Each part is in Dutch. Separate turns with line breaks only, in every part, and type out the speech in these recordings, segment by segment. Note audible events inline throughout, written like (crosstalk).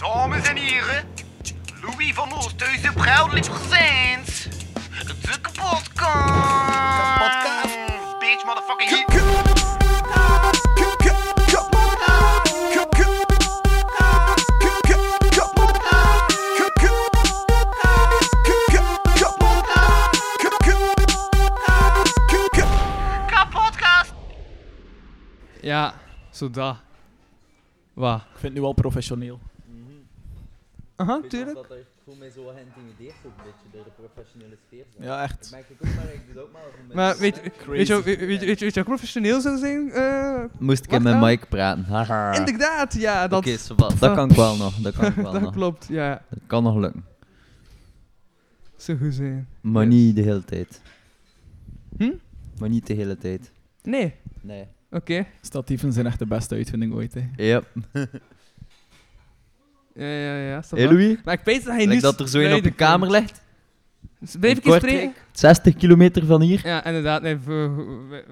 Dames en heren, Louis van Oosthuizen proudly presents de kapotkast.
Kapotkast.
Bitch, motherfucking hit. Kapotkast.
Ja, zo dat. Wat?
Ik vind het nu al professioneel.
Aha,
Weet je
tuurlijk.
Dat er, ik voel mij zo geïntimideerd ook een beetje door de professionele sfeer. zo.
Ja,
Dat
echt.
merk ik ook, maar ik doe het ook maar voor
Maar
mensen.
weet, weet, je, weet, weet, weet je wat professioneel zou zijn? Eh,
Moest ik in mijn
nou.
mic praten? (laughs) Haha.
inderdaad, ja. Dat,
Oké, dat kan ik wel nog. Dat kan ik (laughs) wel
dat
nog.
klopt, ja.
Dat kan nog lukken.
Zo goed zijn.
Maar
Yes.
niet de hele tijd.
Hm?
Maar niet de hele tijd.
Nee,
Nee.
oké.
Statieven zijn echt de beste uitvinding ooit. Hè.
Yep. (laughs)
Ja, ja, ja.
Hé. Louis?
Maar ik weet dat hij nu...
Dat er zo een op de kamer ligt?
Dus Blijf ik eens spreken?
60 kilometer van hier?
Ja, inderdaad. Nee, voor,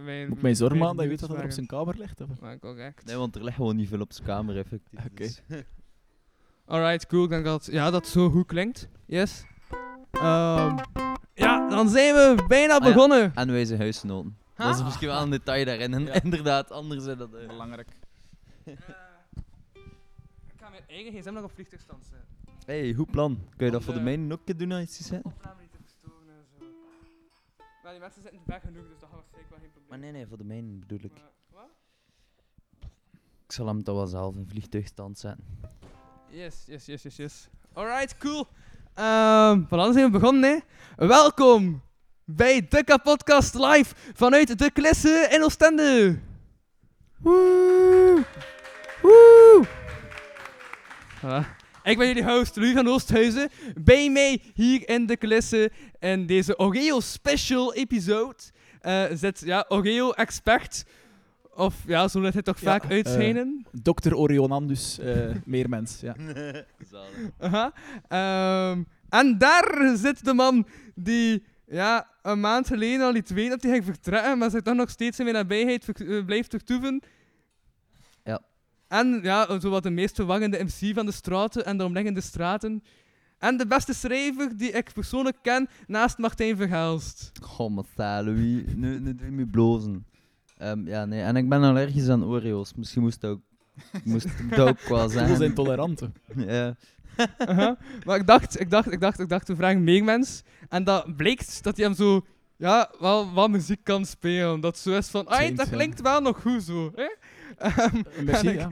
wij,
Moet ik mij zorgen
wij-
maken dat je weet wat er op zijn kamer ligt? Of?
Maar correct.
Nee, want er ligt gewoon niet veel op zijn kamer, effectief.
Oké.
dus. (laughs)
Alright, cool. Ik denk dat, ja, dat zo goed klinkt. Yes. Ehm, ja, dan zijn we bijna
Ah ja.
begonnen.
En wij zijn huisgenoten. Dat is misschien wel een detail daarin. En
Ja. (laughs)
inderdaad, anders is dat... eh,
Belangrijk.
Ik ga mijn eigen gsm nog op vliegtuigstand zetten.
hey, goed plan. Kun je dat voor de
Want, eh,
mijne ook een keer doen als je zet?
Opname niet te verstoren en zo. Maar die mensen zitten ver genoeg, dus dat gaat waarschijnlijk wel geen probleem.
Maar nee, nee, voor de mijne bedoel ik.
Maar- wat?
Ik zal hem toch wel zelf in vliegtuigstand zetten.
Yes, yes, yes, yes, yes. Alright, cool. Ehm van dan zijn we begonnen, hè. Welkom bij de Kapodcast live vanuit de Klisse in Oostende. Woe! Woe! Voilà. Ik ben jullie host, Louis van Oosthuizen. Bij mij hier in de Klisse in deze Oreo special episode eh, zit ja, Oreo expert. Of ja, zo laat hij toch
Ja,
vaak
eh,
uitschijnen.
Dr. Orionandus, eh (laughs) meer mens. Ja.
Aha. Ehm, en daar zit de man die ja, een maand geleden al liet weten dat hij ging vertrekken, maar zich toch nog steeds in mijn nabijheid blijft vertoeven.
Ja.
En ja, zo wat de meest verwarrende MC van de straten en de omliggende straten. En de beste schrijver die ik persoonlijk ken, naast Martijn Verhaalst.
Goh, maar sta, Louis. Nu, nu doe je me blozen. Ehm, ja, nee. En ik ben allergisch aan Oreo's. Misschien moest dat ook, moest ik dat ook wel (laughs)
We
zijn.
zijn toleranten. (laughs)
Ja.
Maar ik dacht, ik dacht, ik dacht, ik dacht, we vragen meer mensen. En dat blijkt dat hij hem zo, ja, wel wat muziek kan spelen. Dat zo is van, ai, dat klinkt wel nog goed zo. Hè? Ehm,
Merci,
ik-
ja.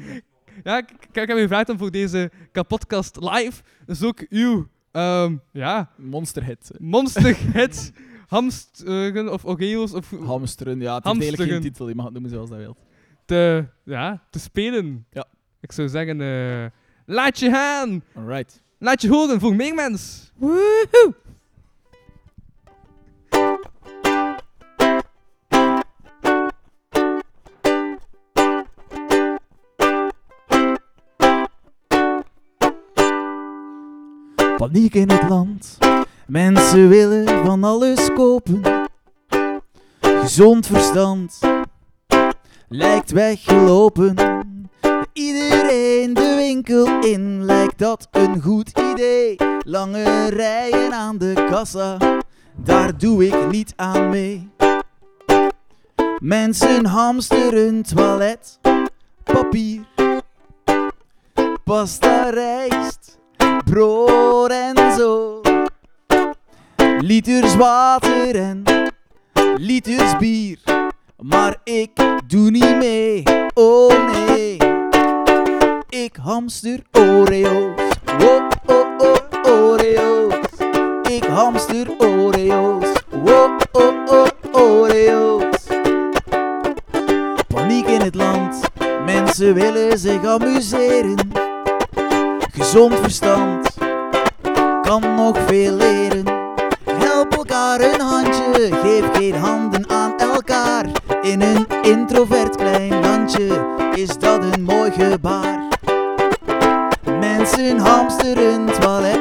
ja, ik, ik heb je gevraagd om voor deze kapotcast live, dus ook uw, ehm, ja,
Monsterhit.
monsterhit, (laughs) hamsteren of oreo's of
Hamsteren, ja. Het is eigenlijk geen titel. Je mag het noemen zoals dat wilt.
te, ja, te spelen.
Ja.
Ik zou zeggen, eh, laat je gaan.
Alright.
Laat je horen voor meer mensen. Woehoe!
Paniek in het land. Mensen willen van alles kopen. Gezond verstand lijkt weggelopen. Iedereen de winkel in lijkt dat een goed idee. Lange rijen aan de kassa, daar doe ik niet aan mee. Mensen hamsteren toilet, papier, pasta, rijst brood en zo. Liters water en liters bier. Maar ik doe niet mee, oh nee. Ik hamster Oreo's, oh oh oh Oreo's. Ik hamster Oreo's, oh oh oh Oreo's. Paniek in het land, mensen willen zich amuseren. Gezond verstand kan nog veel leren. Help elkaar een handje, geef geen handen aan elkaar. In een introvert klein landje is dat een mooi gebaar. Mensen hamsteren toilet,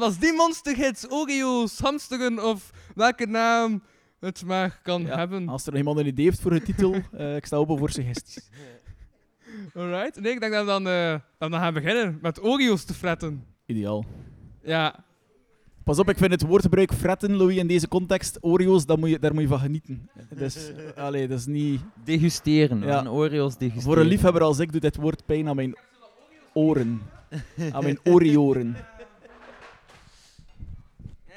dat was die monsterhits, Oreo's, hamsteren of welke naam het maar kan
Ja,
hebben.
Als er nog iemand een idee heeft voor de titel, (laughs) eh, ik sta open voor suggesties.
Alright, nee, ik denk dat we dan, eh, dat we dan gaan beginnen met Oreo's te fretten.
Ideaal.
Ja,
Pas op, ik vind het woordgebruik fretten, Louis, in deze context. Oreo's, daar moet je, daar moet je van genieten. Dus, (laughs) allee, dat is niet...
Degusteren.
Ja.
Ja. Oreo's degusteren.
Voor een liefhebber als ik doet dit woord pijn aan mijn oren. Aan mijn (laughs) orioren.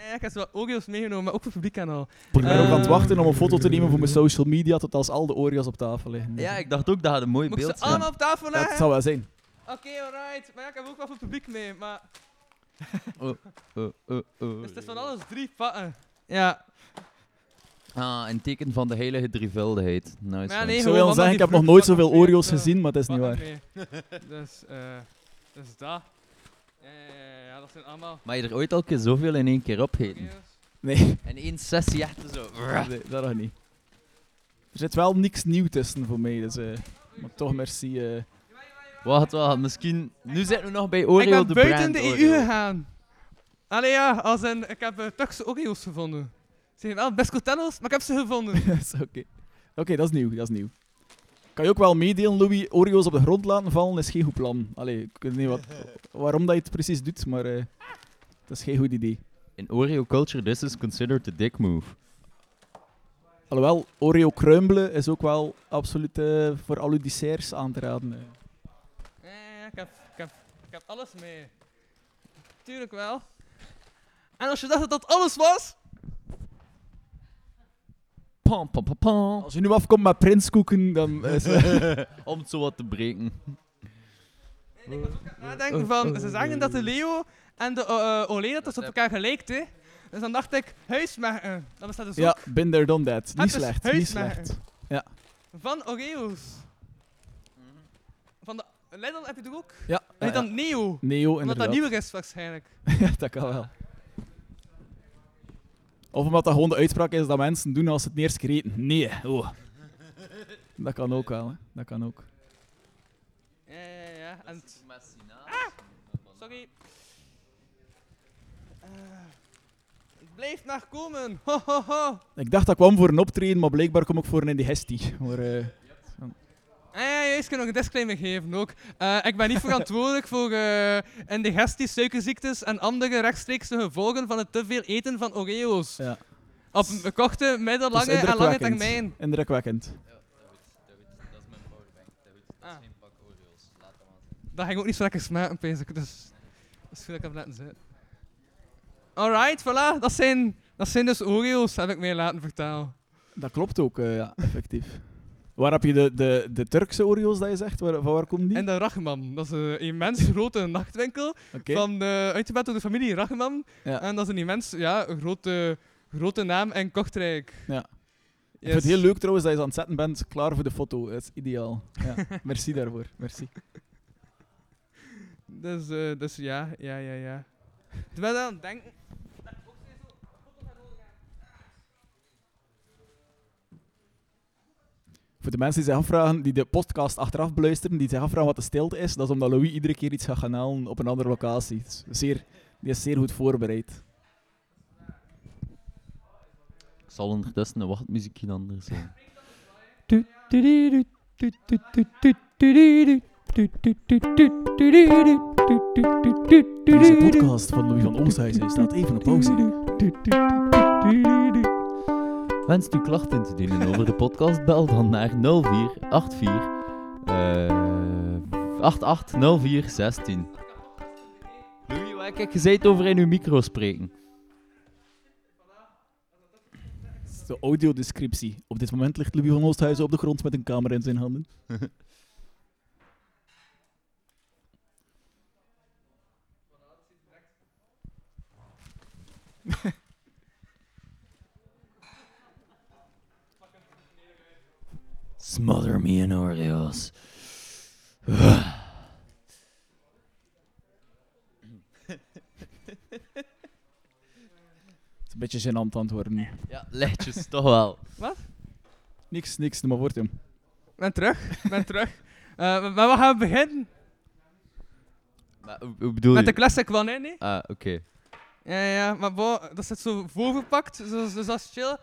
Ja, ik heb zo wat Oreo's meegenomen, maar ook voor het publiek en al.
Ik ben ook aan het
Eh.
wachten om een foto te nemen voor mijn social media, tot als al de Oreo's op tafel liggen.
Ja, ik dacht ook dat het een mooi
Moet
beeld
ze
zijn.
allemaal op tafel
Dat
leggen?
zou wel zijn.
Oké, alright. Maar ja, ik heb ook wel voor het publiek mee, maar... (laughs)
Oh, oh, oh.
Dus het is van alles drie pakken. Ja.
Ah, een teken van de heilige drievuldigheid. Nice
Maar ja, nee,
Ik
gewoon
zou wel
allemaal
zeggen, ik heb nog nooit zoveel Oreo's
zo.
gezien, maar dat is niet waar.
Pakken mee. (laughs) dus, eh... Dus dat. Ja, ja, ja, ja, dat zijn allemaal
Maar je er ooit al keer zoveel in één keer opgeten?
Nee,
In één sessie echt zo.
nee, dat nog niet. Er zit wel niks nieuw tussen voor mij, dus... eh, maar toch merci. eh.
Wacht, wacht, misschien... Nu zitten we nog bij
Ik
Oreo
ben
de
buiten
brand
de EU
Oreo.
gegaan. Allee ja, als een, ik heb uh, Turkse Oreo's gevonden. Ze zijn wel best maar ik heb ze gevonden. (laughs)
Dat is Oké, Oké, dat is nieuw, dat is nieuw. Kan je ook wel meedelen, Louis, Oreo's op de grond laten vallen is geen goed plan. Allee, ik weet niet wat, waarom dat je het precies doet, maar eh dat is geen goed idee.
In Oreo culture, this is considered a dick move.
Alhoewel, Oreo kruimelen is ook wel absoluut eh, voor al uw desserts aan te raden. eh.
Ja, ja, ja, ik heb, ik, heb, ik heb alles mee. Tuurlijk wel. En als je dacht dat dat alles was...
Pam, pam, pam, pam.
Als je nu afkomt met prinskoeken, dan is eh, (laughs)
Om het zo wat te breken.
Nee, ik was ook aan het nadenken van... Ze zeggen dat de Leo en de uh, Olé dat is op elkaar gelijkt, hè. Dus dan dacht ik, huismerken. Dat bestaat dus
Ja,
ook
been there, done that.
Het
Niet slecht, niet slecht.
van Oreo's. Van de Lidl heb je toch ook?
Ja, ja, ja.
dan Neo.
Neo,
Omdat
inderdaad.
dat nieuwer is waarschijnlijk. (laughs)
ja, dat kan wel. Of omdat dat gewoon de uitspraak is dat mensen doen als ze het eerst. Nee, oh. Dat kan ook wel, hè. Dat kan ook.
Ja, ja, ja. En het- sorry. Eh, het blijft maar komen. Ho, ho, ho.
Ik dacht dat ik kwam voor een optreden, maar blijkbaar kom ik voor een indigestie. Maar,
Ah, ja, juist, ik kan nog een disclaimer geven ook. Eh, ik ben niet verantwoordelijk voor uh, indigestie, suikerziektes en andere rechtstreekse gevolgen van het te veel eten van Oreo's.
ja.
Op m- korte, middellange
Dat is
en lange termijn.
Indrukwekkend.
Ah. Dat ging ook niet zo lekker smaken, pees ik. Dus dat is goed dat ik heb laten zitten. Alright, voilà. Dat zijn, dat zijn dus Oreo's, heb ik mij laten vertellen.
Dat klopt ook, eh, ja, effectief. Waar heb je de, de, de Turkse Oreo's dat je zegt? Waar, van waar komen die?
En de Rachman, dat is een immens grote nachtwinkel
Oké.
van de, uitgebreid door de familie Rachman.
Ja.
En dat is een immens ja, grote, grote naam in Kortrijk.
Ja.
Yes.
Ik vind het heel leuk trouwens dat je aan het zetten bent, klaar voor de foto. Dat is ideaal. Ja. (laughs) Merci daarvoor. Merci.
Dus, eh, dus ja, ja, ja, ja. Terwijl aan het denken...
Voor de mensen die zich afvragen, die de podcast achteraf beluisteren, die zich afvragen wat de stilte is, dat is omdat Louis iedere keer iets gaat gaan halen op een andere locatie. Het is Zeer, die is zeer goed voorbereid.
Ik zal ondertussen een wachtmuziekje anders zijn.
Deze podcast van Louis van Oosthuizen staat even op pauze. (laughs)
Wenst u klachten in te dienen over de podcast? Bel dan naar 0484 eh 880416. Louis, Maar kijk, je zei het over in uw micro spreken.
De audiodescriptie. Op dit moment ligt Louis van Oosthuizen op de grond met een camera in zijn handen. (laughs)
Smother me in Oreos.
Het is een beetje gênant aan het worden nu.
Ja, lichtjes toch wel.
Niks, niks, doe maar voort, Jim.
Ik ben terug, ik ben terug. (laughs) Eh, maar we gaan beginnen
Maar, hoe, hoe bedoel
met
je?
de classic one, hè, nee?
Ah, oké.
Ja, ja, maar bo, dat zit zo voorgepakt, dus, dus dat is chill. Ik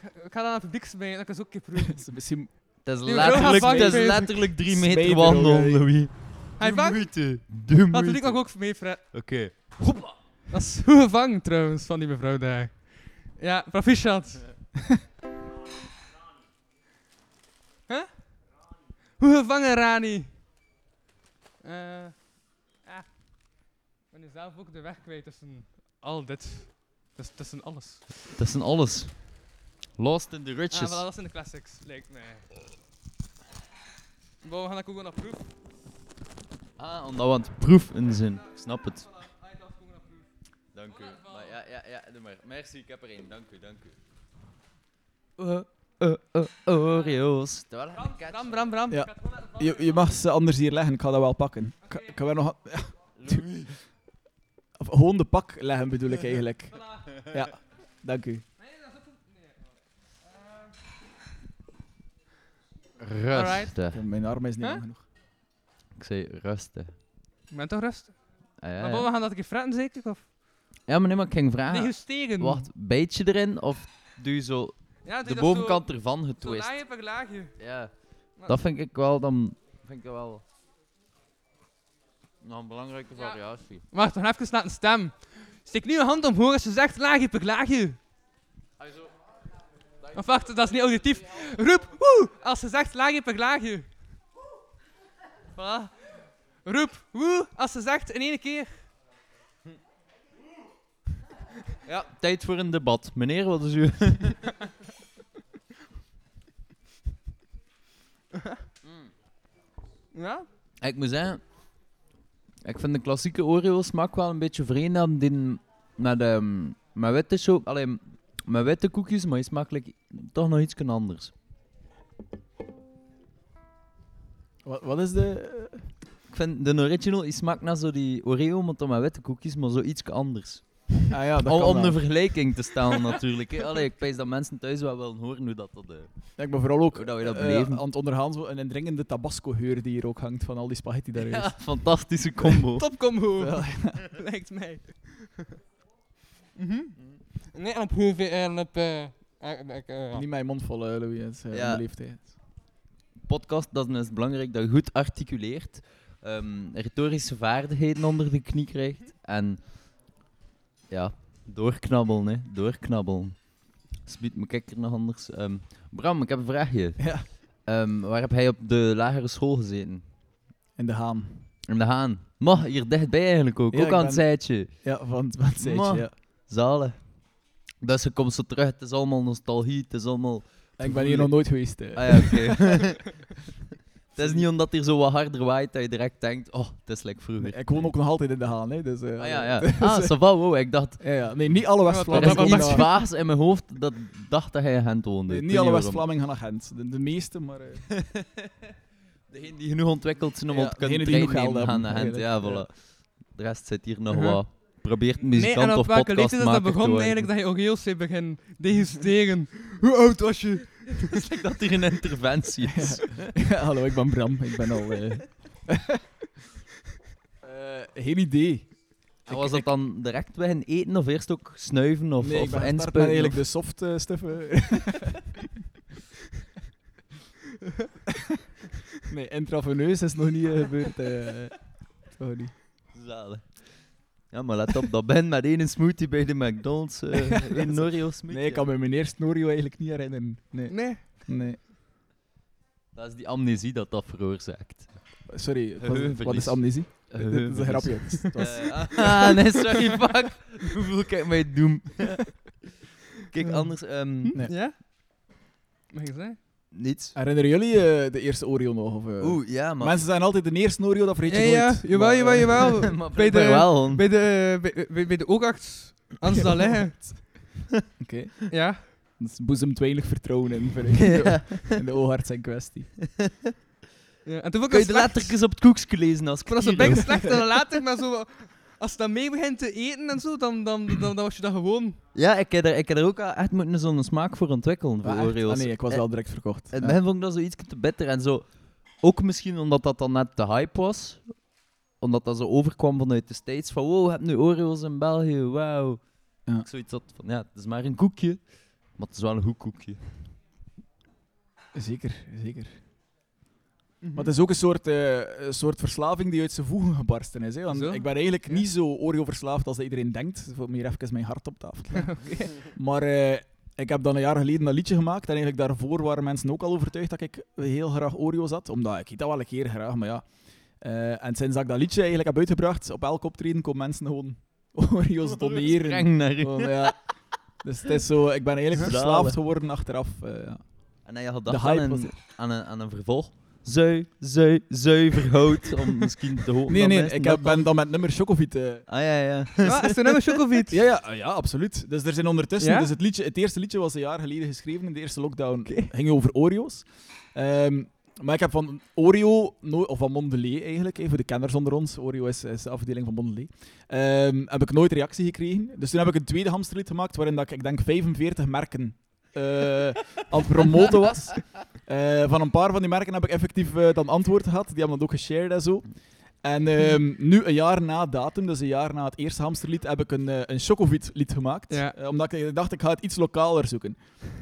ga- Ik ga dan aan het publiek smijten, dat kan (laughs) ze ook een keer proeven.
Het is misschien...
Het is letterlijk, het is letterlijk drie meter wandelen, Louis.
Hij vangt, dat publiek
moeite.
mag ook mee, Fred.
Oké.
Dat is goed gevangen trouwens, van die mevrouw daar. Ja, proficiat. (laughs) huh? Hoe gevangen, Rani? Eh, ja. Ik ben nu zelf ook de weg kwijt tussen al dit. Tussen alles.
Dat is een alles. Lost in the
Ah,
riches.
voilà, dat zijn de classics, lijkt mij. Bo, we gaan dat ook wel naar proef.
Ah, omdat we aan het proeven zijn. Ik snap het. Dank u. Maar ja, ja, ja, doe maar. Merci, ik heb er één. Dank u, dank u. Uh, uh, uh, Oreos.
Bram, Bram, Bram, Bram.
Ja.
Gewoon.
Je, je mag ze anders hier leggen, ik ga dat wel pakken. Ik, ik ga wel nog... (laughs) ja, gewoon de pak leggen bedoel ik eigenlijk. Ja, dank u.
Nee, dat is ook goed. Alright.
Rustig.
Mijn arm is niet
Huh?
lang genoeg.
Ik zei rustig.
Ik ben toch rustig?
Ah, ja,
Maar we gaan dat een keer fretten zeker? Of?
ja, maar nee, maar ik ging vragen.
Nee, stegen.
Wacht, bijt je erin of doe je zo
Ja, doe
de
dat
bovenkant ervan
Zo, zo
getwist?
laagje per laagje.
Ja,
Maar-
dat vind ik wel dan. Vind ik wel. Nou, een belangrijke
Ja.
variatie.
Wacht, nog even laten stem. Steek nu je hand omhoog als je zegt laagje per laagje. Of wacht, dat is niet auditief. Roep woe als je zegt laagje per laagje. Voilà. Roep woe als je zegt in één keer.
Ja, tijd voor een debat. Meneer, wat is uw... (laughs)
Ja?
ik moet zeggen, ik vind de klassieke Oreo smaak wel een beetje vreemd aan die met, ehm met witte alleen met witte koekjes, maar die smaakt like toch nog iets anders.
Wat, wat is de...
Ik vind de original die smaakt naar zo die Oreo, maar dan met witte koekjes, maar zo iets anders.
Ah ja, dat
Om,
kan
om
wel.
een vergelijking te stellen natuurlijk. hè. Allee, ik pijs dat mensen thuis wel willen horen hoe dat... dat eh,
Ja, ik ben vooral ook
Hoe dat we dat
eh,
beleven.
aan het ondergaan zo een indringende tabasco-geur die hier ook hangt van al die spaghetti daar
ja, (laughs) fantastische combo. (laughs)
Top combo.
Wel, (laughs)
Lijkt mij. Mhm. Nee, op hoeveel en op... eh, eh, eh, eh,
Niet mijn mond vol, eh, Louis. Het is eh,
Ja.
leeftijd.
podcast, dat is belangrijk dat je goed articuleert, ehm, retorische vaardigheden onder de knie krijgt en ja, doorknabbelen, hè, doorknabbelen. Spuit me kijker nog anders. Ehm, Bram, ik heb een vraagje. (laughs)
Ja.
Ehm, waar heb hij op de lagere school gezeten?
In de haan.
In de Haan. Ma, hier dichtbij eigenlijk ook,
Ja,
ook aan
ben-
het zijtje.
Ja, van, van het zijtje, ja.
Zalen. Dus je komt zo terug, het is allemaal nostalgie, het is allemaal...
Ik ben hier nog nooit geweest. eh.
Ah ja, oké. (laughs) het is niet omdat hier zo wat harder waait dat je direct denkt, oh, het is lekker vroeger.
Nee, ik woon ook nog altijd in de haan, hè. Dus, eh,
Ah ja, ja. (laughs)
dus,
Ah,
eh,
ça va, wow, ik dacht...
ja, ja. Nee, niet alle
Ja,
Er
West-Vlamingen
is iets vaags in mijn hoofd dat dacht dat hij in Gent woonde.
Nee, niet alle. West-Vlamingen gaan naar Gent. De, de meeste, maar... eh, (laughs)
Degenen die genoeg ontwikkeld zijn om
Ja,
te kunnen
geld
gaan naar Gent. Ja, voilà. De rest zit hier nog
Uh-huh.
wat. Probeert een
Nee,
muzikant
en op
of
welke leeftijd is dat begonnen
worden.
eigenlijk dat je Oreos zei begin degusteren? Hoe oud was je? (laughs)
Het is like dat hier een interventie is.
ja, (laughs) hallo, ik ben Bram. Ik ben al... eh (laughs) eh, geen idee.
En was dat dan direct bij een eten of eerst ook snuiven of,
nee,
of
ik ben gestart eigenlijk
of-
de soft eh, stuffen. nee, intraveneus is nog niet eh, gebeurd. eh. Nog niet.
Zalig. Ja, maar let op, dat ben met één smoothie bij de McDonald's. eh (laughs) een Oreo smoothie.
Nee, ik kan me mijn eerste Norio eigenlijk niet herinneren. Nee,
Nee.
nee.
Dat is die amnesie dat dat veroorzaakt.
Sorry, wat, is amnesie? Dit is een grapje. (laughs) Was-
Eh, ah, nee, sorry, fuck. (laughs) Hoeveel kijk mij doen? Kijk, anders, ehm
Nee.
Ja? Mag je zeggen?
Niets.
Herinneren jullie eh, de eerste Oreo nog? Of, eh?
Oeh, ja, maar...
Mensen zijn altijd de eerste Oreo, dat vergeet
Ja,
je
ja,
nooit.
jawel,
Maar,
jawel,
eh,
jawel. (laughs)
maar
bij de,
wel,
bij de, bij, bij, bij de oogarts. Aan dat liggen.
Oké.
Ja.
Dus boezemt weinig vertrouwen in, vind ik, in (laughs) de-
Ja. (laughs)
in de oogarts in kwestie.
ja. En toen
Kun
ik
je
dat
de
slecht.
lettertjes op het koekje lezen als
Ik dat zo
kilo?
best slecht. En dan later, maar zo... Als je dan mee begint te eten en zo, dan, dan, dan, dan was je dat gewoon.
Ja, ik heb er, ik heb er ook echt moeten zo'n smaak voor ontwikkelen, voor
Ah, echt?
Oreo's.
Ah, nee, ik was
Eh,
wel direct verkocht.
In het
Ja.
begin vond ik dat zo iets te bitter en zo. Ook misschien omdat dat dan net de hype was. Omdat dat zo overkwam vanuit de States. Van wow, je hebt nu Oreo's in België, wauw.
Ja.
Ik zoiets had van, ja, het is maar een koekje. Maar het is wel een goed koekje.
Zeker, zeker.
Mhm.
Maar het is ook een soort, eh, een soort verslaving die uit zijn voegen gebarsten is. Hè? Want
Zo?
ik ben eigenlijk
Ja.
niet zo Oreo-verslaafd als iedereen denkt. Voor meer even mijn hart op tafel. (laughs) maar eh, ik heb dan een jaar geleden dat liedje gemaakt. En eigenlijk daarvoor waren mensen ook al overtuigd dat ik heel graag Oreo's had. Omdat ik eet dat wel een keer graag, maar ja. Eh, en sinds dat ik dat liedje eigenlijk heb uitgebracht, op elk optreden komen mensen gewoon (laughs) Oreo's doneren.
Naar je.
Gewoon, ja. Dus het is zo, ik ben eigenlijk verslaafd geworden achteraf. eh, ja.
En had
De
gedacht
hype
aan een, aan, een, aan een vervolg. Zui, zui, zuiver hout. Om (laughs) misschien te horen
Nee, nee, ik heb, ben dan met nummer Chocovit. eh,
Ah ja, ja. (laughs)
Is er nou een chocofiet? (laughs)
Ja, ja, ah, ja, absoluut. Dus er zijn ondertussen...
Ja?
Dus het, liedje, het eerste liedje was een jaar geleden geschreven in de eerste lockdown. ging over Oreo's. Ehm, maar ik heb van Oreo, no- of van Mondelez eigenlijk, voor de kenners onder ons, Oreo is, is de afdeling van Mondelez, ehm, heb ik nooit reactie gekregen. Dus toen heb ik een tweede hamsterlied gemaakt, waarin dat ik, ik denk 45 merken eh, aan het promoten was. Eh, van een paar van die merken heb ik effectief eh, dan antwoord gehad. Die hebben dat ook geshared en zo. En ehm, nu, een jaar na datum, dus een jaar na het eerste hamsterlied, heb ik een, eh, een Chocovit lied gemaakt.
Ja.
Omdat ik dacht, ik ga het iets lokaler zoeken.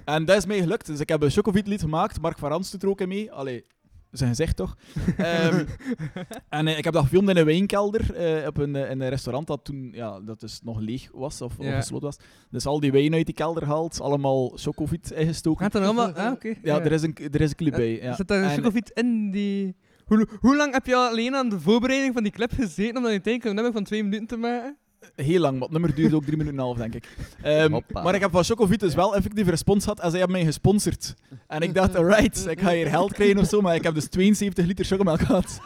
En dat is mij gelukt. Dus ik heb een Chocovit lied gemaakt. Mark van Rans doet er ook in mee. Allee, zijn gezicht toch? Ehm, (laughs) en eh, ik heb dat gefilmd in een wijnkelder. eh, op een, eh, in een restaurant dat toen ja, dat dus nog leeg was of, of
Ja.
gesloten was. Dus al die wijn uit die kelder gehaald. Allemaal Chocovit ingestoken.
Gaat er allemaal... Ah, oké.
Ja, er is een, er is een clip bij. Ja.
Zit daar een
En-
chocofiet in die... Hoe, hoe lang heb je alleen aan de voorbereiding van die clip gezeten om dan uiteindelijk een nummer van twee minuten te maken?
Heel lang, maar het nummer duurde ook drie minuten en een half, denk ik. Ehm,
Hoppa.
maar ik heb van Chocovit dus wel effectief respons gehad en zij hebben mij gesponsord. En ik dacht, alright, ik ga hier geld krijgen of zo, maar ik heb dus 72 liter chocomelk gehad.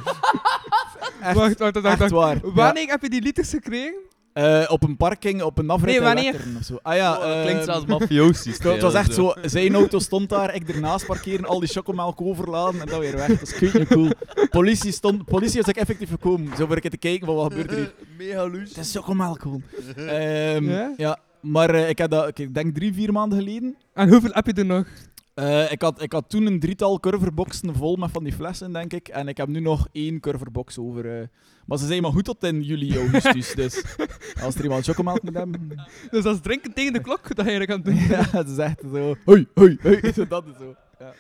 Echt,
wacht, wacht, wacht,
echt
wacht.
waar. Ja.
Wanneer heb je die liters gekregen?
Eh, op een parking, op een afrit
Nee, wanneer?
Of zo. Ah ja,
Oh, dat klinkt
ehm,
zelfs (laughs) mafioosisch.
het was echt zo, zijn auto stond daar, ik ernaast parkeren, al die chocomelk overladen en dan weer weg. Dat is cool. Politie, stond, politie is ook effectief gekomen, zo voor een keer te kijken van wat gebeurt er hier. (laughs)
Mega loes.
Het is chocomelk gewoon. (laughs) Ehm,
Ja?
ja? maar eh, ik heb dat, ik denk drie, vier maanden geleden.
En hoeveel heb je er nog?
Eh, ik, had, ik had toen een drietal curverboxen vol met van die flessen, denk ik. En ik heb nu nog één curverbox over. eh. Maar ze zijn maar goed tot in juli, augustus. dus (laughs) als er iemand chocomelk moet hebben.
Dus dat is drinken tegen de klok dat je eigenlijk aan het doen. (laughs)
ja, is echt zo. Hoi, hoi, hoi. Zo, (laughs) dat is zo. Ja.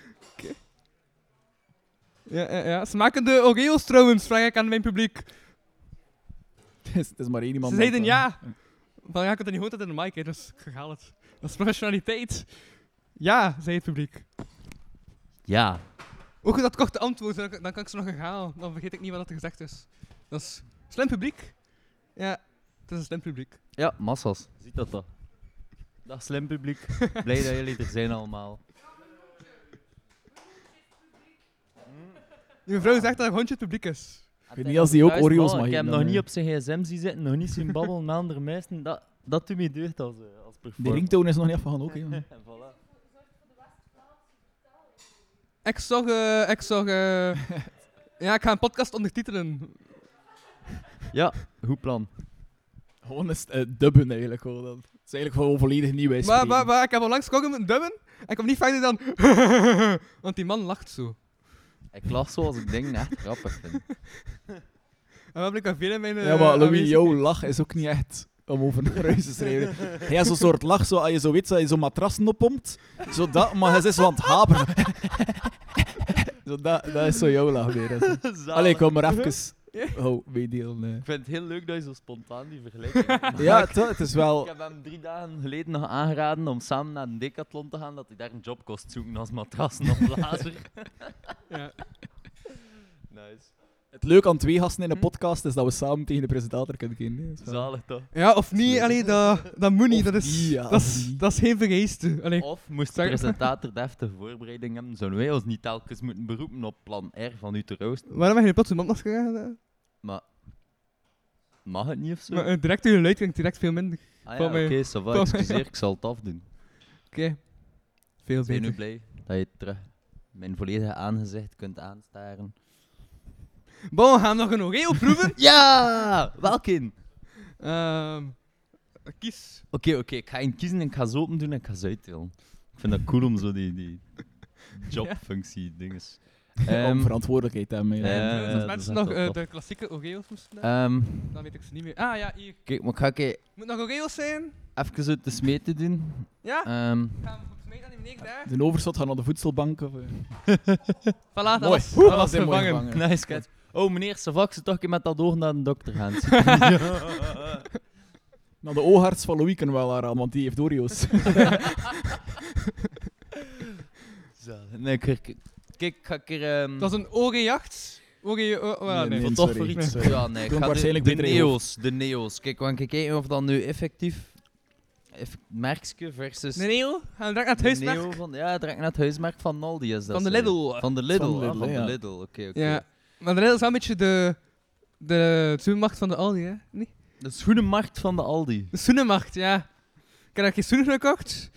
Ja, ja, ja. Smaken de Oreo's trouwens, vraag ik aan mijn publiek.
Het, is, is maar één iemand.
Ze zeiden
dat-
ja. Van ja, ik had het niet goed uit in de mic, hè, dus ik het. Dat is professionaliteit. Ja, zei het publiek.
Ja.
Ook goed dat korte antwoord, dan, dan kan ik ze nog herhalen. Dan vergeet ik niet wat er gezegd is. Dat is slim publiek. Ja, het is een slim publiek.
Ja, massas. Ziet dat dat. Dag slim publiek. Blij dat jullie er zijn allemaal.
Die mevrouw zegt dat een hondje het publiek is.
weet niet als die ook Oreo's
man,
mag
Ik heb hem nog
dan,
niet op zijn gsm zien zitten, nog niet zien babbelen met andere mensen. Dat, dat doet me deugd als, eh, als
Die
performer.
ringtone is nog niet afgegaan ook. hè.
En (laughs) (laughs) voilà.
Ik zag, eh, ik zag, eh, (laughs) ja, ik ga een podcast ondertitelen.
Ja, goed plan.
Gewoon is uh, dubben eigenlijk. Gewoon. Dat is eigenlijk gewoon volledig nieuw.
Maar, maar, maar ik heb al langs gekomen met een dubben. En ik kom niet verder dan... (laughs) Want die man lacht zo.
Ik lach zo als ik dingen echt grappig vind. (laughs)
En we hebben ik veel in mijn...
Ja,
eh,
maar Louis, jouw lach is ook niet echt om over naar huis te schrijven. (laughs) Hij heeft zo'n soort lach, zo, als je zo weet, dat je zo'n matrassen oppompt. Zo dat, maar hij is zo aan het haperen. zo dat, dat is zo jouw lach weer. Allee, ik wil maar even (laughs) oh, meedelen. eh.
Ik vind het heel leuk dat je zo spontaan die vergelijking. (laughs)
Ja, het, het is
Ik
wel...
heb hem drie dagen geleden nog aangeraden om samen naar een decathlon te gaan, dat hij daar een job kost zoeken als matrassen of blazer.
Ja.
nice.
Het leuke aan twee gasten in een
Hm?
podcast is dat we samen tegen de presentator kunnen gaan. hè. Zo.
Zalig toch?
Ja, of niet, allee, dat, dat moet niet.
Of
Dat is,
die, ja,
dat
of
is,
die.
dat is geen vereiste. Allee.
Of moest de
Zeg-
presentator deftige voorbereiding hebben, zouden wij ons niet telkens moeten beroepen op plan R van u te roosten.
Waarom heb je plots een mondmasker gegaan?
Maar mag het niet of zo?
Maar uh, direct uw geluid klinkt direct veel minder.
ah
van
ja,
mij-
oké, ça va,
van mij,
excuseer, ik zal het afdoen.
Oké. Veel
Ik ben nu
beter.
blij dat je terug mijn volledige aangezicht kunt aanstaren.
Bon, we gaan nog een Oreo proeven. (laughs)
Ja! Welke?
Ehm kies.
Oké, oké, ik ga een kiezen en ik ga ze open doen en ik ga ze uitdelen. Ik vind dat cool om zo die, die (laughs) jobfunctie dinges.
Om
Ehm,
verantwoordelijkheid te hebben.
Ja,
ja.
ja,
Dus
ja,
als
dat
mensen
is
nog
echt
eh, de klassieke Oreo's moesten hebben,
ehm,
dan weet ik ze niet meer. Ah ja, hier.
kijk, maar ik ga ik
Moet nog Oreo's zijn?
even uit de smeten doen.
Ja?
Ehm,
Gaan we volgens mij dan die meneer daar?
De overschot gaat naar de voedselbank. Of, eh. (laughs)
Voilà, dat
Mooi.
was,
Oeh,
dat was
dat is mooi
vervangen.
gevangen.
nice cat. Oh meneer, Savak, ze toch een keer met dat oog naar de dokter gaan. (laughs) (laughs)
Nou, de oogarts van Louis we wel aanraden, want die heeft Oreo's. (laughs)
nee, kijk, kijk, ga ik er... ehm,
Dat is een Orejacht. Oreo... Oh, oh,
Nee,
nee.
nee.
Wat toch
sorry.
voor iets?
Sorry.
Ja, nee, ik
Klonk
ga de,
waarschijnlijk
de
beter in je
neo's, de neo's. Kijk, we gaan kijken of dat nu effectief... Eff merkske versus...
Nee, Neo? Gaan we direct naar het
de
huismerk?
neo van, ja, direct naar het huismerk van Aldi is dat
Van de
zo.
Lidl.
Van de Lidl,
Van
ah,
Lidl,
van de
ja.
Lidl, oké, oké.
Ja. Maar de Lidl is wel een beetje de... De supermarkt van de Aldi, hè? Nee?
De schoenenmarkt van de Aldi.
De schoenenmarkt, ja. Ik heb daar geen schoenen gekocht.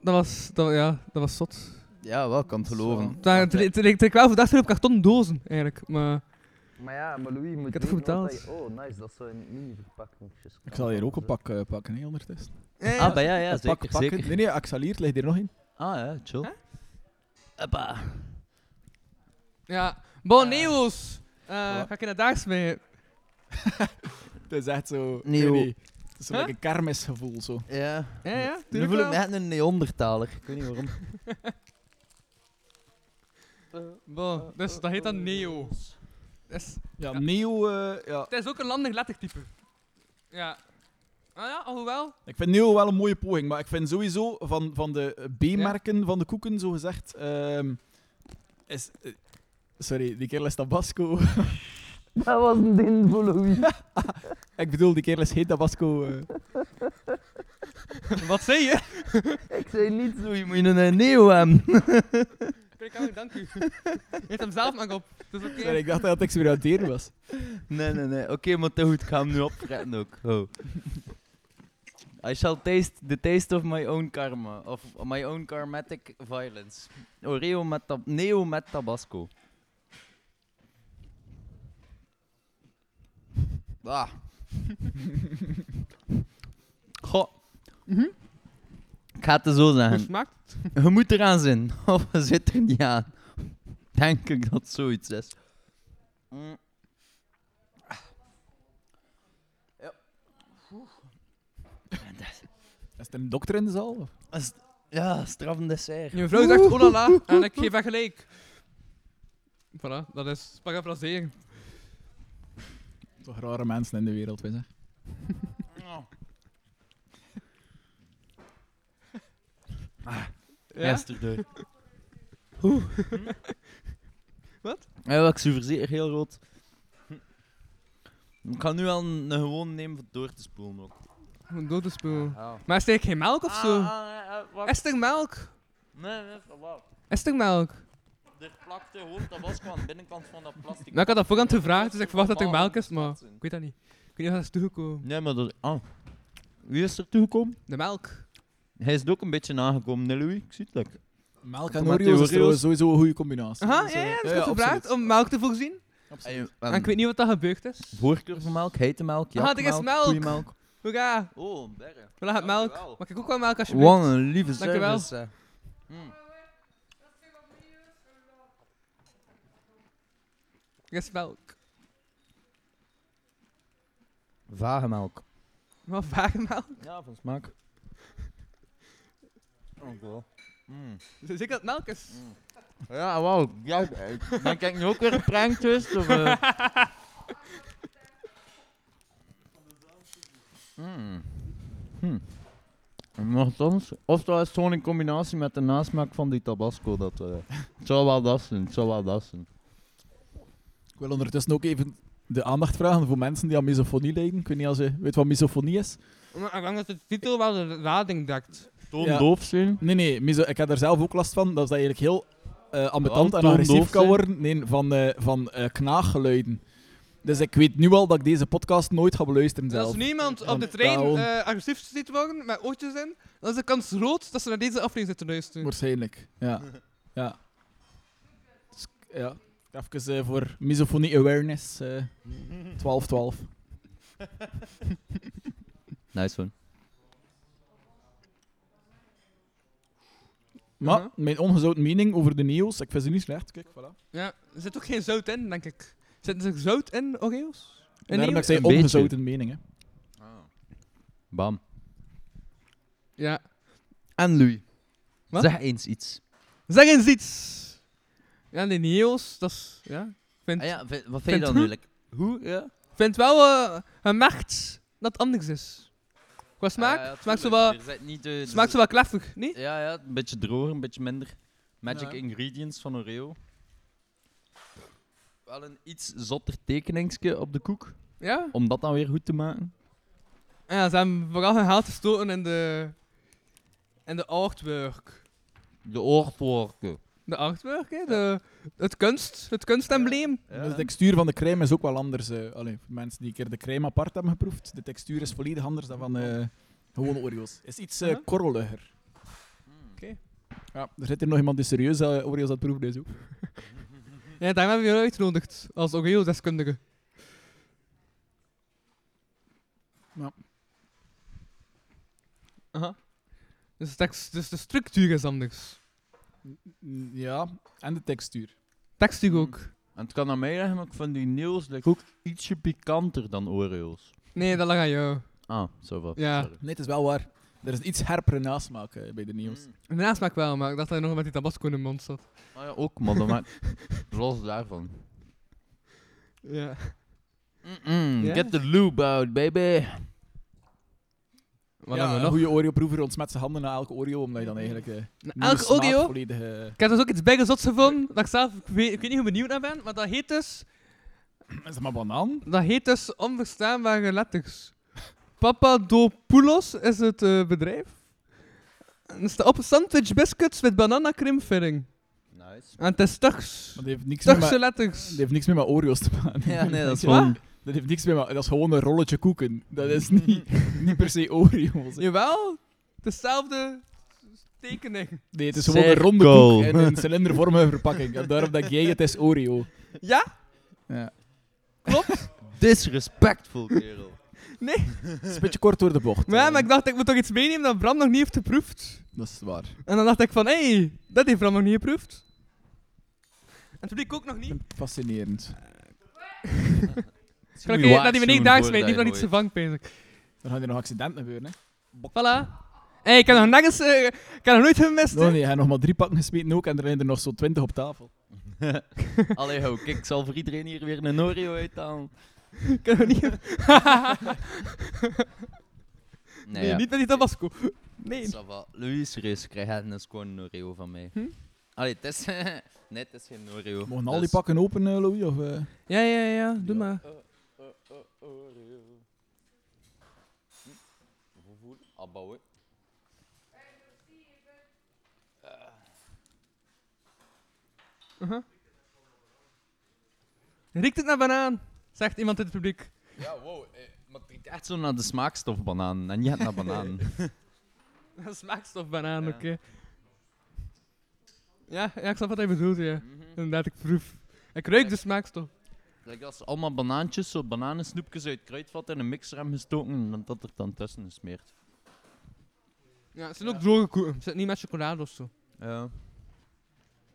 Dat was... Dat, ja, dat was zot.
Ja, wel, kan het geloven.
Daar het leek- het leek- het leek wel verdacht veel op kartonnen dozen, eigenlijk. Maar...
Maar ja, maar Louis, je moet
heb het goed
weten wat
betaald.
dat je- Oh, nice, dat zijn mini-verpakkingjes.
Ik zal hier ook een pak eh, pakken, hè, ondertussen.
Ah, maar ja, ja,
Het
zeker,
pak, pakken.
zeker.
Nee, nee, Axaliert ligt hier nog in.
Ah ja, chill.
Huh?
Hoppa.
Ja. Bon,
Eh.
Neo's. Eh? Ga ik in het daags mee? (laughs)
Het is echt zo...
Neo.
nee. Het is zo'n
Huh?
een kermisgevoel, zo.
Ja.
Ja, ja.
Nu voel ik me echt een Neandertaler. Ik weet niet waarom. (laughs)
Bon, dus dat heet dan Neo. Dat is-
Ja,
Ja.
Neo... eh, ja.
Het is ook een landig lettertype. Ja. Ah ja, alhoewel.
Ik vind Neo wel een mooie poging, maar ik vind sowieso van, van de eh, B-merken van de koeken, zo gezegd, ehm, is... eh, sorry, die kerel is Tabasco. (laughs)
Dat was een ding voor Louis. (laughs)
ik bedoel, die kerel is geen Tabasco. eh. (laughs)
Wat zei je?
Ik zei niet zo, je moet een Neo hebben.
Kijk, dank u. Je hebt hem zelf maar op. Dat is oké.
Sorry, ik dacht dat het experimenteren was.
Nee, nee, nee. Oké, maar te goed. Ik ga hem nu opfretten ook. Oh. I shall taste the taste of my own karma. Of my own karmatic violence. Oreo met tab Neo met tabasco. Ah. (laughs) Goh. Ik ga het zo
Hoe
zeggen.
smaakt?
Je moet eraan zijn, (laughs) of je zit er niet aan. Denk ik dat zoiets is. Mm. Ja.
Is er een dokter in de zaal?
is- Ja, strafend dessert.
Je vrouw zegt oh la la en ik geef haar gelijk. Voilà, dat is parafraseren.
Toch rare mensen in de wereld, weet je.
Ja?
Gisteren.
Wat?
Ja, ik zie verzeker heel rood. Ik kan nu wel een, een gewoon nemen om door te spoelen ook.
Een dode spoel.
Ja.
Maar is er geen melk of zo?
Ah,
Is er melk?
Nee, nee, wel.
Is er melk?
Er plakte gewoon tabasco aan de binnenkant van dat plastic.
Nou, ik had dat voorhand gevraagd, dus ik verwacht dat er melk is, maar ik weet dat niet. Ik weet niet of dat is toegekomen.
Nee, maar dat... Ah. Wie is er toegekomen?
De melk.
Hij is er ook een beetje aangekomen, nee Louis? Ik zie het lekker.
Melk en Oreo's is trouwens sowieso een goede combinatie.
Aha,
Dus,
ja,
eh,
ja, dat is goed
absoluut.
gevraagd om melk te voorzien.
Absoluut.
En ik weet niet wat dat gebeurd is.
Voorkeur van melk, hete melk,
Ah, er is melk.
koeienmelk.
Hoera,
Oh, berre.
we laten melk. Mag ik ook wel melk alsjeblieft?
Wat een lieve
Dankjewel.
service. hè. Mm.
Er melk.
Vage melk.
Wat vage melk?
Ja, van smaak. Oh, wel. Mm.
Dus ik dat melk is.
Ja, wauw. Ja, dan kijk ik nu ook weer een prankjes. Of, eh? mm. Hm. Nochtans, of dat is gewoon in combinatie met de nasmaak van die tabasco. Dat, eh, het zou wel dat zijn, het zou wel dat zijn.
Ik wil ondertussen ook even de aandacht vragen voor mensen die aan misofonie lijden. Ik weet niet als je weet wat misofonie is.
Maar ik denk dat de titel wel de lading dekt.
Toondoof zijn.
Nee, nee, miso ik heb daar zelf ook last van. Dat is eigenlijk heel eh ambetant
Ja,
en agressief kan worden. Nee, van, eh van eh, knaaggeluiden. Dus ik weet nu al dat ik deze podcast nooit ga beluisteren zelf.
Als niemand op de trein eh, agressief ziet worden, met oortjes in, dan is de kans groot dat ze naar deze aflevering zitten luisteren.
Waarschijnlijk, ja. ja. Dus, ja. Even eh, voor misofonie awareness. eh 12-12. (laughs)
Nice one.
Maar mijn ongezouten mening over de Neo's, ik vind ze niet slecht. Kijk, voilà.
Ja, er zit ook geen zout in, denk ik. Zit er zout in, Oreo's? En
Daarom dat ik zei ongezouten mening. Hè.
Bam.
Ja.
En Louis.
Wat?
Zeg eens iets.
Zeg eens iets! Ja, die Neo's, dat is... Ja. Vind,
Ah ja, vind- wat vind je dan
hoe?
nu? Like, hoe? Ja?
ik vind wel eh een macht dat het anders is. Qua smaak,
Ah, ja,
smaakt zo
tuurlijk.
wat,
Er zit niet de- er
smaakt zo wat kleffig, niet?
Ja, ja, een beetje droger, een beetje minder. Magic
Ja.
ingredients van Oreo. Wel een iets zotter tekeningsje op de koek,
Ja?
om dat dan weer goed te maken.
Ja, ze hebben vooral hun geld gestoten in de... In de artwork.
De oortworken.
De artwork, hè? De, het kunst, het kunstembleem.
De textuur van de crème is ook wel anders. eh allee, voor mensen die een keer de crème apart hebben geproefd, de textuur is volledig anders dan van eh gewone Oreo's. is iets eh korreliger.
Oké.
Ja, er zit hier nog iemand die serieus eh, Oreo's aan het proeven is ook. (laughs)
Ja, daarom hebben we je uitgenodigd. Als Oreo-deskundige.
Ja.
Aha. Dus, de tekst, dus de structuur is anders.
Ja, en de textuur.
Textuur
Hmm.
ook.
En het kan aan mij liggen, maar ik vind die like, ook ietsje pikanter dan Oreo's.
Nee, dat lag aan jou.
Ah, zo wat.
Ja.
sorry.
Nee, het is wel waar. Er is iets herpere nasmaak eh, bij de Neo's.
Mm.
De nasmaak wel, maar ik dacht dat hij nog met die tabasco in de mond zat.
Ah ja, ook, maar dan maakt (laughs) los daarvan.
Ja.
Get the lube out, baby.
Wat
ja,
hebben we
een
nog?
goede Oreo-proever ontsmet zijn handen na elke Oreo, omdat je dan eigenlijk... eh
Na Elke
smaak
Oreo.
Volledig, eh,
Ik heb dus ook iets bijgezots gevonden, dat ik zelf, ik weet, ik weet niet hoe benieuwd naar ben, maar dat heet dus,
is dat maar banaan?
dat heet dus onverstaanbare letters. Papadopoulos is het eh, bedrijf. En er staat op sandwich biscuits met banana filling.
Nice.
En het is Turks.
Maar die heeft niks meer
Turkse
met,
letters.
die heeft niks meer met Oreo's te maken.
Ja, nee, dat is (laughs)
Ja.
gewoon...
Dat heeft niks meer met... Dat is gewoon een rolletje koeken. Dat is niet, (laughs) niet per se Oreo's. hè.
Jawel, dezelfde tekening.
Nee, het is gewoon een ronde koek in een cilindervormige verpakking. En daarom denk jij het is Oreo.
Ja?
Ja. (laughs)
Disrespectful, kerel.
Nee.
Het is een beetje kort door de bocht.
Maar ja,
eh.
maar ik dacht, ik moet toch iets meenemen dat Bram nog niet heeft geproefd.
Dat is waar.
En dan dacht ik van, hé, hey, dat heeft Bram nog niet geproefd. En toen ik ook nog
Ik
niet.
vind het fascinerend. (laughs)
Kan ik hier naar die meneer daar smijten, die heeft nog niet vervangen, bezig.
Dan gaan er nog accidenten gebeuren, hè.
Voilà. Hé, ik heb nog nergens, eh, ik heb nog nooit gemist,
No, nee, hij heeft nog maar drie pakken gesmeten ook en er zijn er nog zo twintig op tafel. (laughs)
Allee, ho, kijk, ik zal voor iedereen hier weer een Oreo uithalen.
Ik heb nog niet... (laughs)
Nee,
nee,
ja.
niet met die tabasco. Nee.
Ça va. Louis, serieus, krijg jij dus gewoon een Oreo van mij.
Hm?
Allee, het is... (laughs) nee, het is geen Oreo.
Mogen al die pakken open, eh, Louis? Of, eh?
Ja, ja, ja, doe maar.
Uh, uh, uh, Oreo. Hm? Hoe voel Abouwen.
Uh-huh. Riekt het naar banaan? Zegt iemand in het publiek.
Ja, wow. eh, maar het riekt echt zo naar de smaakstof banaan en niet naar banaan. (laughs)
Smaakstof banaan,
Ja.
oké. Ja, ja, ik snap wat hij bedoelt, ja.
Mhm.
Inderdaad, ik proef. Ik ruik de smaakstof.
Like als allemaal banaantjes, zo bananensnoepjes uit kruidvat in een mixer hebben gestoken en dat er dan tussen gesmeerd.
Ja, het zijn ook droge koeken. Het zit niet met chocolade of zo.
Ja.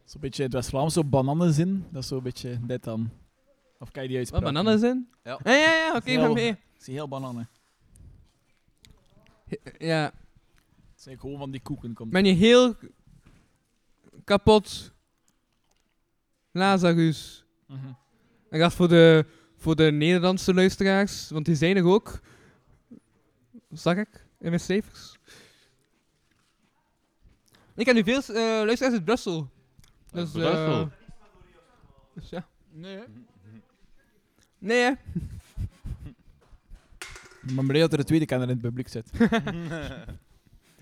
Zo'n beetje het West-Vlaams, zo bananenzin. Dat is zo'n beetje dit dan. Of kan je die
Wat,
uitspraak?
bananen zijn?
Ja.
Ja, ja, ja, oké, ga mee.
Ik zie heel bananen.
Ja,
Het zijn gewoon van die koeken. Komt.
ben je heel kapot Lazarus.
Mhm.
Ik dacht voor de, voor de Nederlandse luisteraars, want die zijn er ook. Zag ik in mijn cijfers. Ik heb nu veel eh, luisteraars uit Brussel. Dus,
Brussel?
eh, dus ja.
Nee, hè?
Nee, hè?
Maar blij dat er een tweede kenner in het publiek zit. (laughs)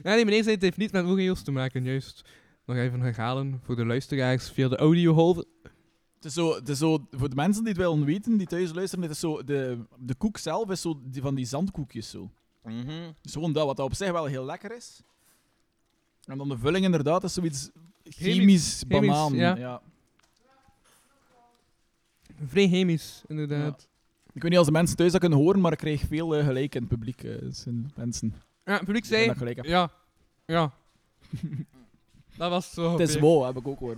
Ja, nee, meneer zei het heeft niet met Oreo's te maken, juist. Nog even herhalen voor de luisteraars via de audiogolven.
Het is, zo, het is zo, voor de mensen die het willen weten, die thuis luisteren, het is zo, de, de koek zelf is zo die van die zandkoekjes zo. Dus gewoon dat, wat op zich wel heel lekker is. En dan de vulling inderdaad is zoiets chemisch, banaan.
ja.
ja.
Vrij chemisch, inderdaad.
Ik weet niet als de mensen thuis dat kunnen horen, maar ik kreeg veel eh, gelijk in het publiek. dus in mensen.
Ja, het publiek zei...
dat gelijk hebben.
Ja. Ja. (laughs) dat was zo.
Het is wow, heb ik ook gehoord.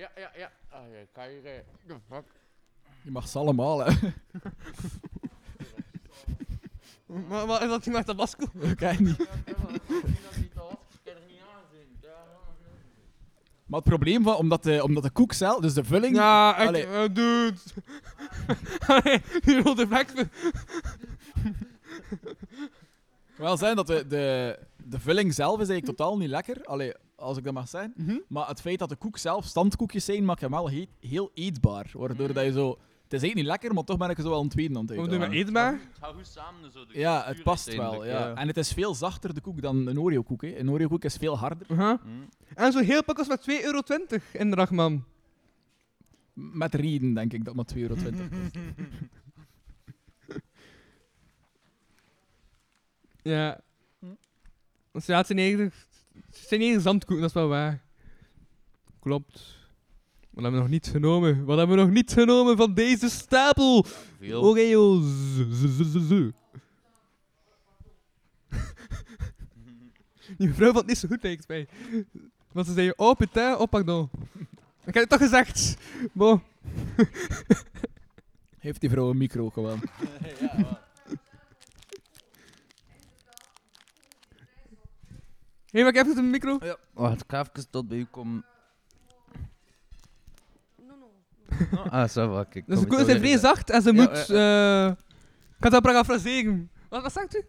Ja, ja, ja. Ah, ja, kan je...
Je mag ze allemaal, hè. (laughs)
Maar wat is dat die met Tabasco? (laughs)
Dat kan je niet. Maar het probleem van, omdat de, omdat de koek zelf, dus de vulling...
Ja, ik...
Allee.
eh, dude. (laughs) Allee, die rode vlek.
wel zijn dat de, de, de vulling zelf is eigenlijk totaal niet lekker. Allee, als ik dat mag zeggen.
Mhm.
Maar het feit dat de koek zelf standkoekjes zijn, maakt hem wel he- heel eetbaar. Waardoor dat je zo... Het is eigenlijk niet lekker, maar toch ben ik er zo wel een tweede aan het
Hoe doen we eetbaar?
Het gaat goed samen, zo. de
Ja, het past wel. Ja. En het is veel zachter, de koek, dan een Oreo-koek. hè. Een Oreo-koek is veel harder.
Mhm.
En zo heel pakjes met 2,20 euro in de Rachman.
Met reden denk ik dat maar 2,20 euro (laughs) kost.
Ja. Dus ja, het zijn eigenlijk, het zijn eigenlijk zandkoeken, dat is wel waar. Klopt. Wat hebben we nog niet genomen? Wat hebben we nog niet genomen van deze stapel?
Veel.
Oreo's. Z- z- z- z. Die mevrouw vond het niet zo goed, lijkt mij. Want ze zei, oh putain, oh pardon. Ik heb het toch gezegd. Bon.
Heeft die vrouw een micro gewoon? (laughs)
Hé, maar ik heb het een micro.
Wacht, ik ga even tot bij u komen. (laughs) Ah, zo kijk.
Dus de
je
zijn vrij zacht en ze
Ja,
moet... eh ik kan het op parafraseren. Wat, wat zegt u?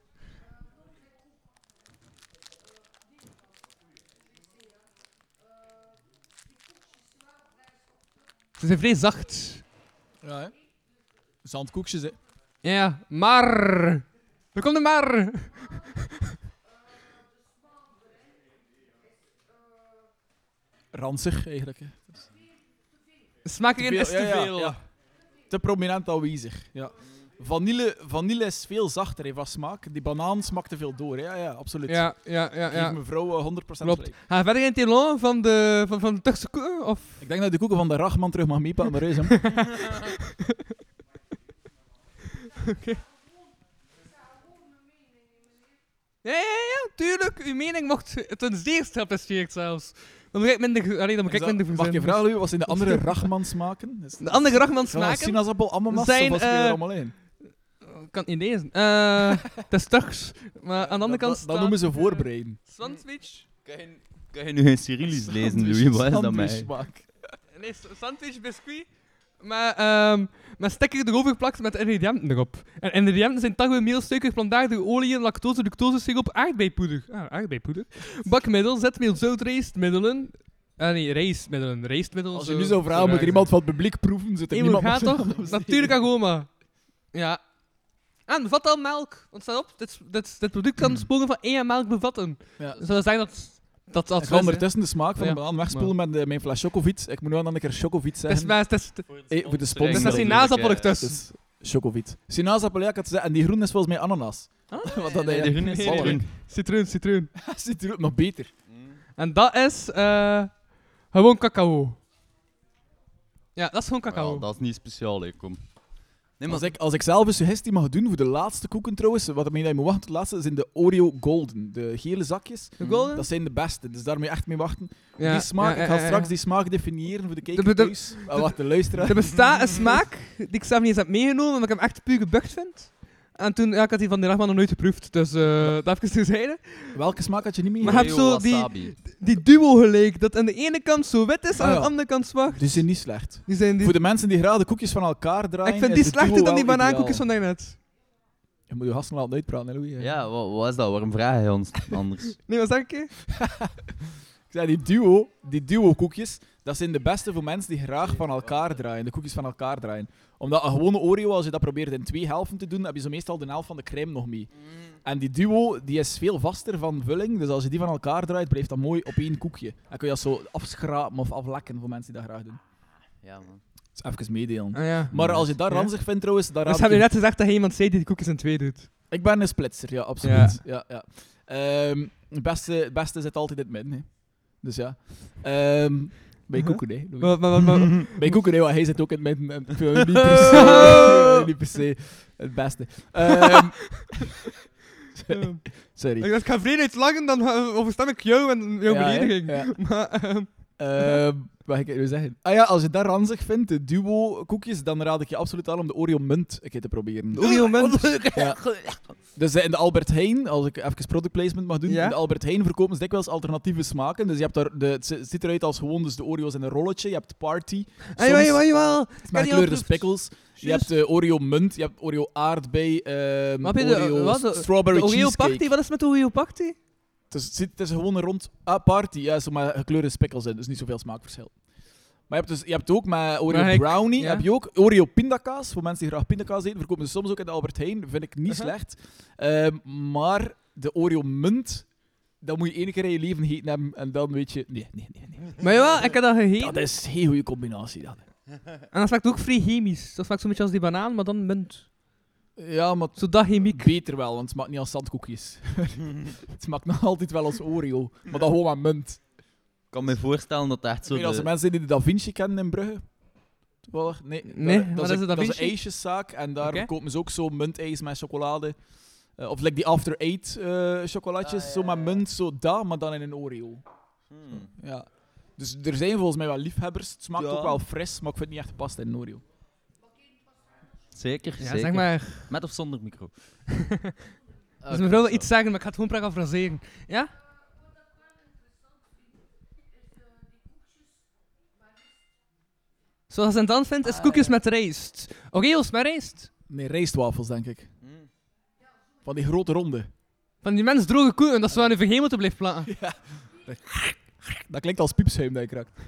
Ze zijn vrij zacht.
Ja, hè? Zandkoekjes, hè.
Ja, Ja, maar... Er komt een maar. (laughs)
Ranzig, eigenlijk. Hè.
Smaak is
Te veel, ja,
veel.
ja, ja. Te prominent aanwezig. Ja. Vanille, vanille is veel zachter hè, van smaak. Die banaan smaakt te veel door. hè. Ja, ja, absoluut.
Ja, ja, ja.
Geef
ja.
mevrouw eh, 100%
Klopt.
gelijk.
Ga je verder in het elan van de, van, van de Turkse koe? Of...
Ik denk dat de koeken van de Rachman terug mag meepakken naar huis. hè.
Ja, ja, ja, tuurlijk. Uw mening mocht ten zeerste geapprecieerd zelfs. Dan moet ik minder... Allee, dan moet ik minder
mag je vragen, Louis, wat zijn de andere Rachman smaken? Is-
De andere Rachman
Ja,
smaken...
Sinaasappel, ananas,
zijn,
of was je er
eh,
allemaal in?
Ik kan het niet lezen. Eh, het is Turks. Maar aan de andere
Dat-
kant
dat,
staat...
dat noemen ze voorbereiden.
Sandwich.
Kan je, kan je nu geen Cyrillisch lezen, Louis? Wat is dat mij?
Sandwichsmaak.
Nee, s- sandwich biscuit. Maar ehm met sticker erover geplakt met ingrediënten erop. En ingrediënten zijn tarwe, meel, suiker, plantaardige oliën, lactose, lactose, siroop, aardbeipoeder. Ah, aardbeipoeder. Bakmiddel, zetmeel, zout, rijstmiddelen. Ah nee, rijstmiddelen. Rijstmiddelen.
Als je
zo-
nu zou vragen,
zo
moet er iemand van het publiek proeven, zit er niemand
gaat toch? (laughs) Natuurlijk aroma. Ja. En bevat al melk. Want staat op, dit, dit, dit product kan sporen van één melk bevatten.
Ja.
Dus dat zijn dat... Dat dat
Ik ga ondertussen de smaak van
Ja.
de banaan wegspoelen met eh, mijn fles Chocovit. Ik moet nu aan een keer Chocovit
Het is
zeggen.
maar... Het is,
Hey, voor de sponsor.
dat is die naasappel ertussen.
Dus Chocovit. Sinaasappel, ja, ik had gezegd. En die groen is volgens mij ananas.
Ah, (laughs)
Wat dat
Nee, is
nee,
groen.
nee. Citroen, citroen.
Ziet er ook nog beter.
En dat is eh gewoon cacao. Ja, dat is gewoon cacao.
Dat is niet speciaal, hè, kom. Nee, maar
Als ik, als ik zelf een suggestie mag doen voor de laatste koeken trouwens, wat ik mee dat je moet wachten tot de laatste, zijn de Oreo Golden. De gele zakjes.
De golden?
Dat zijn de beste, dus daar moet je echt mee wachten.
Ja,
die smaak,
ja,
ik ga straks die smaak definiëren voor de kijker
De- de-
thuis. Ah, wacht, de luisteraar.
Er bestaat een smaak die ik zelf niet eens heb meegenomen, omdat ik hem echt puur gebucht vind. En toen, ja, ik had die van de Rachman nog nooit geproefd, dus eh dat heb ik terzijde.
Welke smaak had je niet meer?
Maar heb
Oreo
zo die-
wasabi.
Die duo gelijk, dat aan de ene kant zo wit is en
Ah,
aan
ja.
de andere kant zwart.
Die zijn niet slecht.
Die zijn die...
Voor de mensen die graag de koekjes van elkaar draaien.
ik vind
is
die slechter dan die
wel
banaankoekjes van daarnet.
Je moet je gasten laten uitpraten, hè, Louis.
Ja, wat, wat is dat? Waarom vraag je ons anders? (laughs)
Nee, wat zeg ik? hè? (laughs)
Ik zei, die duo, die duo koekjes, Dat zijn de beste voor mensen die graag van elkaar draaien, de koekjes van elkaar draaien. Omdat een gewone Oreo, als je dat probeert in twee helften te doen, heb je zo meestal de helft van de crème nog mee. En die duo, die is veel vaster van vulling, dus als je die van elkaar draait, blijft dat mooi op één koekje. Dan kun je dat zo afschrapen of aflekken voor mensen die dat graag doen.
Ja, man.
Dus even meedelen.
Ah, ja.
Maar als je dat
Ja.
ranzig vindt trouwens, dan raad
Dus heb je net gezegd dat je iemand zei die die koekjes in twee doet?
Ik ben een splitser, ja, absoluut. Ja. Ja, Ehm, het, beste, het beste zit altijd in het midden. Hè. Dus ja. Ehm, bij koeken, hè.
Maar, maar, maar, (laughs) maar-
Bij koeken, hè, want hij zit ook in vind hem (laughs) niet per se, niet per se het beste. Ehm, (laughs) sorry. sorry.
Ik dacht, ik ga vreemd lachen, dan uh, overstem ik jou en jouw
Ja,
belediging.
Ja.
Maar, ehm,
Ehm, (laughs) wat ga ik nu zeggen? Ah ja, als je dat ranzig vindt, de duo koekjes, dan raad ik je absoluut aan om de Oreo munt een keer te proberen.
Oreo (laughs) munt.
Ja. Dus eh, in de Albert Heijn, als ik even product placement mag doen,
Ja.
in de Albert Heijn verkopen ze dikwijls alternatieve smaken. Dus je hebt daar de, het zi- ziet eruit als gewoon dus de Oreo's in een rolletje. Je hebt party,
Ah, jawel, jawel,
met
proefd.
spikkels. Je hebt de Oreo munt, je hebt Oreo aardbei, ehm
de-
Oreo
wat,
strawberry
De Oreo
cheesecake.
Party, wat is met de Oreo Party?
Het is, het is gewoon een rond ah, party, ja, zo met gekleurde spikkels in, dus niet zoveel smaakverschil. Maar je hebt, dus, je hebt ook met Oreo
Maar ik-
brownie,
ja.
heb je ook Oreo pindakaas. Voor mensen die graag pindakaas eten, verkopen ze soms ook in de Albert Heijn. Vind ik niet
Uh-huh.
slecht. Ehm, maar de Oreo munt, dat moet je één keer in je leven gegeten hebben en dan weet je... Nee, nee, nee. nee.
Maar jawel, ik heb dat gegeten.
Dat is een heel goede combinatie. Dat.
En dat smaakt ook vrij chemisch. Dat smaakt zo'n beetje als die banaan, maar dan munt.
Ja, maar
Zo dat chemiek.
beter wel, want het smaakt niet als zandkoekjes. (laughs) het smaakt nog altijd wel als Oreo, maar dan gewoon met munt.
Ik kan me voorstellen dat het echt
Ik
zo
weet niet, als
de...
er mensen zijn die de Da Vinci kennen in Brugge. Toevallig? Nee,
Nee,
dat, dat
is de Da
dat is een
Vinci?
ijsjeszaak en daar
Oké.
verkopen ze ook zo muntijs met chocolade. Eh, of like die After Eight eh chocolatjes,
Ah, ja,
zo met
ja.
munt, zo dat, maar dan in een Oreo.
Hmm.
Ja. Dus er zijn volgens mij wel liefhebbers. Het smaakt
Ja.
ook wel fris, maar ik vind het niet echt gepast in een Oreo.
Zeker,
Ja,
zeker.
zeg maar.
Met of zonder micro? (laughs)
Dus mevrouw wil iets zeggen, maar ik ga het gewoon parafraseren. Ja? Zoals ze het dan vindt, is
Ah,
koekjes
ja.
met rijst. Oreo's met rijst.
Nee, rijstwafels, denk ik.
Hmm.
Van die grote ronde.
Van die mens droge koeken, dat ze aan je vergemelte blijft plakken. (laughs)
Dat klinkt als piepschuim dat je kraakt. (laughs)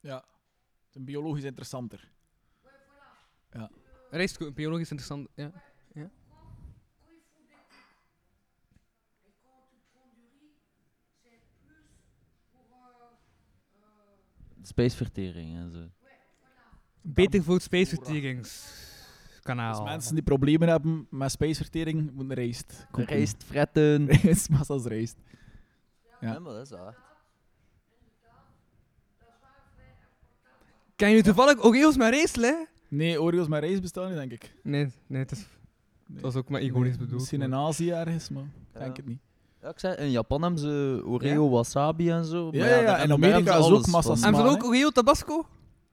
Ja, het is een biologisch interessanter.
Rijstkoeken, biologisch interessant. Ja.
Spijsvertering en zo.
Beter voor het spijsverteringskanaal.
Dus mensen die problemen hebben met spijsvertering, moeten rijst.
Rijst, fretten. (laughs)
Rijst, massa's rijst. Ja.
Ja, maar dat is wel
Ken je toevallig Oreo's met hè?
Nee, Oreo's met rijst bestaan niet, denk ik.
Nee, nee, het is,
Nee.
dat is ook maar ironisch bedoeld.
Misschien in Azië ergens, maar ik
Ja.
denk het niet.
Ja, ik zei, in Japan hebben ze Oreo wasabi en zo.
Ja,
maar
ja, ja,
daar-
en
daar
Amerika
hebben ze
is ook
alles
massa
van.
smaak.
En van
hè?
ook Oreo Tabasco?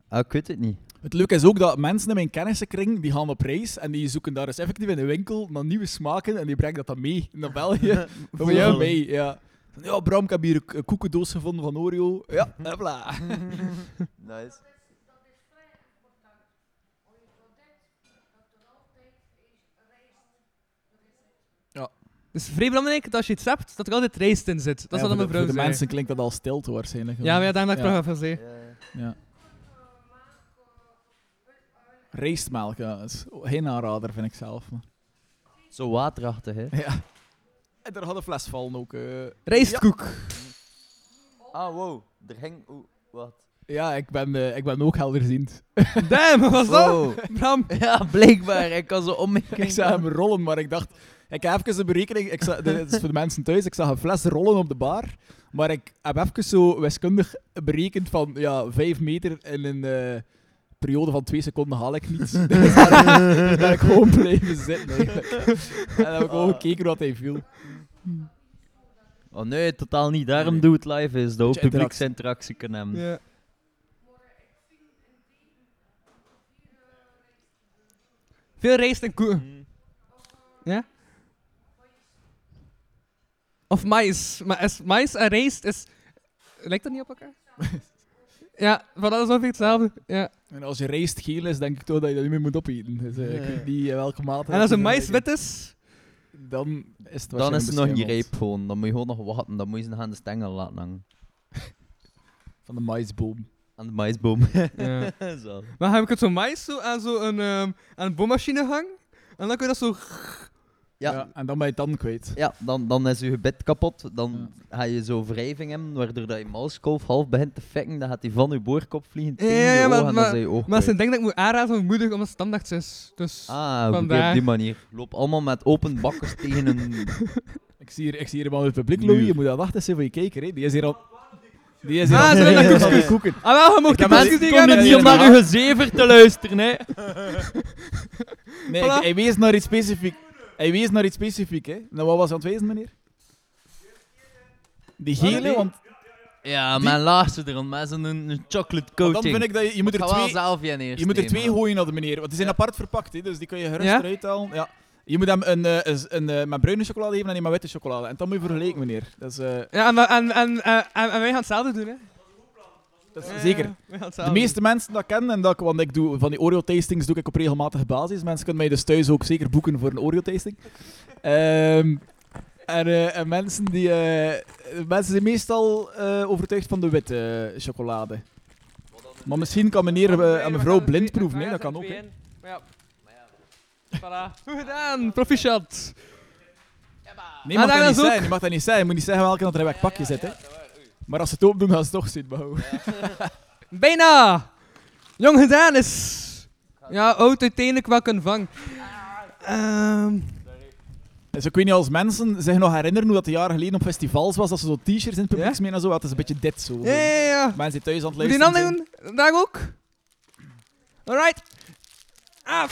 Ah, ik weet het niet.
Het leuke is ook dat mensen in mijn kennissenkring, die gaan op reis en die zoeken daar eens effectief in de winkel naar nieuwe smaken en die brengen dat dan mee naar België. (laughs) Voor
jou?
mee, ja. Van, Ja, Bram, ik heb hier een een koekendoos gevonden van Oreo. Ja, (laughs) hopla. (laughs)
nice.
Het is vrij belangrijk dat als je iets hebt, dat er altijd rijst in zit. Dat is wat mijn
de,
vrouw
voor de
zei.
mensen klinkt dat al stilte waarschijnlijk.
Ja, maar ja, daarom heb ik
Ja.
nog even gezegd.
Ja. Rijstmelk, ja. Dat is geen aanrader, vind ik zelf. Maar.
Zo waterachtig, hè?
Ja. En daar had een fles vallen ook. eh.
Rijstkoek.
Ah, wow. Er ging... Oeh, wat?
Ja, ik ben, eh, ik ben ook helderziend.
Damn, wat was dat?
Wow.
Bram.
Ja, blijkbaar. Ik kan zo om me (laughs)
Ik zag hem rollen, maar ik dacht... Ik heb even een berekening... Ik zag, dit is voor de mensen thuis. Ik zag een fles rollen op de bar. Maar ik heb even zo wiskundig berekend van... Ja, vijf meter in een eh, periode van twee seconden haal ik niet. (laughs) dus daar ben ik gewoon blijven zitten eigenlijk. En dan heb ik gewoon gekeken wat hij viel.
Oh nee, totaal niet. Daarom
Nee.
doe het live is. Dat we
Beetje interactie.
publieksinteractie kunnen hebben.
Ja. Veel rijst en koeken. Ja? Of mais. Maar is mais en rijst is... Lijkt dat niet op elkaar? (laughs) Ja, van dat is ongeveer hetzelfde. Ja.
En als je rijst geel is, denk ik toch dat je dat niet meer moet opeten. Dus eh, ik weet niet welke mate.
En als een mais wit is...
Dan is het
Dan is het nog niet rijp gewoon. Dan moet je gewoon nog wachten. Dan moet je ze nog aan de stengel laten hangen. (laughs)
Van de maisboom.
Aan de maisboom.
Ja. (laughs)
Zo.
Maar heb ik het zo mais zo aan zo'n ehm aan een boormachine hangen. En dan kun je dat zo...
Ja.
En dan ben je het dan kwijt.
Ja, dan, dan is je gebit kapot. Dan ga je zo wrijving hebben, waardoor dat je mauskolf half begint te fikken. Dan gaat hij van je boorkop vliegen tegen
Ja, ja,
je
maar-
ogen en dan
maar-
zijn je oog
Maar ze denkt dat ik moet aanraden van mijn moeder omdat het standaard is. Dus...
Ah, op die manier. Loop allemaal met open bakkers (laughs) tegen een...
Ik zie hier, ik zie hier iemand uit het publiek. Louis. Je moet dat wachten zijn voor je kijker. Hè. Die is hier al... Die is hier
Ah,
al... die is (laughs)
koeken.
al koeken.
Ah wel, je mocht de
mensen-
koekjes niet gaan die
naar uw
gezever te luisteren, hè. (laughs)
Nee, hij wees naar iets specifiek. Hij wees naar iets specifiek, hè. Nou, wat was hij aan het wezen, meneer? Die gele, want,
Ja,
Die-
mijn laagste er, met zo'n een, een chocolate coating.
dan vind ik dat je, je moet er
ga wel
twee...
zelf je eerst
Je moet er
nemen.
twee gooien naar de meneer, want die zijn apart verpakt, hè, dus die kun je gerust
Ja?
eruit halen. Ja. Je moet hem een, eh, een, een, eh, met bruine chocolade geven en een met witte chocolade. En dan moet je vergelijken, meneer. Dat is, eh,
Ja, en, en, en, en, en wij gaan hetzelfde doen, hè.
Dat is zeker. De meeste mensen dat kennen, en dat, ik- want ik doe van die Oreo-tastings doe ik op regelmatige basis. Mensen kunnen mij dus thuis ook zeker boeken voor een Oreo-tasting. Ehm, en, eh, en mensen, die, eh, mensen zijn meestal eh, overtuigd van de witte chocolade. Maar misschien kan meneer en mevrouw blind proeven, hè? dat kan ook. hè.
Ja. Voilà. Goed gedaan, proficiat.
Nee,
Ah,
mag
daar
dat niet zijn. Je mag dat niet zijn. Je moet niet zeggen welke dat er in welk pakje zit. Hè. Maar als ze het open doen, gaan ze het toch zien. (laughs)
Bijna! Jong gedaan is... Ja, oud uiteindelijk wel kunnen vangen. Ehm...
Dus ik weet niet als mensen zich nog herinneren hoe dat een jaar geleden op festivals was, dat ze zo t-shirts in het publiek smeren en zo. Dat is een beetje dit zo.
Ja, ja, ja.
Mensen die thuis aan het
Moet die
luisteren
dan doen? Daar ook? Alright. Ah, ah.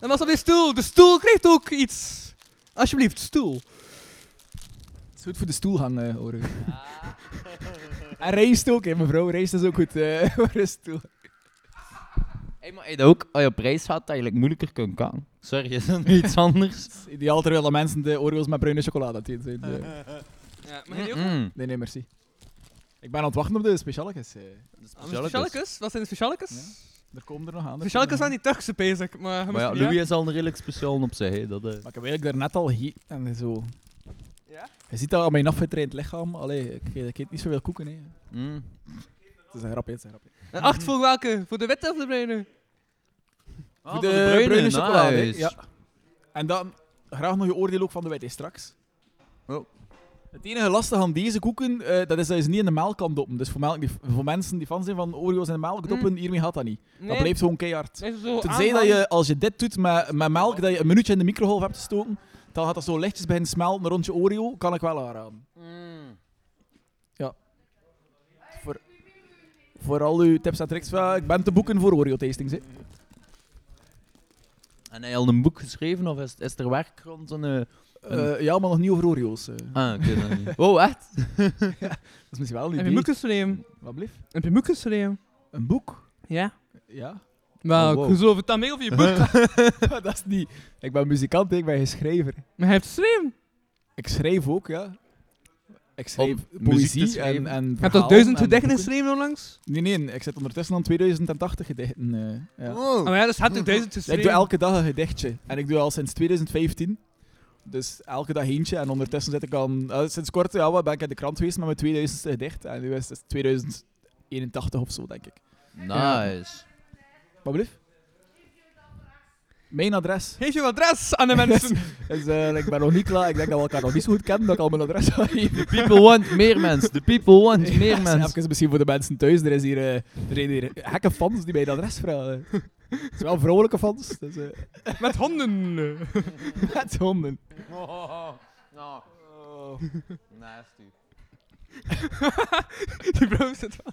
Dat was op die stoel. De stoel krijgt ook iets. Alsjeblieft, stoel.
Het is goed voor de stoel hangen, hoor. En rijst ook, hè, mevrouw. Rijst is ook goed eh, (laughs) voor de stoel.
Hey, maar hey, ook, als je op reis gaat, dat je eigenlijk moeilijker kunt kan. Sorry, is dat nu iets (laughs) anders?
Ideaal terwijl de mensen de Oreos met bruine chocolade eten zijn. Eh,
Ja, mag je die ook?
Mm.
Nee, nee, merci. Ik ben aan het wachten op de specialetjes. eh.
Ah, Specialekes? Wat zijn de specialekes?
Ja. Er komen er nog aan.
Specialekes zijn die Turkse bezig, maar...
Maar ja, Louis
aan.
is al een redelijk speciaal op zich. Hè. Dat, eh.
Maar ik heb eigenlijk daarnet al hier en zo. Je ziet dat aan mijn afgetraind lichaam. Allee, ik, ik eet niet zoveel koeken. Hè.
Mm.
Het is een grapje, het is een grapje.
Acht voor welke? Voor de witte of de bruine?
Ah,
voor de, bruine, chocolade. hè.
nice.
Ja. En dan graag nog je oordeel ook van de witte straks.
Oh.
Het enige lastige aan deze koeken, eh, dat is dat je ze niet in de melk kan doppen. Dus voor, melk, die, voor mensen die fan zijn van Oreo's in de melk doppen, hiermee gaat dat niet. Dat blijft gewoon keihard. Tenzij dat je, als je dit doet met, met melk, dat je een minuutje in de microgolf hebt gestoken, dan gaat dat zo lichtjes beginnen smelten rond je Oreo, kan ik wel aanraden.
Mm.
Voor, voor al uw tips en tricks, ja, ik ben te boeken voor Oreo-tastings. hè.
En heb je al een boek geschreven of is, is er werk rond een... eh,
Eh, ja, maar nog niet over Oreo's. eh.
Ah, oké, dan niet. Oh, echt? (laughs)
Dat is misschien wel een
Heb je
idee.
boek geschreven?
Wat blieft?
Heb je boek geschreven?
Een boek?
Ja.
Ja.
Maar
Oh, wow.
het dan mee over je boek. (laughs) (laughs)
dat is niet... Ik ben muzikant, ik ben geen schrijver.
maar hij heeft geschreven.
Ik schrijf ook, ja. Ik schrijf
Om
poëzie en,
schrijven?
en
Je hebt
verhalen
al duizend
en
gedichten geschreven onlangs?
Nee, nee, ik zit ondertussen aan 2080 gedichten. eh, ja.
Oh ja, dus heb ik duizend geschreven.
ik doe elke dag een gedichtje. En ik doe al sinds 2015. Dus elke dag eentje. En ondertussen zit ik aan... eh, sinds kort ja, wat ben ik in de krant geweest met mijn 2000ste gedicht. En nu is het 2081 of zo, denk ik.
Nice.
Wat blieft? Mijn adres.
Geef je adres aan de mensen. (laughs)
Dus, eh, ik ben nog niet klaar. Ik denk dat we elkaar nog niet zo goed kennen, dat ik al mijn adres ga geven.
People want meer mensen. The people want meer mensen.
Even misschien voor de mensen thuis. Er, is hier, eh, er zijn hier gekke fans die mij het adres vragen. Het zijn wel vrouwelijke fans. Dus, eh,
Met honden.
met honden.
Oh, no. Nasty.
Die vrouw zit van.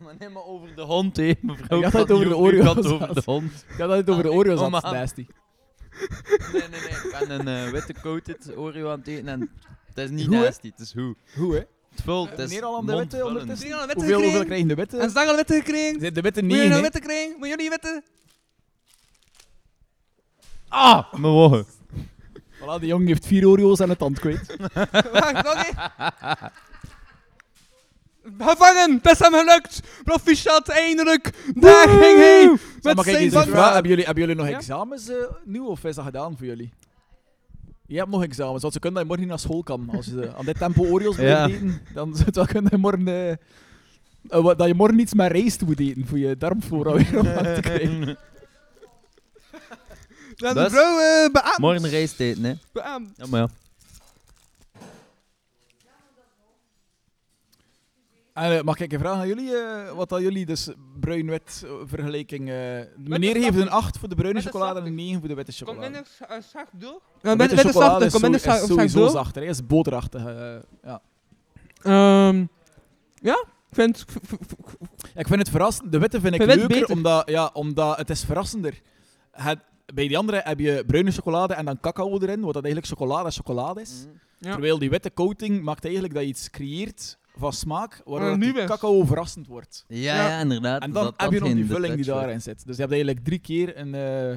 (laughs)
Maar neem maar over de hond, hé, mevrouw.
Ik had het over de
u
Oreo's
had het over de hond.
Ik had het over de is
man.
nasty.
Nee, nee, nee. Ik ben een eh, witte coated Oreo aan het eten en het is niet
Hoe,
nasty, het is hoe.
Hoe, hè?
Het vult, het is
Meneer al aan de witte ondertussen?
Je al witte
Hoeveel, hoeveel krijgen de witte?
En ze al witte gekregen?
Zijn de witte
Moet je
niet,
nou witte krijgen? Moet jullie witte?
Ah, mijn wogen.
Voilà, die jongen heeft vier Oreo's aan de tand kwijt. (laughs)
Wacht, nog. (laughs) gevangen! Het is hem gelukt! Proficiat, eindelijk! Daar ging hij! Met
maar kijk
zijn
hebben, jullie, hebben jullie nog
Ja?
examens eh, nu of is dat gedaan voor jullie? Je hebt nog examens, want ze kunnen dat je morgen niet naar school kan. Als je eh, aan dit tempo Oreos (laughs) moet
Ja.
eten, dan (laughs) zou het wel kunnen dat je morgen, eh, eh, wat- dat je morgen iets met rijst moet eten voor je darmflora weer op te krijgen.
De
Dus?
vrouw eh, beaamt.
Morgen rijst eten, hè.
Beaamt.
Ja, maar ja.
En, eh, mag ik een vraag aan jullie? eh, wat dat jullie, dus bruin-wit eh, vergelijking... eh, meneer geeft een 8 voor de bruine chocolade en een 9 voor de witte
Komt
chocolade.
minder uh, zacht door?
De
Ja,
witte
minder
chocolade
zacht.
is,
Komt minder
zo- is
zacht
sowieso
door?
zachter, hè. is boterachtig. eh, ja.
Ehm, ja, ik vind...
Ja, ik vind het verrassend. De witte vind ik
wit
leuker,
beter.
omdat, ja, omdat het is verrassender. Het, bij die andere heb je bruine chocolade en dan cacao erin, wat dat eigenlijk chocolade chocolade is.
Ja.
Terwijl die witte coating maakt eigenlijk dat je iets creëert van smaak, waardoor
Ah,
die cacao verrassend wordt.
Ja,
Ja.
ja, inderdaad.
En dan
dat-
heb
dat
je nog die vulling die daarin zit. Dus je hebt eigenlijk drie keer een, eh,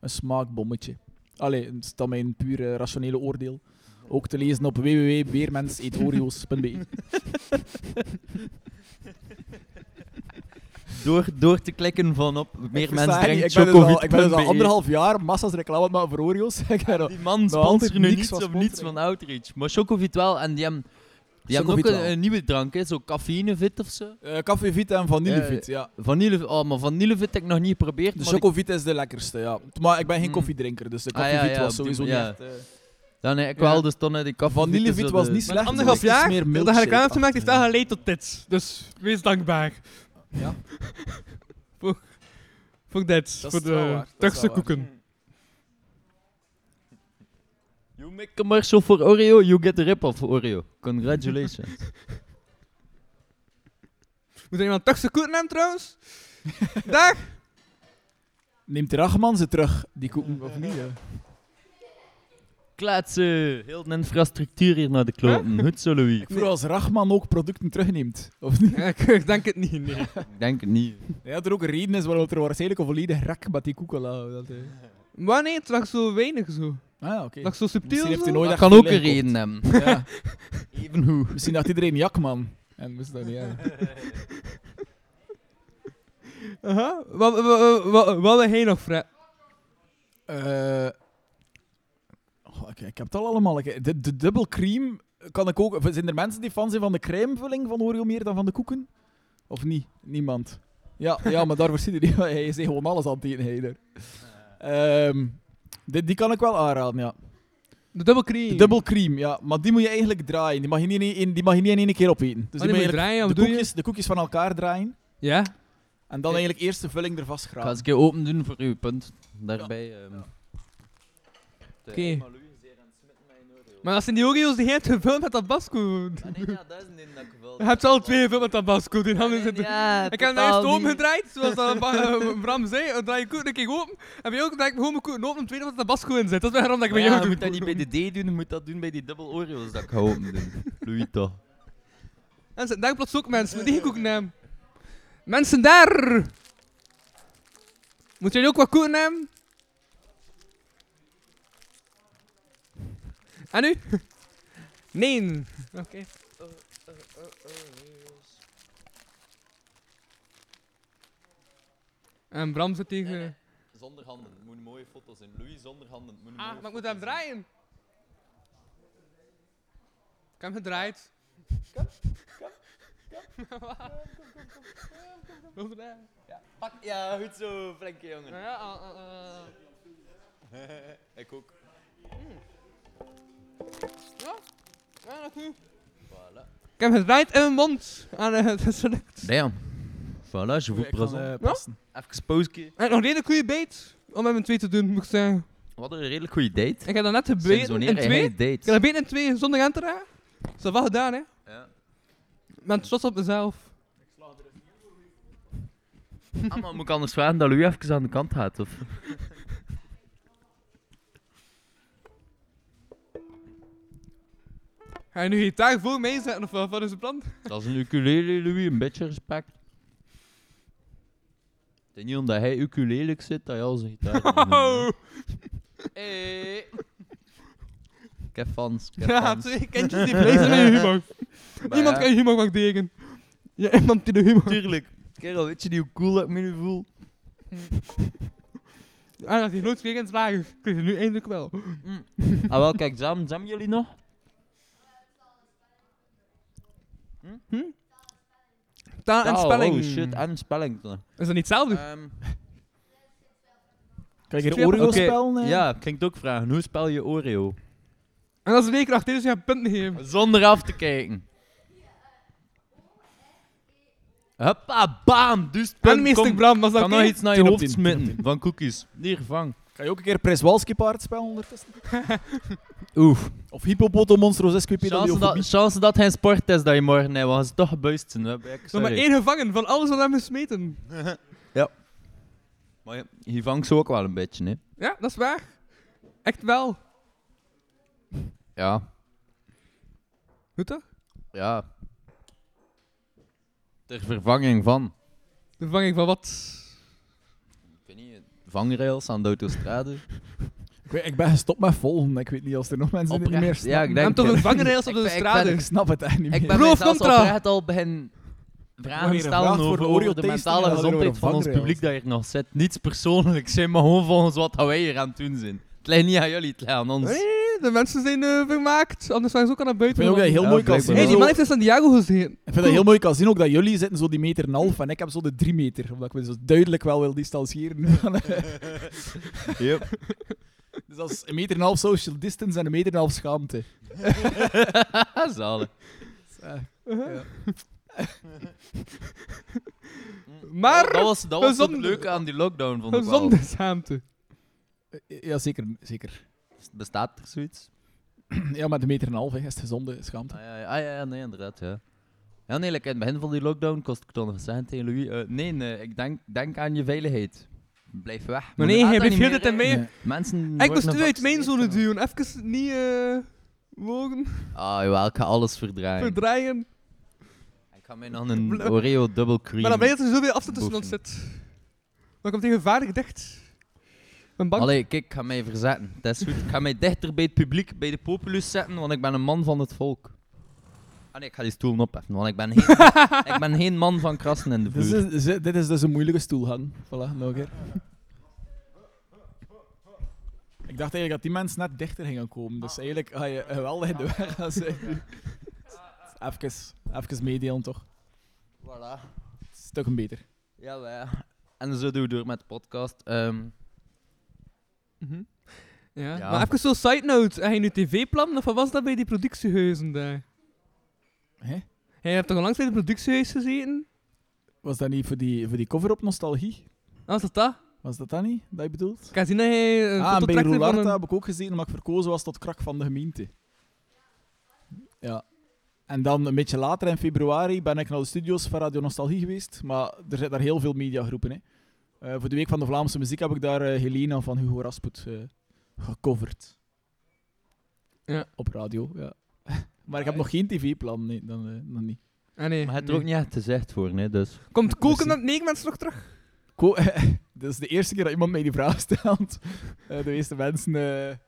een smaakbommetje. Allee, dat is dan mijn puur eh, rationele oordeel. Ook te lezen op www.beermenseetoreos.be. (laughs)
Door, door te klikken van op meer
Ik
mensen drinkt
ik ben dus al, dus
chocovit.be.
anderhalf jaar massa's reclame maken voor Oreos. (laughs)
Die man sponsort nu niets
van
of niets van Outreach. Maar Chocovit wel. En die hebben, die hebben ook een, nieuwe drank, hè, zo cafeïnevit of zo.
Eh Café Vita en Vanillevit, ja.
Vanille, oh, maar vanillevit heb ik nog niet geprobeerd.
De
ik-
Chocovit is de lekkerste, ja. Maar ik ben geen
Mm.
koffiedrinker, dus de
Ah,
Café
ja,
Vit
ja,
was
die-
sowieso
ja.
niet echt... eh,
Ja, nee, ik
Ja.
wel, dus dan ik kaffe.
Vanillevit was niet
Maar
slecht.
anderhalf
het was iets
jaar
meer
dat reclame
milkshake-achtig.
gemaakt heeft, dat geleid tot dit. Dus wees dankbaar.
Ja.
voor, voor dit.
Dat
voor de Turkse koeken.
You make commercial for Oreo, you get the rip-off for Oreo. Congratulations. (laughs)
Moet er iemand Turkse koeken hebben trouwens? (laughs) Dag!
Neemt de Rachman ze terug, die koeken, of niet? hè?
Kletsen. Heel de infrastructuur hier naar de kloten. Goed zo, Louis.
Ik vroeg als Rachman ook producten terugneemt, of niet?
Ja, ik, ik denk het niet, nee. (laughs)
Ik denk het niet.
Ja, dat er ook een reden is waarom er waarschijnlijk een volledig rek met die koeken lag. Dat.
Maar nee, het lag zo weinig zo.
Ah, oké.
Het lag zo subtiel
Misschien heeft
zo.
hij nooit
Dat kan ook een reden hebben.
Ja. (laughs)
Even hoe.
Misschien dacht iedereen Jakman. En wist dat niet, ja. (laughs)
Aha. Wat, wat, wat, wat wil nog, Fred?
Eh, goh, ik, ik heb het al allemaal. Ik- De, de dubbel cream kan ik ook. Zijn er mensen die fan zijn van de crèmevulling van Oreo meer dan van de koeken? Of niet? Niemand. Ja, ja maar daarvoor zie je niet. (laughs) Hij is gewoon alles aan het eten. Die, die kan ik wel aanraden, ja.
De double cream.
De dubbel cream, ja. Maar die moet je eigenlijk draaien. Die mag je niet in, in- die mag je niet in één keer opeten. Dus
Oh,
die
die
moet
je draaien, wat
de,
doe je?
koekjes, de koekjes van elkaar draaien.
Ja?
En dan eigenlijk eerst de vulling er vast
Ik ga eens een keer open doen voor uw punt. Daarbij. ehm.
Oké. Maar dat zijn die Oreo's die heeft gevuld met tabasco.
Ah, nee, ja, dat is een dat ik.
Je hebt ze al twee gevuld met tabasco. Die handen zitten...
Ja,
Ik heb hem eerst open
niet.
gedraaid, zoals dat (laughs) eh, Bram zei. Dan draai je koek een keer open. En bij jou draai ik gewoon mijn koek open om weten wat tabasco in zit. Dat is waarom dat ik bij jou
je
doe.
moet dat niet bij de D doen, je moet dat doen bij die dubbel Oreo's dat ik ga open doen. (laughs) Louis toch.
En denken plots ook mensen met die koeken nemen. Mensen daar! Moet jullie ook wat koeken nemen? En nu? (laughs) Nee. Oké. En Bram zit tegen...
Zonder handen, het moeten mooie foto's zijn. Louis zonder handen, het moeten
Ah,
mooie
maar ik moet hem draaien. Ik heb hem gedraaid. Kom.
zijn. (laughs) Pak, ja, goed zo, flinke jongen.
Ja, uh, uh, (laughs)
ik ook.
ja, ja, dat is.
Voilà.
Ik heb gedraaid in mijn mond. Ah, nee, (laughs) dat is gelukt.
Damn. Voilà, je
Ik eh, passen.
Even pauzekie.
Ik heb nog een redelijk goede beet om met mijn twee te doen, moet ik zeggen.
Wat een redelijk goede date.
Ik heb dat net gebeten in twee.
jij
Ik
een
heb
date?
dat beten in twee zonder aan te raken. Dat is wel gedaan, hè.
Ja.
Ik ben trots op mezelf.
Ah, maar moet ik anders vragen dat Louis even aan de kant gaat, of? (laughs)
Ga je nu gitaar voor mij zetten of wat, is het plan?
Dat is een ukulele, Louis, een beetje respect. Het is niet omdat hij ukulele zit dat je al zijn gitaar. (laughs)
Oh.
Hey. Ik heb fans, ik heb
Ja,
fans.
twee kindjes die zijn met je (laughs) humor.
Maar
Niemand
ja,
kan je humor waarderen. Ja, iemand die de humor...
Tuurlijk. Kerel, weet je niet hoe cool dat ik me nu voel?
Ah, dat hij nooit weer in het lager. Ik nu eindelijk wel.
Ah wel, kijk, jam, jam jullie nog?
Taal en
Taal,
spelling.
Oh shit, en spelling.
Is dat niet hetzelfde?
Ehm,
Kan je hier
Twee-
Oreo
oké,
spelen? eh?
Ja, ik ging het ook vragen. Hoe spel je Oreo?
En dat is een week achter, dus je hebt punten gegeven.
Zonder af te kijken. Hoppa, bam! Dus
En
punt,
meester
kom.
Bram, was dat
kan nog
oké?
iets naar je
10 op
hoofd
10,
smitten
10 op
van cookies. Hier, vang.
Kan je ook een keer Preswalski paard spelen ondertussen? (laughs)
Oef.
Of Hippopotomonstros
Chance
Esquipedaliofobie?
dat, chance dat hij sport is dat je morgen hebt, want hij is toch hè, Bek.
We hebben maar
Sorry.
één gevangen van alles wat hebben gesmeten. (laughs)
Maar je, je vangt zo ook wel een beetje, hè.
Ja, dat is waar. Echt wel.
Ja.
Goed toch?
Ja. Ter vervanging van.
De vervanging van wat?
Ik vangrails aan de autostrade. (laughs)
Ik, weet- ik ben gestopt met volgen. Ik weet niet als er nog mensen die het niet meer
ja, ik denk...
toch een vangrails (laughs) op
Ik
de
ben- ik
straat.
Ik snap het echt niet
Ik
meer.
ben
of
zelfs
contra?
oprecht al begin vragen stellen over,
de
over de mentale gezondheid van ons publiek dat hier nog zit. Niets persoonlijks, maar gewoon volgens wat dat wij hier aan het doen zijn. Het ligt niet aan jullie, het ligt aan ons.
De mensen zijn eh, vermaakt. Anders waren ze ook aan
Ik
buiten.
vind ook dat je heel
Ja,
mooi kan zien.
Hey, die man heeft in San Diego gezeten.
Ik vind dat heel mooi kan zien ook dat jullie zitten zo die meter en half en ik heb zo de drie meter. Omdat ik me zo duidelijk wel wil distancieren. (laughs) (laughs)
Yep.
dus dat is een meter en een half social distance en een meter en half schaamte. (laughs)
Zalig.
Ja.
Maar
dat was, dat was het leuke aan die lockdown, vond ik wel.
gezonde schaamte.
Ja, zeker. zeker.
Bestaat er zoiets? (clears throat)
Ja, met een meter en een half hè, is het gezonde schaamte.
Ah ja, ja, ah, ja, ja, nee, inderdaad, ja. Ja, nee, like in het begin van die lockdown kost ik toch nog zeggen tegen Louis, eh, nee, nee, ik denk, denk aan je veiligheid. Blijf weg.
Maar nee,
je
hij blijft
niet
heel de tijd
meer
mee.
Mensen
Ik
worden
moest nu uit mijn zone duwen. Even niet eh mogen
Ah, jawel, ik ga alles verdraaien.
verdraaien.
ik ga mij nog een Oreo double cream.
Maar dan ben je dat er zoveel afstand tussen ons zit. Dan komt tegen vaardig dicht.
Allee, kijk, ik ga mij verzetten. Dat is goed. Ik ga mij dichter bij het publiek, bij de populus zetten, want ik ben een man van het volk. Ah nee, ik ga die stoel opheffen, want ik ben geen, (laughs) ik ben geen man van krassen in de vloer.
dit, is, dit is dus een moeilijke stoelgang. Voilà, nog een keer. Ik dacht eigenlijk dat die mensen net dichter gingen komen. Dus eigenlijk ga je geweldig in de weg gaan zijn. Even, even meedelen toch.
Voilà.
Het is toch een beter.
Ja, ja. En zo doen we door met de podcast. Ehm,
Mhm. Ja.
Ja.
Maar even zo'n side note. Heb je nu tv-plan of wat was dat bij die productiehuizen daar?
Hè?
Hij hebt toch al langs bij de productiehuis gezeten?
Was dat niet voor die, voor die cover op nostalgie?
Ah, was dat dat?
Was dat dat niet, dat je bedoelt?
Ik kan zien dat hij een
ah,
foto
bij Roularta
een...
heb ik ook gezien, maar ik verkozen was tot krak van de gemeente. Ja. En dan een beetje later in februari ben ik naar de studio's van Radio Nostalgie geweest. Maar er zitten daar heel veel mediagroepen. Hè. Eh, voor de Week van de Vlaamse Muziek heb ik daar eh, Helena van Hugo Rasput eh, gecoverd.
Ja.
Op radio, ja. (laughs) maar ik heb nog geen tv-plan, nee, dan, dan niet.
Ah, nee.
maar het er
nee.
ook niet echt gezegd voor, nee, dus...
Komt koken
Merci.
dat negen mensen nog terug?
Ko (laughs) Dit is de eerste keer dat iemand mij die vraag stelt. (laughs) Eh, de meeste mensen...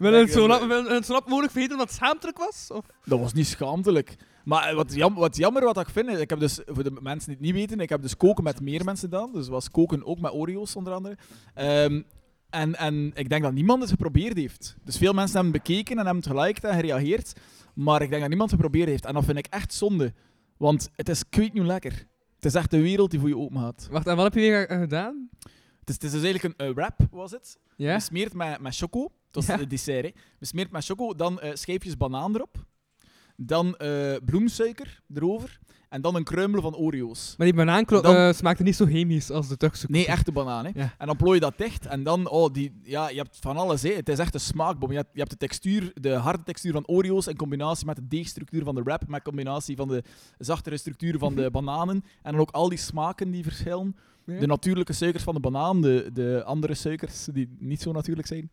eh,
Willen
denken-
het zo rap- willen het zo rap mogelijk vergeten omdat het schaamtelijk was? Of?
Dat was niet schaamtelijk. Maar eh, wat, jam, wat jammer wat ik vind, is, ik heb dus, voor de mensen die het niet weten, ik heb dus koken met meer mensen gedaan. Dus was koken ook met Oreo's onder andere. Ehm, en, en ik denk dat niemand het geprobeerd heeft. Dus veel mensen hebben het bekeken en hebben het geliked en gereageerd. Maar ik denk dat niemand het geprobeerd heeft. En dat vind ik echt zonde. Want het is kweet nu lekker. Het is echt de wereld die voor je open gaat.
Wacht, en wat heb je weer eh, gedaan?
Het is, het is dus eigenlijk een eh, wrap, was het.
Ja?
Besmeerd met, met choco. Dat was
Ja.
het dessert, hè. Besmeerd met choco. Dan eh schijfjes banaan erop. Dan eh, bloemsuiker erover. En dan een kruimel van Oreo's.
Maar die banaanklo
Dan-
eh, smaakte niet zo chemisch als de Turkse
Nee,
koeken.
echte banaan. Hè.
Ja.
En dan plooi je dat dicht. En dan, oh, die, ja, je hebt van alles. Hè. Het is echt een smaakbom. Je hebt, je hebt de textuur, de harde textuur van Oreo's in combinatie met de deegstructuur van de wrap. Met combinatie van de zachtere structuur van de (laughs) bananen. En dan ook al die smaken die verschillen. De natuurlijke suikers van de banaan, de, de andere suikers die niet zo natuurlijk zijn.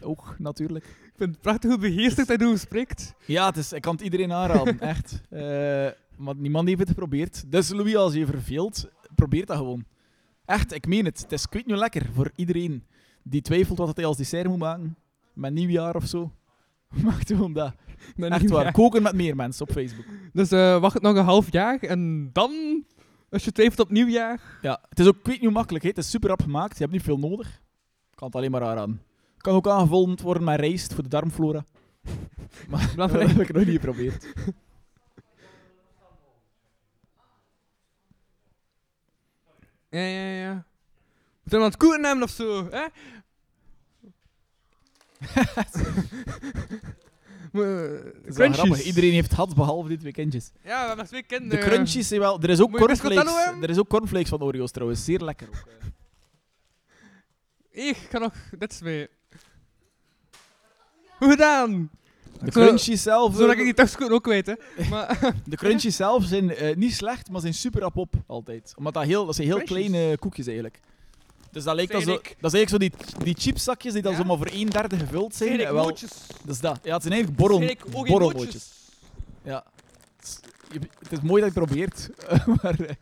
Ook natuurlijk.
Ik vind het prachtig hoe begeesterd hij erover spreekt.
Ja, het is, ik kan het iedereen aanraden, (laughs) echt. Eh, maar niemand heeft het geprobeerd. Dus Louis, als je verveelt, probeer dat gewoon. Echt, ik meen het. Het is kwijt nu lekker voor iedereen die twijfelt wat hij als dessert moet maken. Met nieuwjaar of zo. (laughs) Mag gewoon dat.
Mijn
Echt waar. Koken met meer mensen op Facebook.
Dus eh, wacht nog een half jaar en dan, als je twijfelt op nieuwjaar.
Ja, het is ook, niet hoe makkelijk, hè. het is super rap gemaakt. Je hebt niet veel nodig. Kan het alleen maar aan. Kan ook aangevuld worden met rijst voor de darmflora. (laughs) Maar dat
Belangrijk.
heb ik nog niet geprobeerd.
Ja, ja, ja. Moet het koeren nemen of zo, hè? (laughs) (laughs) crunchies.
grappig. Iedereen heeft gehad, behalve dit weekendjes.
Ja, we hebben twee kinderen.
De crunchies, zijn wel, er is ook cornflakes. Er is ook cornflakes van Oreo's trouwens. Zeer lekker ook. eh.
Ik ga nog dit is mee. Hoe gedaan?
De crunchies zelf...
Zodat
eh,
ik die thuis ook weet, hè. Maar, (laughs)
De crunchies zelf zijn eh, niet slecht, maar zijn super rap op altijd. Omdat dat, heel, dat zijn heel
Crunchies?
kleine koekjes eigenlijk. Dus dat lijkt dan zo, dat is eigenlijk zo die, die chipzakjes die dan
Ja?
zo maar voor een derde gevuld zijn.
Zijn
wel, dat is dat. Ja, het zijn eigenlijk borrel,
Zijn
borrelnootjes.
nootjes.
Ja. Het is, je- het is mooi dat je het probeert. (laughs) maar, eh,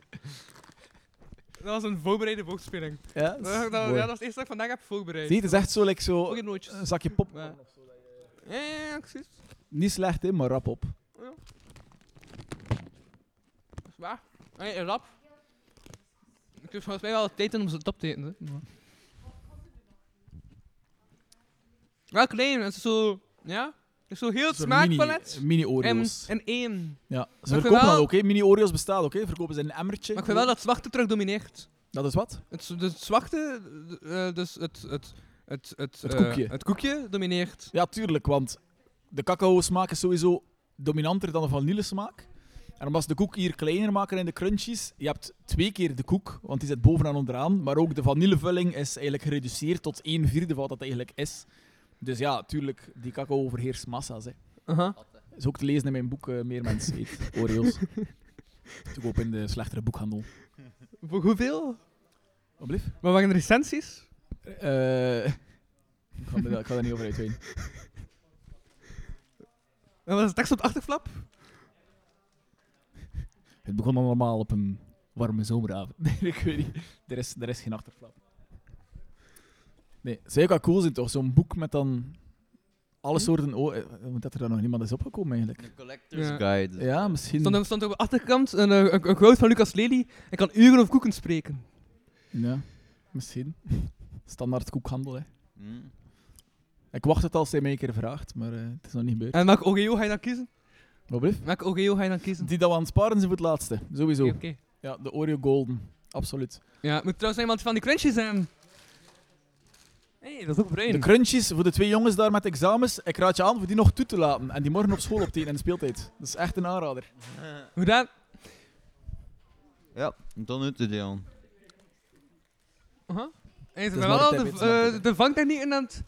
Dat was een voorbereide woordspeling.
ja,
Dat,
is
dat, ja, is het eerste dat ik vandaag heb voorbereid.
Zie, het is echt zo, like, zo een zakje pop.
Ja. Ja, ja, ja, precies.
Niet slecht, hè, maar rap op.
Dat is waar. Rap. Ik heb volgens mij wel tijd om ze top te eten. Hè. Maar- Wel klein, het is zo... Ja? Het is zo heel het
Zo'n
smaakpalet.
Mini, Oreo's.
en één.
Ja, ze
vind
verkopen
wel-
dat ook, hè. Mini Oreo's bestaat ook, hè. Verkopen ze in een emmertje.
Maar ik vind wel dat het zwarte terug domineert.
Dat is wat?
Het, z- het zwarte, eh, dus het, het, het, het,
Het
eh,
koekje.
het koekje domineert.
Ja, tuurlijk, want de cacao smaak is sowieso dominanter dan de vanille smaak. En omdat ze de koek hier kleiner maken in de crunchies, je hebt twee keer de koek, want die zit bovenaan onderaan. Maar ook de vanillevulling is eigenlijk gereduceerd tot een vierde van wat dat eigenlijk is. Dus ja, tuurlijk, die cacao overheerst massa's. Hè.
Aha.
is ook te lezen in mijn boek eh, Meer Mensen Eet Oreo's. (laughs) Te koop in de slechtere boekhandel.
Voor hoeveel?
Wat blieft?
Maar waren er recensies?
Eh, ik ga me daar- ik ga daar niet over uitweiden.
En was de tekst op de achterflap?
Het begon allemaal op een warme zomeravond. (laughs) Nee, ik weet niet. Er is, er is geen achterflap. Nee, zou ook wel cool zijn toch? Zo'n boek met dan alle soorten... Oh, dat er dan nog niemand is opgekomen eigenlijk.
Een collector's
Ja.
guide.
Ja, misschien...
Stond, er- stond er op de achterkant een, eh, een, een quote van Lucas Lely. Ik kan uren over koeken spreken.
Ja, misschien. (laughs) Standaard koekhandel, hè.
Mm.
Ik wacht het als hij mij een keer vraagt, maar eh, het is nog niet gebeurd.
En welke Oreo ga je dan kiezen?
Wat?
Welke Oreo ga je dan kiezen?
Die dat we aan het sparen zijn voor het laatste. Sowieso.
Oké, oké.
Ja, de Oreo Golden. Absoluut.
Ja, moet trouwens nog iemand van die crunchies zijn. Hé, hey, dat is ook bruin.
De crunchies voor de twee jongens daar met examens. Ik raad je aan voor die nog toe te laten. En die morgen op school opteken in de speeltijd. Dat is echt een aanrader.
Hoe dan?
Ja, dan het idee aan.
Aha. Wel
maar
al de,
tip, het is maar een
eh,
tip.
de vangtechnieken aan het,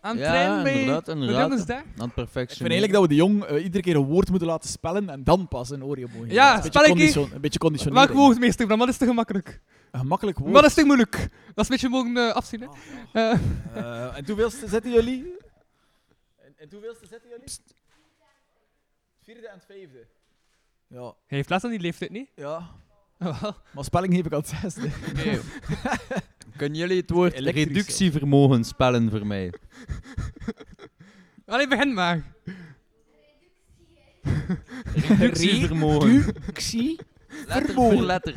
aan het
Ja,
trainen bij
inderdaad,
bij
inderdaad.
jongens daar.
Aan het.
Ik vind eigenlijk dat we de jong eh, iedere keer een woord moeten laten spellen en dan pas een Oreo mogen
Ja,
geven. Dat is
spel
een
ik
beetje, condition, een beetje conditionering.
Welk woord, meester? Dan wat is te gemakkelijk?
Een gemakkelijk woord.
Wat is te moeilijk? Dat is een beetje mogen eh, afzien, hè. Eh,
Eh, en hoeveelste zetten jullie? En, en hoeveelste zetten jullie? Vierde en het vijfde. Ja,
hij heeft last aan die leeftijd, niet?
ja.
Ah, (laughs) wel.
Maar spelling geef ik al het zesde. (laughs)
Kunnen jullie het woord
Elektrische.
reductievermogen spellen voor mij?
Allee, begin maar.
Reductievermogen.
Reductie.
Letter voor letter.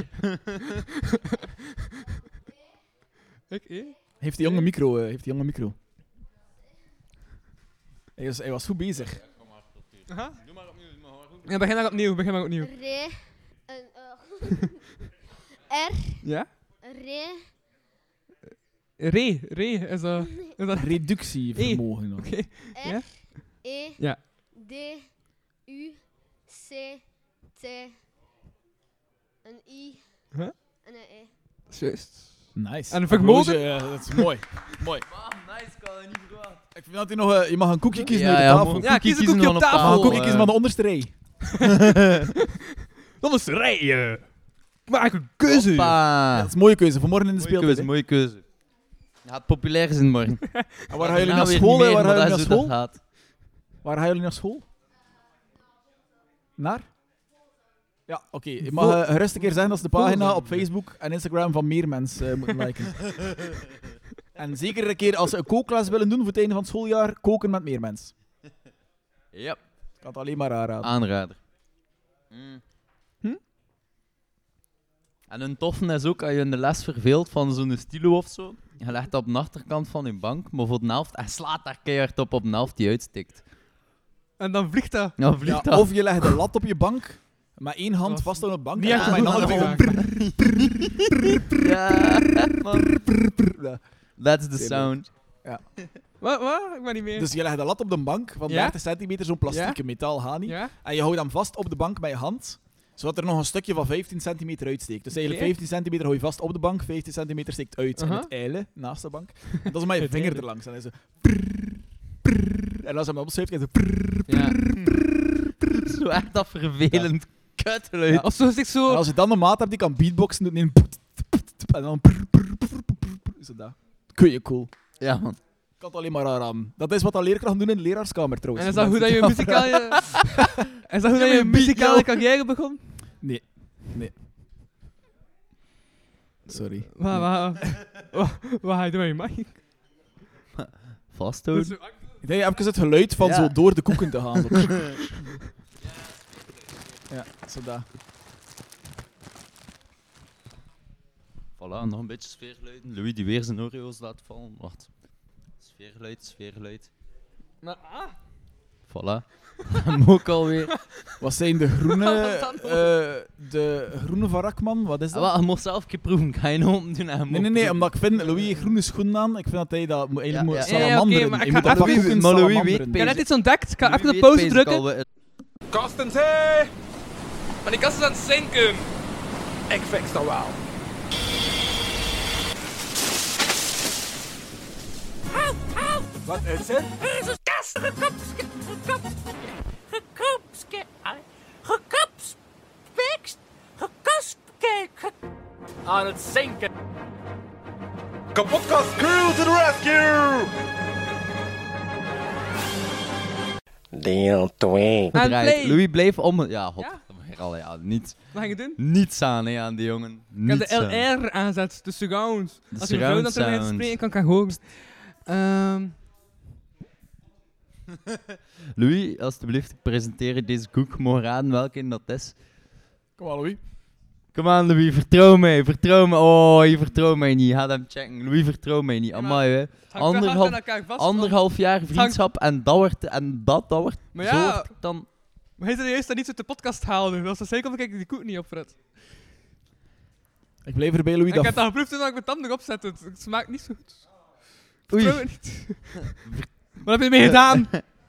Ik, eh?
Heeft die jonge micro, eh, heeft die jonge micro. Hij was, hij was goed bezig.
Aha. Ja, begin maar opnieuw, begin maar opnieuw.
Re. Een, eh, (laughs) R.
Ja?
Re.
Re, re, is dat... Is dat...
Reductievermogen. (laughs)
Oké.
R.
Ja?
E.
Ja.
D. U. C. T. Een I.
Huh?
En een E.
Dat is juist.
Nice.
En een vermogen?
Applausje, eh, dat is mooi. (laughs) mooi.
nice, je niet.
Ik vind dat hij nog... eh, je mag een koekje kiezen
Ja,
uit de
ja,
tafel.
Ja, kies een koekje op tafel.
Een koekje kiezen van de onderste rij. (laughs)
Dat is rijden. Maak een keuze.
Hoppa.
Dat is een mooie keuze. Vanmorgen in de
Mooie
speeltijd.
keuze, mooie keuze. Ja, het populair zijn morgen.
hè. (laughs) En waar gaan jullie
Nou,
naar school? hè? Waar gaan jullie naar
is
school? Waar gaan jullie naar school? Naar? Ja, oké. Je mag eh, gerust een keer zeggen dat ze de pagina op Facebook en Instagram van meer mensen eh, moeten liken. (laughs) en zeker een keer als ze een kookles willen doen voor het einde van het schooljaar, koken met meer mensen.
Ja,
Ik kan het alleen maar aanraden.
aanrader. Mm. En een toffe is ook, als je in de les verveelt van zo'n stilo of zo, je legt dat op de achterkant van je bank, maar voor de helft, en slaat daar keihard op op de helft die uitstikt.
En dan vliegt dat.
Ja, vliegt
Ja,
dat.
of je legt de lat op je bank, met één hand vast aan de bank.
Niet
en
echt
met
een
een andere.
Ja, man. That's the sound.
Wat? Wat? Ik ben niet meer.
Dus je legt de lat op de bank van
Ja?
30 centimeter, zo'n plastieke metaal hani.
Ja?
En je houdt hem vast op de bank met je hand, zodat er nog een stukje van 15 centimeter uitsteekt. Dus eigenlijk
Oké.
15 centimeter hou je vast op de bank, 15 centimeter steekt uit
Aha.
in het eile naast de bank. (laughs) En dat is met je
Het
vinger
eile.
erlangs. En dan is prrr, prrr. En als je hem opschuift, krijg je zo... prrr.
Ja.
Zo echt dat vervelend kutgeluid.
ja. Of zo is het
En
zo...
als je dan een maat hebt die kan beatboxen, doet hij een... poet, poet, poet, En dan... prrr, prrr, prrr, prrr, prrr. Zo dat. Kun je cool.
Ja, man.
Ik kan het alleen maar aanraden. Dat is wat de leerkrachten doen in de leraarskamer
En
trouwens.
is dat goed dat je muzikaal... Is dat goed dat je muzikale carrière begon?
Nee. Nee. Sorry.
Wat, wat, wat, wat ga je doen met je mic?
Vasthouden.
Dus-
Ik denk even het geluid van
Ja.
zo door de koeken te gaan. Zo. (laughs) ja, zo dat.
Voilà, nog een beetje sfeergeluiden. Louis die weer zijn Oreo's laat vallen. Wacht. Sfeergeluid, sfeergeluid.
Maar, ah,
Voilà. (laughs) Ook alweer.
Wat zijn de groene... (laughs)
Wat
eh de groene van Rakman? Wat is
Ah,
dat?
wel, je mocht zelf een keer proeven. Ga je open doen en je
Nee, nee, nee,
proeven.
omdat ik vind, Louis heeft groene schoenen aan. Ik vind dat hij dat moet, eigenlijk
Ja,
moet
ja.
Ja, ja,
salamanderen.
maar ik
Hij
ga
moet dat
even-
maar Louis
salamanderen.
weet
ik heb net iets ontdekt. Ik ga even de pauze drukken.
Kastens, hé!
Maar die kast is aan het zinken.
Ik fix dat wel.
Wat is het?
Er is een kast gekopske, gekop, gekopske, gekopspekst, gekospke, ge- aan het zinken.
Kapotkast crew to the rescue!
Deel 2.
En
Gedraaid.
play.
Louis bleef om... Ja, hop.
Ja?
Al, ja, niets,
Wat ga je doen?
niets aan hè, aan die jongen.
Ik heb
Niets aan.
de LR aangezet, de surround.
De
Als je een vrouw dan
surround
tegen
sound.
spreken kan, kan horen. Ehm (laughs)
Louis, alsjeblieft, presenteer deze koek. Mogen raden welke dat is.
Kom maar, Louis.
Kom aan, Louis, vertrouw mij, vertrouw mij. Oh, je vertrouwt mij niet. Ga hem checken. Louis, vertrouw mij niet.
Maar-
Amai, hè. Anderhalf-
aan.
Anderhalf jaar vriendschap en dat wordt... En dat, dat wordt...
Maar
zo
ja,
wordt dan...
maar hij zei juist dat niet uit de podcast haalde. Dat is zeker omdat ik die koek niet opfret.
Ik blijf erbij, Louis.
En ik
Dat
heb dat geproefd toen ik mijn tanden erop zette. Het, smaakt niet zo goed.
Oei.
Vertrouw niet. (laughs) Wat heb je ermee gedaan?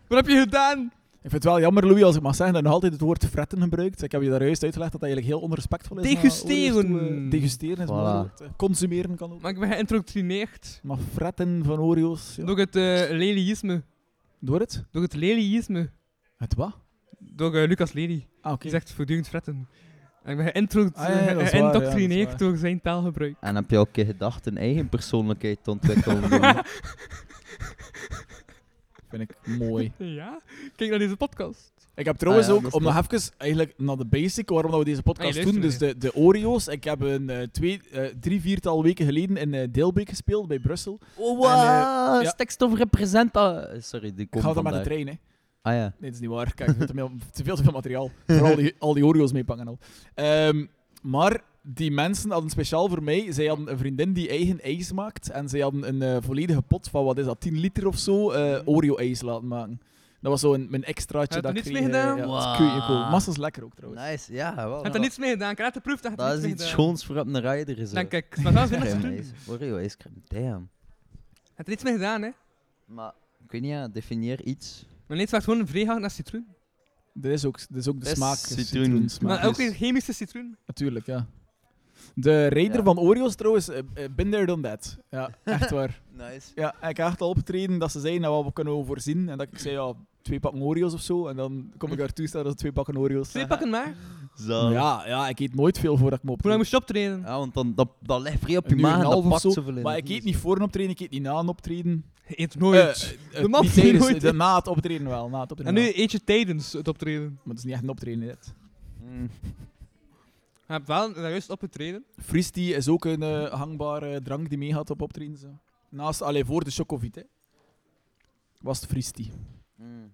Wat heb je gedaan?
Ik vind het wel jammer, Louis, als ik mag zeggen dat je nog altijd het woord fretten gebruikt. Ik heb je daar juist uitgelegd dat dat eigenlijk heel onrespectvol is.
Degusteren.
Eh, Degusteren is
Voilà.
woord. Consumeren kan ook.
Maar ik ben geïndoctrineerd
Maar fretten van Oreo's... Ja.
door het uh, lelyisme.
Door het?
Door het lelyisme.
Het wat?
Door eh, Lucas Lely.
Ah, oké.
Die zegt voortdurend fretten. En ik ben geïndro-
Ah, ja,
geïndoctrineerd door zijn taalgebruik.
En heb je ook een keer gedacht een eigen persoonlijkheid te ontwikkelen? (laughs) (laughs)
Vind ik mooi. (laughs)
Ja? Kijk naar deze podcast.
Ik heb trouwens
Ah ja,
ook, om nog even eigenlijk naar de basic, waarom dat we deze podcast
Ah,
doen, dus de, de Oreo's. Ik heb een eh, twee, eh, drie, viertal weken geleden in eh Deelbeek gespeeld, bij Brussel.
Oh,
wow.
wow.
ja.
Stikstof representa... Sorry, die
Ik
komt
ga dan met de trein, hè.
Ah ja.
Nee, dat is niet waar. Kijk, te veel te veel, te veel materiaal. Vooral die, (laughs) al die Oreo's meepakken en al. Ehm, maar die mensen hadden speciaal voor mij, zij hadden een vriendin die eigen ijs maakt. En zij hadden een eh, volledige pot van, wat is dat, 10 liter of zo, eh, Oreo-ijs laten maken. Dat was zo een, mijn extraatje
Heb je
dat
er niets mee
eh,
gedaan?
Ja, dat is
Wow.
cool. Lekker ook trouwens.
Nice, ja, wel.
Heb er niets mee gedaan? Ik heb net geproefd dat je
Dat
niets
is iets schoons voor op een rider. Is
Denk ik. Maar dat is niks.
Oreo ijscrème, damn.
Heb er iets mee gedaan, hè?
Maar, ik weet niet, ja, definieer iets.
Maar nee, het was gewoon een vreehout naar citroen.
Dit is ook, is ook de
Dat
smaak.
citroen.
Maar ook
Dus-
weer chemische citroen.
Natuurlijk, ja. De raider
Ja.
van Oreo's trouwens, eh, been there done that. Ja, (laughs) echt waar.
Nice.
Ja, ik heb echt al opgetreden dat ze zeiden, nou, wat we kunnen we voorzien. En dat ik zei, ja, twee pakken Oreo's of zo. En dan kom ik daartoe staan dat twee pakken Oreo's.
Twee pakken maar.
Zo.
Ja, ja, ik eet nooit veel voordat ik me
Hoe lang moest je optreden?
Ja, want dan, dat, dat ligt vrij op je maag en dat pakt
zo.
zoveel in.
Maar ik eet niet voor een optreden, ik eet niet na een optreden.
Je eet nooit.
Eh,
De man
tijdens,
nooit
de, na het optreden wel. Na het
en
optreden
nu
wel.
eet je tijdens het optreden.
Maar het is niet echt een optreden, dit.
Mm.
Je hebt wel daar juist opgetreden.
Fristi is ook een eh, hangbare drank die meegaat op optreden. Zo. Naast, alleen voor de Chocovit, hè. Was het Fristi.
Mm.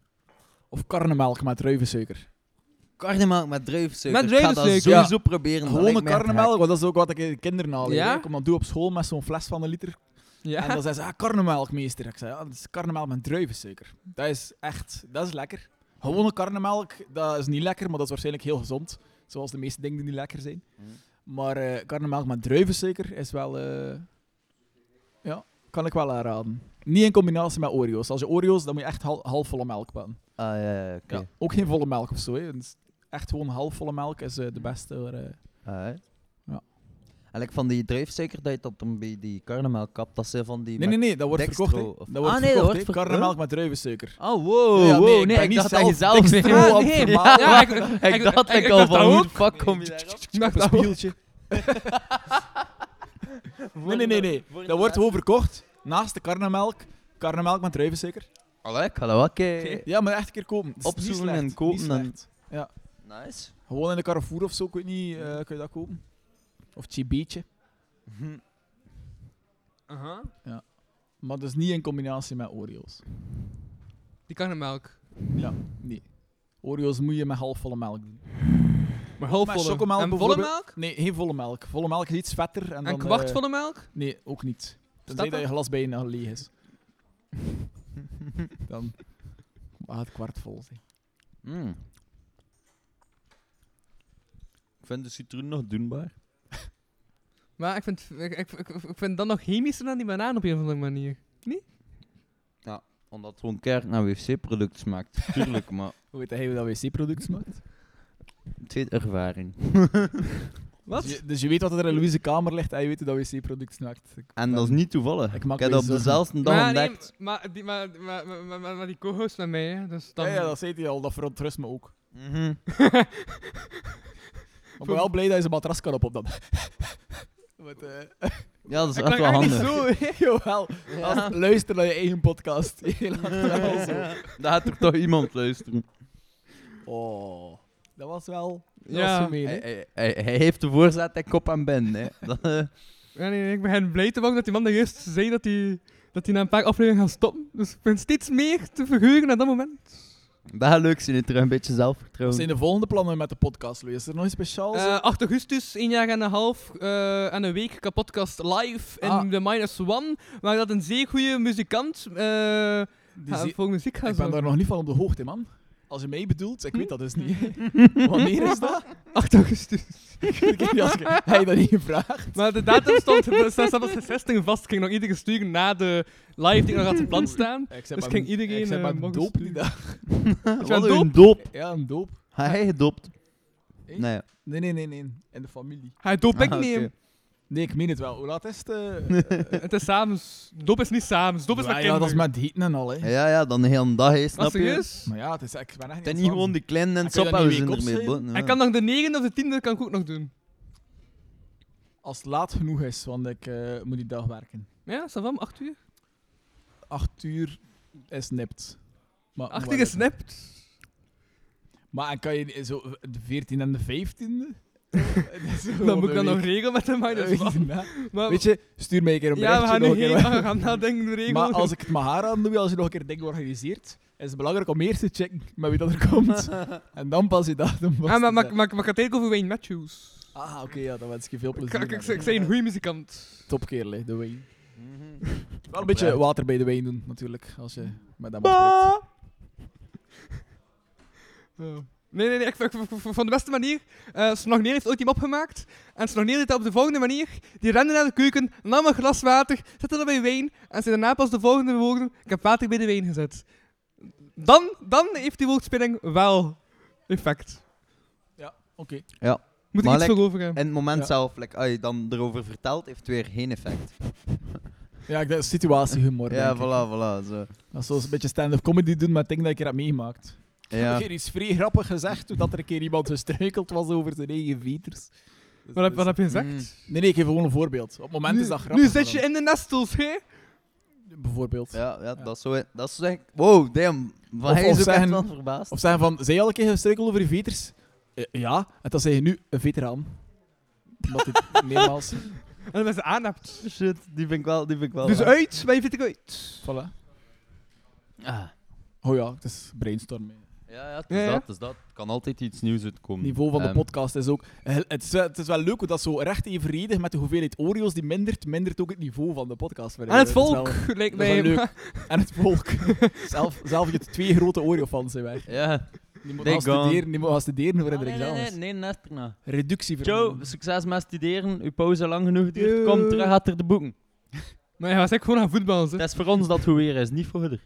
Of karnemelk met druivensuiker.
Karnemelk met druivensuiker.
Met
Ik ga dat
druivensuiker.
sowieso proberen. dat
Gewone
lijkt mij echt
karnemelk, want dat is ook wat ik de kinderen haal.
Ja?
Ik kom dan doe op school met zo'n fles van een liter. En
Ja.
dan zei ze, ah, karnemelk, meester. Ik zei, ja, dat is karnemelk met druivensuiker. Dat is echt, dat is lekker. Gewone karnemelk, dat is niet lekker, maar dat is waarschijnlijk heel gezond. Zoals de meeste dingen die niet lekker zijn.
Mm.
Maar eh karnemelk met druivensuiker is wel, eh, ja, kan ik wel aanraden. Niet in combinatie met Oreo's. Als je Oreo's, dan moet je echt hal- halfvolle melk pakken.
Ah, ja, ja, oké.
Ja. Ook geen volle melk of zo. Hè. Dus echt gewoon halfvolle melk is eh, de beste.
Ah?
Ja.
Ik van die druifsuiker dat je bij die karnemelk kapt, dat zijn van die...
Nee, nee, nee, dat wordt
dextro
verkocht.
of-
Dat wordt
Ah, nee, dat
verkocht,
wordt
hè.
ver-
Karnemelk met druivensuiker.
Oh, wow,
Ja, nee,
wow.
ik
Nee, ik
niet
dacht dat je
zelf (laughs) (laughs)
Ja, nee.
vermalen.
Ja, ik,
Ik dacht
ik
ik al van, hoe fuck kom je daarop?
Ik dacht
Op
dat. (laughs)
Nee, nee, nee. nee. Dat wordt gewoon verkocht naast de karnemelk. Karnemelk met druivensuiker.
Allee, ik ga dat wel kijken.
Ja, maar echt een keer kopen.
Opzoeken en kopen en-
slecht.
Nice.
Gewoon in de Carrefour of zo, ik weet niet, eh, kun je dat kopen. Of Chibietje.
Aha.
Maar dus niet in combinatie met Oreo's.
Die karnemelk.
Ja, nee. Oreo's moet je met halfvolle melk doen.
Maar halfvolle.
chocomelk
En volle
bijvoorbeeld.
melk?
Nee, geen volle melk. Volle melk is iets vetter. En,
En
dan,
kwartvolle melk?
eh, nee, ook niet. Tenzij
Staat
dat je glas bijna leeg is. (laughs) dan mag het kwart vol zijn.
Mm. Ik vind de citroen nog doenbaar.
Maar ik vind, ik, ik, ik, ik vind dat nog chemischer dan die banaan op een of andere manier.
Omdat het gewoon keihard naar wc-product smaakt. (laughs) Tuurlijk, maar
Hoe weet hij dat wc-product smaakt?
het ervaring. (laughs)
Wat?
Dus je, dus je weet wat er in Louise kamer ligt en je weet hoe dat wc-product smaakt. Ik
En dat is niet toevallig.
Ik
Ik,
maak
heb dat op dezelfde dag
maar, nee,
ontdekt.
maar, die, maar, maar, maar, maar, maar, maar die co-host met mij, hè, dus dan...
Ja, ja, dat zei hij al. Dat verontrust me ook.
Mhm.
Maar ik ben wel blij dat je zijn matras kan op op dat. (laughs) Wat, eh, (laughs)
Ja, dat is echt wel handig.
zo. (laughs)
Jawel. Als luister naar je eigen podcast. (laughs) Je lacht wel zo.
Daar gaat er toch iemand luisteren.
Oh. Dat was wel... Dat
Ja.
was gemeen, hè?
Hij, hij, hij, hij heeft de voorzet en kop en ben. Hè. Dat, eh,
Ja, nee, ik ben blij te worden dat die man de eerst zei dat hij dat hij na een paar afleveringen gaat stoppen. Dus ik ben steeds meer te verheugen naar dat moment.
Dat gaat leuk zijn, terug een beetje
Wat
zelfvertrouwen.
zijn de volgende plannen met de podcast, Louis? Is er nog iets speciaals?
Eh 8 augustus, een jaar en een half eh, en een week kapotcast live in
Ah.
de Minus One. Waar dat een zeer goede muzikant eh,
Die
ga-
zie-
voor muziek gaat
ik ben daar nog niet van op de hoogte, man. Als je mij bedoelt, ik weet dat dus niet. (laughs) Wanneer is dat?
8 augustus. (laughs)
ik weet niet als ik hij dat niet gevraagd.
Maar de datum stond, staat zelfs gevestigd vast. Ik ging nog iedereen sturen na de live die ik nog had gepland staan.
Ik
Dus ging iedereen,
Ik zei
eh,
maar
mogen
doop die dag. (laughs)
Wat
wel
een doop.
Ja, een doop.
Hij gedopt. Nee.
Nee, nee, nee, nee. In de familie.
Hij doop ik
Ah,
niet.
Nee, ik meen het wel. Hoe laat is het? eh, (laughs) eh,
Het is s'avonds. Doop is niet s'avonds. Doop is
ja,
met
ja, dat is met hieten en al, hè.
Ja, ja, dan de hele dag, hè,
Wat,
snap je?
serieus?
Maar ja, het is, ik ben echt
Het is
aan
niet gewoon die kleine en
En kun je dat niet
ermee. ja.
kan nog de 9 of de 10e kan ik ook nog doen.
Als het laat genoeg is, want ik eh, moet die dag werken.
Ja, Savam, 8 uur?
8 uur is nipt. Maar,
8
maar-
uur gesnapt.
Maar en kan je zo de 14 en de 15e? (laughs)
Dan moet ik dat nog regelen met one. (laughs) Maar,
Weet je, stuur mij een keer een
ja, we gaan nu
keer.
we gaan nadenken, de regel.
Maar als ik het maar haar aan doe, als je nog een keer dingen organiseert, is het belangrijk om eerst te checken met wie dat er komt. (laughs) en dan pas je datum vast
Ah, maar,
te
maar, maar, maar, ik ga het eigenlijk over Wayne Matthews.
Ah, oké, ja, dan wens ik je veel plezier.
ik, ik, ik zei een goede muzikant.
Topkerel, hè, de Wayne.
Mhm.
Wel een beetje water bij de wijn doen, natuurlijk, als je met hem afspreekt.
Ja. Nee, nee, nee, ik, ik, ik- ik- van de beste manier. eh Snogneel heeft ooit iemand opgemaakt. En Snogneel deed dat op de volgende manier. Die rende naar de keuken, nam een glas water, zette dat bij wijn. En zei daarna pas de volgende woorden: Ik heb water bij de wijn gezet. Dan, dan heeft die woordspeling wel effect.
Oké.
Moet ik
Maar
iets
like-
voor over hebben.
In het moment
Ja.
zelf, like, als je dan erover vertelt, heeft het weer geen effect. (laughs)
Ja, ik denk situatiehumor.
Ja,
denk ik.
voilà, voilà. Zo.
Dat is zoals een beetje stand-up comedy doen met dingen dat ik er heb meegemaakt. Ik heb
Ja.
een keer iets vrij grappig gezegd, toen dat er een keer iemand gestruikeld was over zijn eigen veters. Dus
Wat heb,
dat
wat heb je gezegd?
Mm.
is- Nee, nee, ik geef gewoon een voorbeeld. Op het moment
nu,
is dat grappig.
Nu zit je in de nestels, hè?
Bijvoorbeeld.
Ja, ja, dat is zo. Dat is echt... Wow, damn. Van
Of-
hij is echt verbaasd.
Of zijn van, zij al een keer gestruikeld over je veters? Eh, ja, en dan zeg je nu een veteraan. Omdat dit (laughs) meermaals...
En dan ben ze aan hebt.
Shit, die vind ik wel... Die vind ik wel
Dus uit, maar je vindt ik uit.
Voilà.
Ah.
Oh ja, het is brainstormen.
Ja, ja, het is
Ja, ja.
dat, het is dat. Er kan altijd iets nieuws uitkomen.
Het niveau van de
Ehm,
podcast is ook... Het is, wel- het is wel leuk hoe dat zo recht evenredig met de hoeveelheid Oreos die mindert, mindert ook het niveau van de podcast. ik.
En het
Dat
volk,
wel-
lijkt
dat
mij.
leuk. En het volk. (laughs) zelf, zelf je twee grote Oreo-fans zijn weg.
Ja.
Die moeten gaan studeren, die moeten gaan studeren voor
Ah,
de
nee, nee,
examens.
nee, nee, Nesterna.
Reductie voor
Joe, succes met studeren. Uw pauze lang genoeg duurt. Kom terug achter de boeken. (laughs)
Maar hij was echt gewoon aan voetbal.
Het is voor ons dat goed weer is, niet voor haar.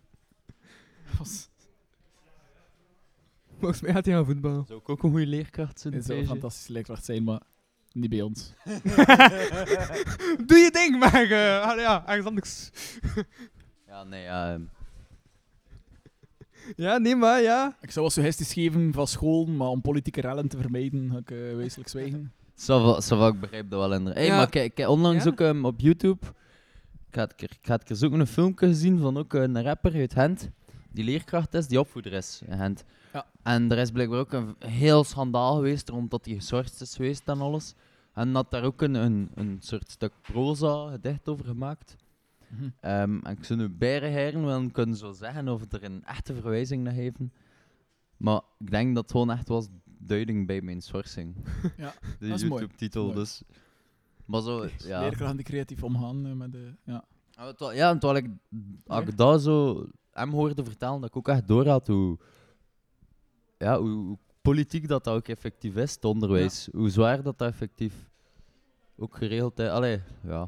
(laughs)
Volgens mij gaat hij aan voetbal.
Zou ik ook een goede leerkracht zijn?
Het zou een fantastische leerkracht zijn, maar niet bij ons. (laughs)
Doe je ding, maar eh, ah, ja, ergens anders.
Ja, nee, ja. ehm,
Ja, nee, maar ja.
Ik zou wel suggesties geven van school, maar om politieke rellen te vermijden, ga ik eh wezenlijk zwijgen. (laughs)
Va, ik begrijp dat wel inderdaad. Hey,
Ja.
maar kijk, onlangs
Ja?
ook ehm, op YouTube. Ik had, ik, ik had ook een filmpje gezien van ook een rapper uit Gent. Die leerkracht is, die opvoeder is in Gent.
Ja.
En er is blijkbaar ook een heel schandaal geweest rond dat hij geschorst is geweest en alles. En had daar ook een, een, een soort stuk proza gedicht over gemaakt. Ehm, en ik zou nu beide heren wel kunnen zo zeggen of er een echte verwijzing naar geven. Maar ik denk dat het gewoon echt was duiding bij mijn schorsing. (laughs)
Ja, (laughs)
de
dat is mooi.
YouTube-titel.
Mooi.
Dus. Maar zo, ja.
Leerkrachten die creatief omgaan eh, met de... Ja.
Ah, Ja, en terwijl ik, als ik dat zo hem hoorde vertellen, dat ik ook echt door had hoe, ja, hoe, hoe politiek dat, dat ook effectief is, het onderwijs. Hoe zwaar dat, dat effectief ook geregeld is. Allee, ja.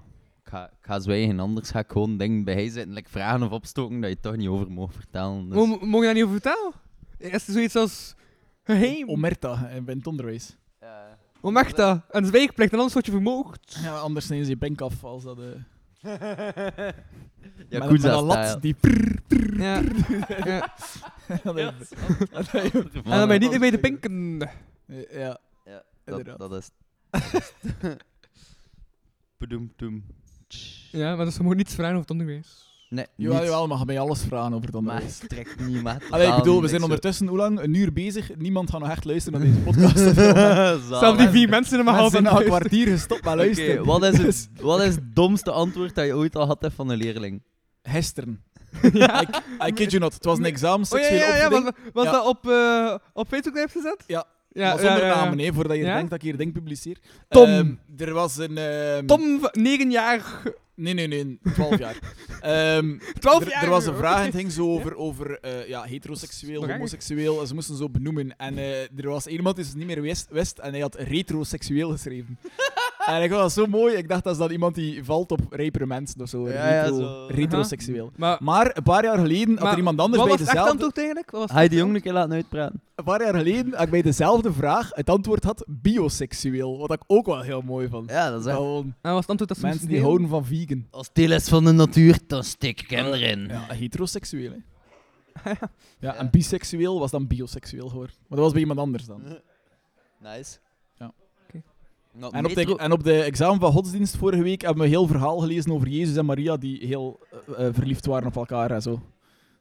Ik ga, ik ga zwijgen, anders ga ik gewoon dingen bij hij zitten, like vragen of opstoken dat je toch niet over mag vertellen. Dus.
Mo- Mogen je daar niet over vertellen? Is er zoiets als geheim?
Omerta bij het onderwijs.
Ja.
Hoe mag dat? En zwijgplicht en anders word je vermoogd.
Ja, anders nemen ze je pink af als dat... eh
Ja,
met,
goed
met een lat die...
Ja. (laughs) ja.
dat
Ja, (laughs)
is-
En dan ben je niet meer bij de pinken.
ja,
Ja, dat, dat is. (laughs)
Ja, maar dat is gewoon niets vragen over het onderwijs.
Nee,
jawel, jawel, maar mij alles vragen over het
Maar
onderwijs.
trekt niet met.
Allee, ik bedoel, we zijn ondertussen hoe lang? Een uur bezig. Niemand gaat nog echt luisteren naar deze podcast. (laughs) of zo.
Zalig.
Zelf die vier mensen in mijn half
zijn
het
een kwartier gestopt met (laughs)
Oké,
luisteren.
wat, is
Dus,
het, wat is het domste antwoord dat je ooit al had hebt van een leerling?
Gisteren. (laughs)
Ja.
I, I kid you not. Het was een examen,
Oh ja,
seksuele
ja, ja, was, dat op, eh op Facebook hebt gezet?
Ja.
Ja,
maar zonder namen, hè, voordat je denkt dat ik hier ding publiceer.
Tom.
Ehm, er was een... ehm,
Tom, 9 jaar.
Nee, nee, nee. 12 jaar. (laughs) Ehm,
12
er,
jaar.
er was een vraag en het (laughs) ging zo over, over eh, ja, heteroseksueel, homoseksueel. En ze moesten zo benoemen. En eh, er was iemand die het niet meer wist, wist en hij had retroseksueel geschreven. (laughs) en ik vond dat zo mooi. Ik dacht dat is dan iemand die valt op rijpere mensen of zo.
Ja, ja,
retro,
zo.
retroseksueel.
Maar,
Maar een paar jaar geleden had er iemand anders
wat
bij dezelfde...
eigenlijk? Wat was het
Ga je die
echt
jongen een keer laten uitpraten?
Een paar jaar geleden had ik bij dezelfde vraag het antwoord had bioseksueel. Wat ik ook wel heel mooi vond.
Ja, dat is echt...
Gewoon
En was het antwoord dat ze
mensen die houden van vegan.
Als deel is van de natuur, dan steek ik hem erin.
Ja, heteroseksueel, hè. (laughs) Ja,
Ja.
en biseksueel was dan bioseksueel geworden. Maar dat was bij iemand anders dan.
Nice. Nou,
En op, de, en op de examen van godsdienst vorige week hebben we een heel verhaal gelezen over Jezus en Maria die heel eh, eh, verliefd waren op elkaar en zo. Dat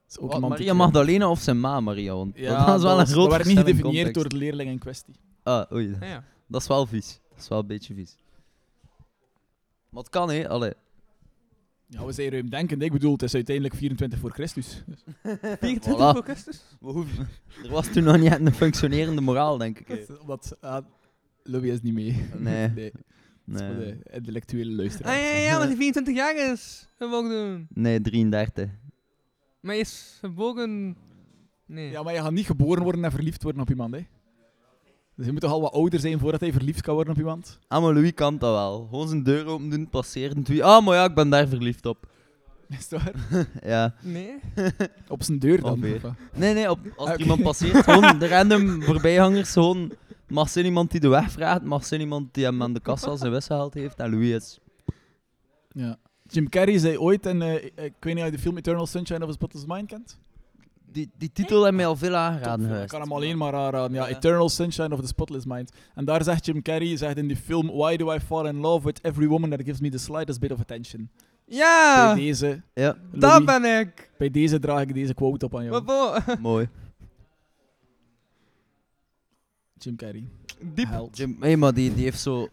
is ook
Wat,
iemand
Maria Magdalena of zijn ma Maria? Want
Ja,
dat is wel een groot
Dat werd niet gedefinieerd door de leerling in kwestie.
Ah, oei.
Ja, ja.
Dat is wel vies. Dat is wel een beetje vies. Maar het kan, hè. Allee.
Ja, we zijn ruimdenkend. Ik bedoel, het is uiteindelijk 24 voor Christus. Dus
24 (laughs)
Voilà.
voor Christus?
We hoeven- Er was toen nog niet een functionerende moraal, denk ik. (laughs)
Omdat ah, Louis is niet mee. (laughs)
Nee.
nee. Dat is voor de intellectuele
Ah,
luisteraars.
ja, ja, ja, maar die (laughs) 24 jaar is gebogen.
nee 33.
Maar hij is gebogen... Nee.
Ja, maar je gaat niet geboren worden en verliefd worden op iemand, hè. Dus je moet toch al wat ouder zijn voordat hij verliefd kan worden op iemand?
Ah, maar Louis kan dat wel. Gewoon zijn deur open doen, passeren. Twee. Ah, maar ja, ik ben daar verliefd op. (laughs)
Is dat waar?
ja.
Nee?
Op zijn deur dan?
Nee, nee, op, als
Oké.
iemand passeert, gewoon de random voorbijgangers, gewoon... Mag zijn iemand die de weg vraagt, mag zijn iemand die hem aan de kassa zijn wissel gehaald heeft. En Louis is...
Ja. Jim Carrey zei ooit, en eh, ik weet niet of je de film Eternal Sunshine of a Spotless Mind kent.
Die, die titel heeft mij al veel aangeraden
ik kan hem alleen maar aanraden. Ja,
Ja.
Eternal Sunshine of the Spotless Mind. En daar zegt Jim Carrey zegt in die film: Why do I fall in love with every woman that gives me the slightest bit of attention?
Ja!
Bij, deze,
Ja,
Daar
Louis,
ben ik!
bij deze draag ik deze quote op aan jou. (laughs)
Mooi.
Jim Carrey.
Diep.
Held.
Jim, hey, maar die, die heeft zo...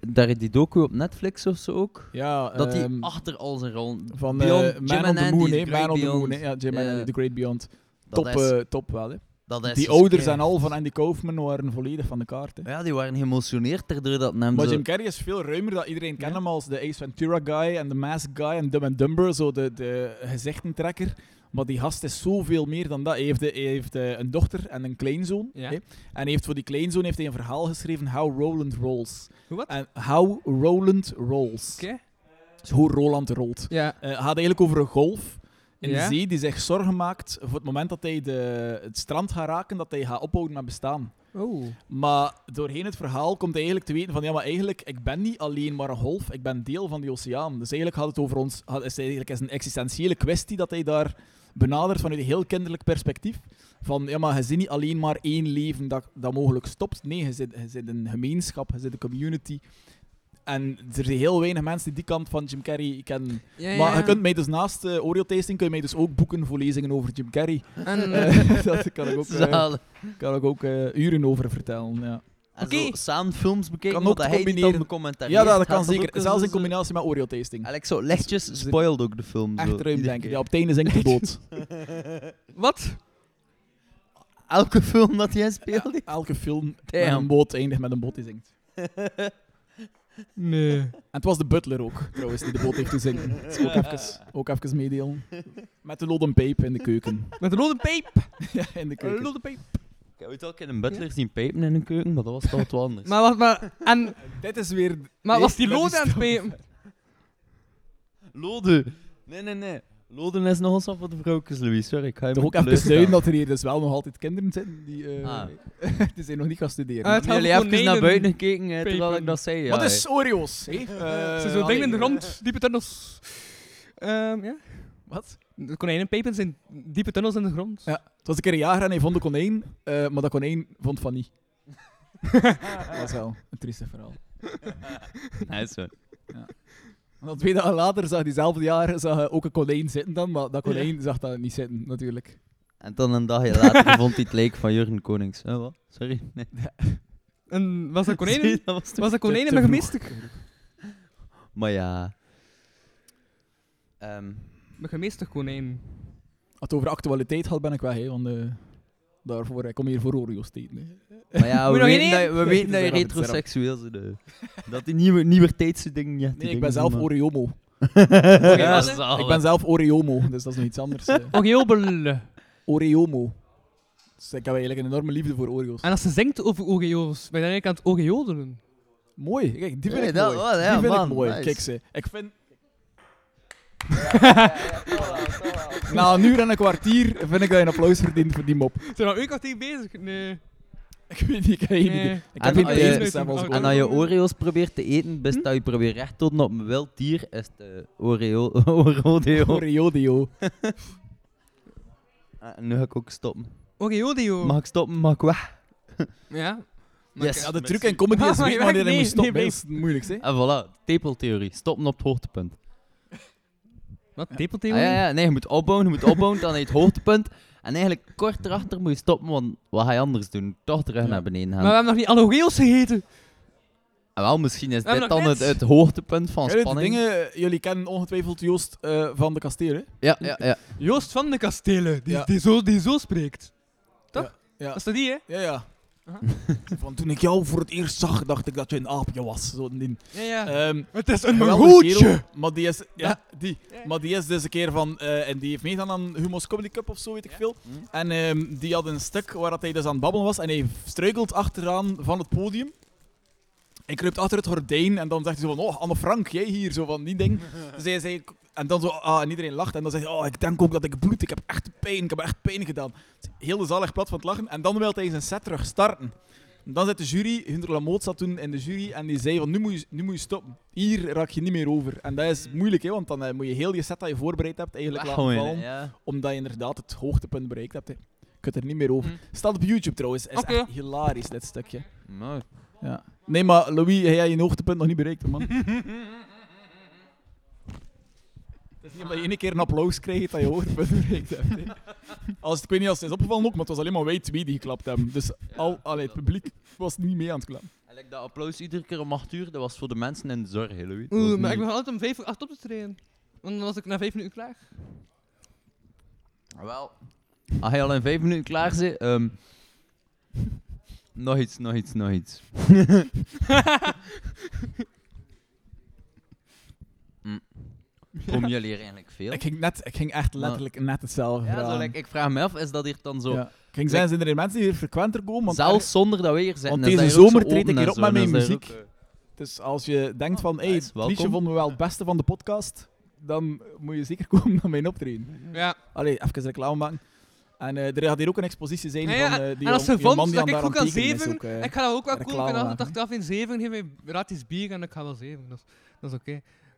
Daar die docu op Netflix of zo ook.
Ja,
Dat hij
ehm,
achter al zijn rollen...
van
Beyond
eh,
Jim
Man
and
on the
Andy,
Moon,
Great
Man on the Moon,
Beyond.
ja, Jim and The Great Beyond.
Dat
Top,
is-
eh, top wel, hè.
Dat is
Die ouders en al van Andy Kaufman waren volledig van de kaart.
Ja, die waren geëmotioneerd erdoor dat hem
Maar
zo...
Jim Carrey is veel ruimer dat iedereen kent hem als de Ace Ventura guy en de Mask guy en Dumb and Dumber, zo de, de gezichtentrekker. Maar die gast is zoveel meer dan dat. Hij heeft, hij heeft eh, een dochter en een kleinzoon.
Ja.
hè. En hij heeft voor die kleinzoon heeft hij een verhaal geschreven, How Roland Rolls.
Hoe wat?
En How Roland Rolls.
Oké.
Dus hoe Roland rolt.
Ja.
Het gaat eigenlijk over een golf in
Ja.
de zee die zich zorgen maakt voor het moment dat hij de, het strand gaat raken, dat hij gaat ophouden met bestaan.
Oh.
Maar doorheen het verhaal komt hij eigenlijk te weten van ja, maar eigenlijk, ik ben niet alleen maar een golf, ik ben deel van die oceaan. Dus eigenlijk gaat het over ons, is het eigenlijk is een existentiële kwestie dat hij daar benadert vanuit een heel kinderlijk perspectief. Van ja, maar je zit niet alleen maar één leven dat, dat mogelijk stopt. Nee, je zit, je zit een gemeenschap, je zit een community. En er zijn heel weinig mensen die die kant van Jim Carrey kennen.
Ja,
Maar je kunt mij dus naast uh, Oreo Tasting kun je mij dus ook boeken voor lezingen over Jim Carrey.
En, (laughs)
Eh, (laughs) dat kan ik ook, (laughs) eh, kan ik ook eh, uren over vertellen. Ja.
En
Oké.
zo samen films bekeken,
Kan ook
wat hij niet
combineren.
dan becommentarieert.
Ja, dat, dat
gaat
kan zeker. Zelfs in
zo-
combinatie met Oreo Tasting.
Eigenlijk zo lichtjes spoiled ook de film.
Echt
zo,
ruim,
iedere
denk ik.
keer.
Ja, op het einde zinkt de boot.
Wat?
Elke film dat hij speelde.
Elke film met
Damn.
een boot eindigt met een boot die zingt. (laughs)
Nee.
En het was de butler ook, trouwens, die de boot heeft te zingen. Dat is ook even, ook even meedelen. Met de lodden pijp in de keuken.
Met een rode peep.
ja, in de
Een
keuken.
rode peep.
Ik heb ooit al een keer een butler zien pijpen in een keuken, maar dat was toch wat anders.
Maar, wat, maar, en, (laughs)
Dit is weer...
maar
Nee,
was die lood aan het pepen? (laughs)
Loden. Nee, nee, nee. Loden is nog eens wat voor de vrouwtjes, Louis. Sorry, ik ga je
Toch ook even duiden dat er hier dus wel nog altijd kinderen zitten die, eh,
Ah. (laughs)
die zijn nog niet gaan studeren.
Ah, het
Hebben jullie
Gewoon
even naar buiten gekeken hè, terwijl ik dat zei? Ja,
Wat
hè.
is Oreo's? hè?
Ze
Eh,
zijn zo
allee,
dingen in de
eh,
grond, diepe tunnels. Ehm, ja.
Wat?
De konijnenpepen zijn diepe tunnels in de grond.
Ja. Het was een keer een jager en hij vond een konijn, eh, maar dat konijn vond van niet. (laughs) dat is wel een trieste verhaal.
Nice, hoor.
Dan twee dagen later zag diezelfde jaar zag hij ook een konijn zitten dan, maar dat konijn zag dat niet zitten, natuurlijk.
En dan een dagje later (laughs) vond hij het lijk van Jurgen Konings. Eh, wat? Sorry. Nee.
En was dat? (laughs)
Zie, dat was
dat
te
nog
vroeg.
gemeester?
Maar ja. Ehm,
Een gemeester konijn.
Als het over actualiteit gaat, ben ik weg, hè, want eh, daarvoor, ik kom hier voor Oreo's te eten. hè.
maar ja, we
je
weten, dat, we weten dat je retroseksueel bent. eh. Dat die nieuwe, nieuwe tijdse dingen... Ja, die
Nee, ik
dingen
ben zelf
doen,
Oreomo. (laughs)
Oké,
Ja,
wat, hè?
zalig.
Ik ben zelf Oreomo, dus dat is nog iets anders. eh.
Ogeobel.
Oreomo. Dus ik heb eigenlijk een enorme liefde voor Oreo's.
En als ze zingt over ogeo's, ben je dan eigenlijk aan het ogeodelen?
Mooi, kijk, die vind
Nee,
ik
dat-
mooi.
oh, ja,
die vind
man,
ik mooi.
nice.
Kijk ze, ik vind... (laughs) Na een uur en een kwartier vind ik dat je een applaus verdient voor die mop.
Zijn we al een kwartier bezig? Nee.
Ik weet niet, ik heb geen idee.
Nee.
Ik
En
heb geen
en
als je Oreo's probeert te eten, best dat je probeert recht te houden op een wild dier, is het eh, Oreo. (laughs) Orodeo.
Oreo-dio.
En (laughs) nu ga ik ook stoppen.
Ogeodio.
Mag ik stoppen? Mag ik weg?
Ja.
Yes.
Ja, de truc in comedy is
Maar
weten
je
wanneer je moet
nee,
stoppen.
nee,
Dat is het moeilijkste. hè.
En voilà, tepeltheorie. Stoppen op het hoogtepunt.
Wat?
Ah,
Tepeltheorie?
ja, ja, nee, je moet opbouwen, je moet opbouwen, dan heb je het hoogtepunt. En eigenlijk kort erachter moet je stoppen, want wat ga je anders doen? Toch terug
Ja.
naar beneden gaan.
Maar we hebben nog niet alle ogeo's gegeten.
En wel, misschien is dit dan het, hoogtepunt van spanning.
dingen, jullie kennen ongetwijfeld Joost eh, van de Kasteel, hè?
Ja, ja, ja.
Joost van de Kastelen, die,
Ja.
die, zo, die zo spreekt. Toch?
Ja.
Dat is dat die, hè?
Ja, ja. Van toen ik jou voor het eerst zag, dacht ik dat je een aapje was. Zo een ding.
Ja, ja.
Ehm,
het is een
geweldige kerel, Maar die is, ja,
Ja.
die.
Ja.
Maar die is dus een keer van, eh, en die heeft meegedaan aan Humo's Comedy Cup of zo, weet ik veel.
Hm.
En ehm, die had een stuk waar dat hij dus aan het babbelen was en hij struikelt achteraan van het podium. Hij kruipt achter het gordijn en dan zegt hij zo van, oh, Anne Frank, jij hier, zo van die ding. (laughs) Dus hij zei, en dan zo, ah, en iedereen lacht en dan zegt hij, oh, ik denk ook dat ik bloed, ik heb echt pijn, ik heb echt pijn gedaan. Heel de zaal echt plat van het lachen en dan wil hij zijn set terug starten. En dan zit de jury, Hunter Lamoot zat toen in de jury en die zei van nu moet, je, nu moet je stoppen. Hier raak je niet meer over. En dat is moeilijk, hè, want dan eh, moet je heel je set dat je voorbereid hebt eigenlijk laten vallen,
ja.
omdat je inderdaad het hoogtepunt bereikt hebt. Hè. Je kunt er niet meer over.
Hm.
Staat op YouTube trouwens, is
Oké.
echt hilarisch dit stukje. Ja. Nee, maar Louis, jij hebt je hoogtepunt nog niet bereikt, man. (laughs) Het is niet omdat je één keer een applaus krijgt dat je hoogtepunt bereikt hebt. hè. Als, ik weet niet als het is opgevallen ook, maar het was alleen maar wij twee die geklapt hebben. Dus al, allee, het publiek was niet mee aan het klappen.
En like dat applaus iedere keer om 8 uur, dat was voor de mensen in de zorg, hè, Louis. Dat was
Oeh, maar
niet-
ik ben altijd om vijf uur acht op te trainen. Want dan was ik na vijf minuten klaar.
Ah, Wel, Als je al in vijf minuten klaar zit, ehm, nog iets, nog iets, nog iets. Hm. Komen jullie er eigenlijk veel?
Ik ging, net, ik ging echt letterlijk net hetzelfde
ja, zo,
vragen.
like, ik vraag me af, is dat hier dan zo...
Ja. Ik ging zeggen, zijn er mensen die hier frequenter komen? Want
Zelfs zonder dat we hier zitten.
Want
is
deze
hier ook
zomer
zo
treed
open
ik hier
en
op
zo,
met mijn
is
muziek.
ook, eh,
Dus als je denkt van, hey,
nice,
het liedje
welkom.
vonden we wel het beste van de podcast, dan moet je zeker (laughs) komen naar mijn optreden.
Ja.
Allee, even reclame maken. En eh, er gaat hier ook een expositie zijn
Ja, ja,
van eh, die
en als je vond
die
dat
aan
ik goed kan
het
zeven,
ook,
ik ga dat ook wel. En
maken.
dacht ik af in zeven, geef mij gratis bier en ik ga wel zeven. Dat is, dat is oké.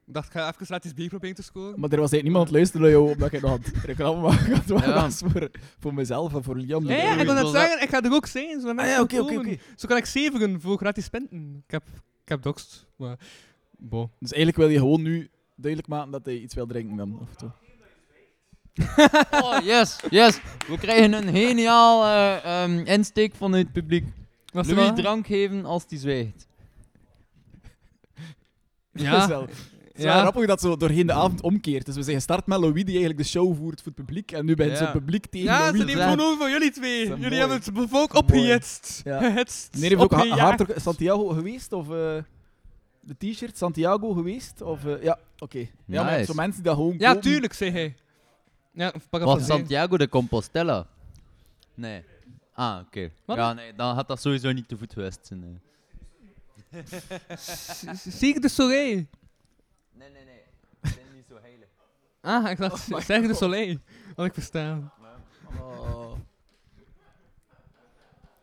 Ik dacht, ik ga even gratis bier proberen te scoren.
Maar er was eigenlijk niemand het luisteren naar jou, omdat ik nog het reclame (laughs) maken
Ja.
dat is voor, voor mezelf en voor Liam.
Ja, ja, ik
wil
net
dat-
zeggen, ik ga er ook zijn. Zodat
Ah, ja.
Zo kan ik zevenen voor gratis pinten. Ik heb, ik heb doxt, maar... Bo.
Dus eigenlijk wil je gewoon nu duidelijk maken dat hij iets wil drinken dan, of zo. (laughs)
Oh, yes, yes. We krijgen een geniaal eh, ehm, insteek vanuit het publiek.
Was
Louis drank geven als die zwijgt. (laughs)
Dat is
Ja.
wel, het is wel
Ja.
grappig dat zo doorheen de avond omkeert. Dus we zeggen start met Louis die eigenlijk de show voert voor het publiek. En nu ben je
Ja.
zo'n publiek tegen
Ja, ze
Louis.
nemen gewoon over van jullie twee.
Dat
Jullie
mooi.
hebben het volk
Dat is mooi.
opgehitst.
Ja. Nee, heeft ook ha- Santiago geweest? Of eh, de t-shirt Santiago geweest? Of, eh, ja, oké. Ja, maar zo mensen die dat gewoon
Ja,
kopen.
tuurlijk, zei hij. Ja, pak
Wat,
een
Santiago de Compostela? Nee. Ah, oké.
Wat?
Ja, nee, dan had dat sowieso niet te voet geweest zijn. nee. (laughs)
Cirque du Soleil.
Nee, nee, nee. Ik ben niet zo heilig.
Ah, ik dacht (laughs) Cirque du Soleil. Had ik verstaan.
Oh.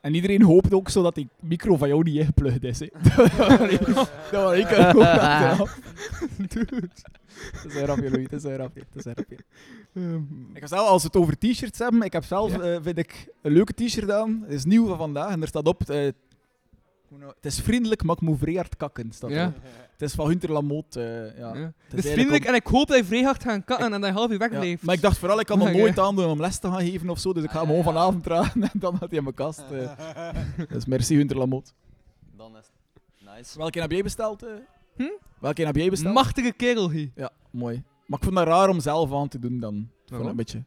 En iedereen hoopt ook zo dat die micro van jou niet ingeplugged is. Hè. (laughs) dat was ik ook achteraf. Dat is een rapje, Louis. Dat is een rapje. Dat is een rapje. Ik heb zelf, als we het over t-shirts hebben, ik heb zelf, eh, vind ik, een leuke t-shirt aan. Het is nieuw van vandaag en er staat op... eh, het is vriendelijk, maar ik moet vrij hard kakken. Staat
Ja.
erop. Het is van Hunter Lamotte. eh, ja.
Ja.
Het
Het is vriendelijk
om-
en ik hoop dat je vrij hard gaat katten en dat je half uur
ja.
wegbleeft.
Maar ik dacht vooral, ik kan nog nooit aandoen om les te gaan geven of zo, dus ik ga hem
Ah,
gewoon vanavond dragen en dan had hij in mijn kast. eh. Dus merci Hunter Lamotte.
Dan is het nice.
Welke heb jij besteld? eh?
Hm?
Welke heb jij besteld?
Machtige kerel hier.
Ja, mooi. Maar ik vond dat raar om zelf aan te doen dan. Ik vond het
Waarom?
een beetje...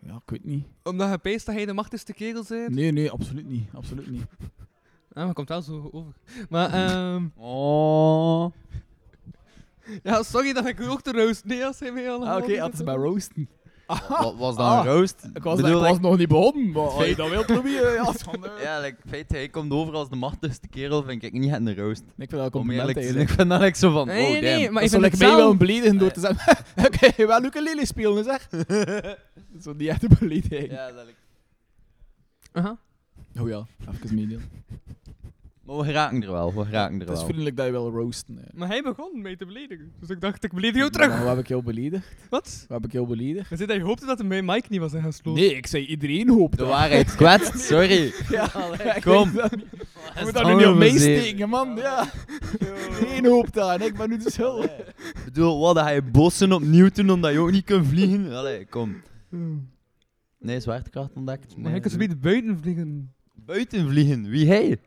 Ja, ik weet niet.
Omdat je peest dat hij de machtigste kerel bent.
Nee, nee, absoluut niet. Absoluut niet.
Ah, maar komt wel zo over. Maar, ehm...
Oh.
Ja, sorry dat ik u ook te roast. Nee, als hij mij al...
Ah, oké, had ze mij roosten.
Wat was dat
Ah,
een roast?
Ik was,
Bedoel,
ik was nog niet begonnen, maar als je dat wilt, eh, ja, dan, eh. (laughs)
Ja, like, feit, hij komt over als de machtigste kerel, vind ik niet een roast.
Ik vind dat een
Om
compliment
eerlijk te zijn,
eigenlijk. (laughs)
ik vind dat like zo van,
Nee,
oh
nee,
damn.
nee, maar ik vind
ik
het
mij wel
zelf...
beledigen door te zeggen, (laughs) oké, wel ukulele spelen, zeg. Zo die echte belediging.
Ja, dat like-
Aha.
Oh ja, even meedelen.
Maar we geraken er wel, we geraken er
Het is
wel.
vriendelijk dat je wil roosten.
Maar hij begon mij te beledigen. Dus ik dacht, ik beledig jou
Maar
terug.
Hoe heb ik jou beledigd?
Wat?
Hoe heb ik jou beledigd?
Je zei dat je hoopte dat mijn mic niet was ingesloten.
Nee, ik zei iedereen hoopt
De
dat.
waarheid kwetst, sorry. (laughs)
Ja, ik
kom.
weet dat niet. Je
Dat
moet daar nu niet op meesteken, man. Ja. Geen hoop daar en ik ben nu de schuld.
Ik bedoel, wat, ga je bossen op Newton omdat je ook niet kunt vliegen? Allee, kom. Nee, zwaartekracht ontdekt.
Maar hij kan zo niet buiten vliegen.
Buiten vliegen, wie hij?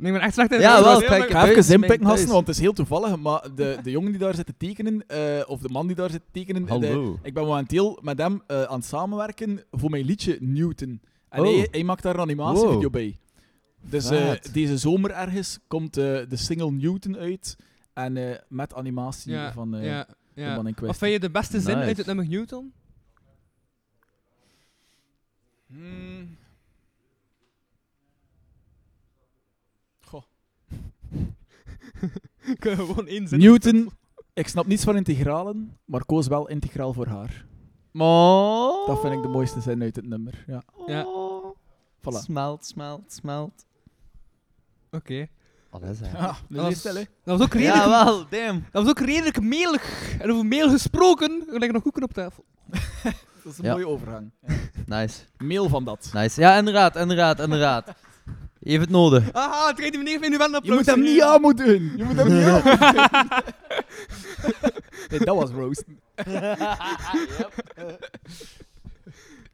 Nee, maar echt slecht in
Ja,
het
wel, kijk,
Ik ga even inpikken, gasten, want het is heel toevallig. Maar de, de jongen die daar zit te tekenen, eh, of de man die daar zit te tekenen, de-
Hallo.
ik ben momenteel met hem eh, aan het samenwerken voor mijn liedje Newton. En
Oh.
hij, hij maakt daar een animatievideo
Wow.
bij. Dus eh, deze zomer ergens komt eh, de single Newton uit. En eh, met animatie
Ja,
van eh,
ja,
de
ja.
man in
Wat
kwestie.
vind je de beste zin
Nice.
uit het nummer Newton?
Hmm. Goh.
Ik kan (laughs) gewoon zin.
Newton, ik snap niets van integralen, maar koos wel integraal voor haar.
Oh.
Dat vind ik de mooiste zin uit het nummer. Ja.
Ja.
Voilà.
Smelt, smelt, smelt.
Oké.
Oh, dat is hij.
Ja, dat
was-
stil, hè.
Dat was ook redelijk...
Ja, wel, damn.
Dat was ook redelijk melig. En over meel gesproken, er liggen nog koeken op tafel. (laughs)
Dat is een
Ja.
mooie overgang.
Nice,
Mail van dat.
nice. Ja, inderdaad, inderdaad, inderdaad. Je heeft het nodig.
Aha, het rijdt meneer vindt nu wel een
Je moet hem niet aan moeten doen. Je moet hem niet aan moeten doen. (laughs) Nee, dat was roast. (laughs) (laughs)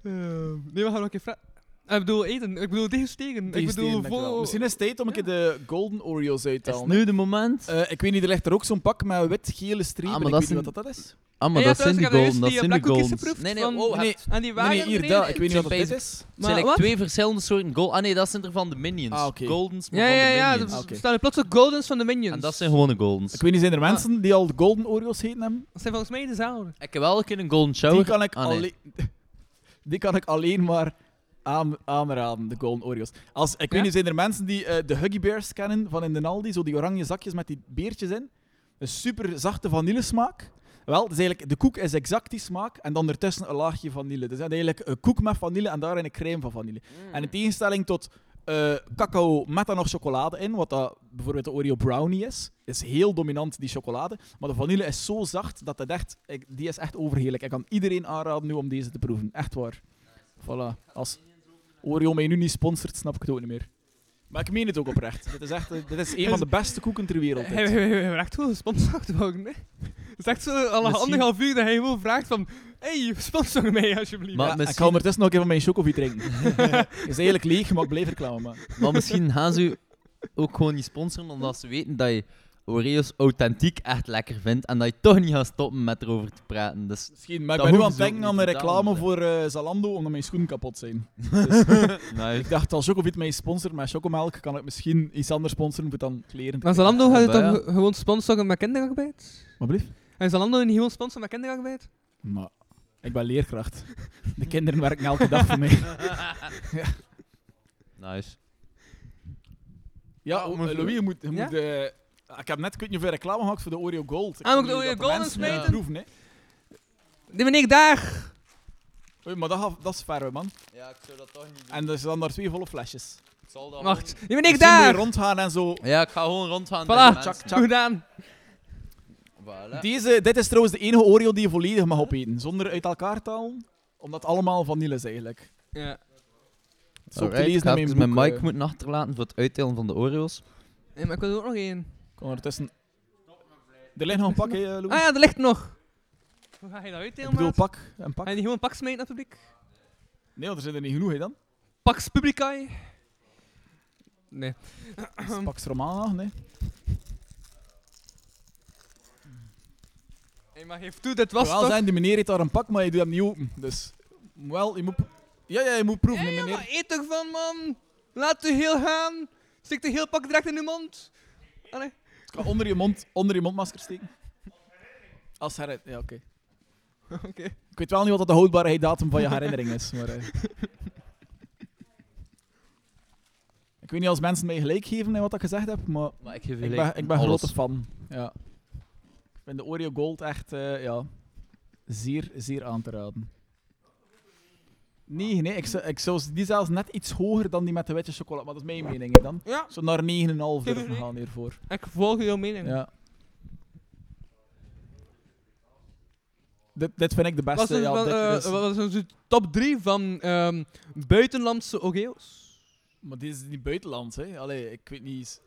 Ehm, nee, we gaan nog een keer vragen. Ik bedoel eten, ik bedoel tegensteken. Ik bedoel vol...
Misschien is het tijd om een keer de golden Oreos uit te
Is
halen.
het nu de moment?
Eh, ik weet niet, er ligt er ook zo'n pak met wit-gele strepen.
Ah, maar
ik
dat
weet niet
is
wat dat is.
Ah, maar
Ja,
dat zijn die golden.
ik
Dat zijn die goldens.
blackcookies
Nee, nee, oh, hebt-
En die
Nee,
waren
nee, hier, dat. Ik weet niet wat dit is.
Het
Maar
zijn twee verschillende soorten gold. Ah nee, dat zijn er van de minions.
Ah.
Goldens, maar
Ja,
van
ja,
de
ja.
minions.
Er staan er plots ook goldens van de minions.
En dat zijn gewone goldens.
Ik weet niet, zijn er
Ah.
mensen die al de Golden Oreos heten hebben?
Dat zijn volgens mij dezelfde.
Ik heb wel een keer een golden shower.
Die kan ik,
Ah, nee.
alleen, (laughs) die kan ik alleen maar aan, aanraden, de Golden Oreos. Als, ik weet niet, zijn er mensen die eh, de Huggy Bears kennen van in de Aldi? Zo die oranje zakjes met die beertjes in. Een super zachte vanillesmaak. Wel, dus eigenlijk, de koek is exact die smaak en dan ertussen een laagje vanille. Dus eigenlijk een koek met vanille en daarin een crème van vanille. En in tegenstelling tot eh, cacao met dan nog chocolade in, wat dat bijvoorbeeld de Oreo Brownie is, is heel dominant die chocolade. Maar de vanille is zo zacht dat het echt, ik- die is echt overheerlijk. Ik kan iedereen aanraden nu om deze te proeven. Echt waar. Voilà. Als Oreo mij nu niet sponsort, snap ik het ook niet meer. Maar ik meen het ook oprecht. Dit is echt dit is een van de beste koeken ter wereld.
Hij heeft echt wel gesponsord worden, hè. Het is echt zo al anderhalf uur dat hij gewoon vraagt van... Hey, sponsor mij alsjeblieft.
Maar
Ja, Ik ga ondertussen nog even mijn chocovie drinken. Het (laughs) is eigenlijk leeg, maar ik blijf reclame maken.
Maar misschien gaan ze u ook gewoon niet sponsoren omdat ze weten dat je Oreos authentiek echt lekker vindt en dat je toch niet gaat stoppen met erover te praten. Dus
Misschien, maar ik ben nu aan het denken aan een
niet
reclame voor eh, Zalando omdat mijn schoenen kapot zijn. (laughs)
nice. (laughs)
Ik dacht, als Chocovit mij sponsort met chocomelk, kan ik misschien iets anders sponsoren, moet dan kleren.
Maar Zalando gaat het
Ja,
dan ge- gewoon sponsoren met kinderarbeid?
Wat blieft?
En Zalando niet gewoon sponsoren met kinderarbeid?
Maar ik ben leerkracht. De kinderen werken elke dag voor mij. (laughs)
Nice.
Ja,
Ah,
oh, eh, Louis, je moet... Je
Ja?
moet eh, ik heb net ik weet niet hoeveel reclame gemaakt voor de Oreo Gold. Ik
Ah, moet
wil
ik de Oreo Gold insmeten?
moeten proeven, hè.
Die meneer daar!
Oei, maar dat, dat is ver, man.
Ja, ik zou dat toch niet
En er zijn daar twee volle flesjes.
Ik zal dat
Wacht, die meneer
Misschien moet je
daar!
rondgaan en zo.
Ja, ik ga gewoon rondgaan.
Voilà. Goed gedaan.
Voilà.
Deze, dit is trouwens de enige Oreo die je volledig mag opeten, zonder uit elkaar te halen. Omdat het allemaal vanille is, eigenlijk.
Ja.
Te
Alright, ik ga even
mijn
mic
eh.
moeten achterlaten voor het uitdelen van de Oreos.
Nee, maar ik wil er ook nog één.
Kan ondertussen... Er ligt nog een pak, hè, Louis?
Ah ja, er ligt nog. Hoe ga je dat
Ik
uitdelen,
bedoel,
maat?
pak. Een
Ga
pak.
je niet gewoon pak smijten naar het publiek?
Nee, want er zijn er niet genoeg, hè, dan.
Pax Publicae? Nee.
Pax Romana, nee.
Hey, maar geef toe, dit was
wel
toch...
zijn, die meneer heeft daar een pak, maar je doet hem niet open. Dus, wel, je moet... Ja, ja, je moet proeven,
ja,
meneer.
maar eet ervan, man. Laat u heel gaan. Stik de heel pak direct in uw mond. Allee.
Ik kan onder je, mond, onder je mondmasker steken. Als herinner... Ja, oké. (laughs)
Oké.
Ik weet wel niet wat dat de houdbaarheidsdatum van je herinnering is, maar... eh. Ik weet niet als mensen mij gelijk geven in wat ik gezegd heb, maar
Maar ik geef
ik ben, ik ben een grote fan. Ja. Ik vind de Oreo Gold echt eh, ja, zeer, zeer aan te raden. Nee, nee ik, zou, ik zou die zelfs net iets hoger dan die met de witte chocolade, maar dat is mijn mening hè, dan.
Ja,
Zo naar 9,5 durven gaan hiervoor.
ik volg jouw mening.
Ja. Dit, dit vind ik de
Wat
beste.
is,
ja,
wel,
dit
eh,
is-
wat is onze top 3 van ehm, buitenlandse Oreo's?
Maar dit is niet buitenlands, hè? Allee, ik weet niet.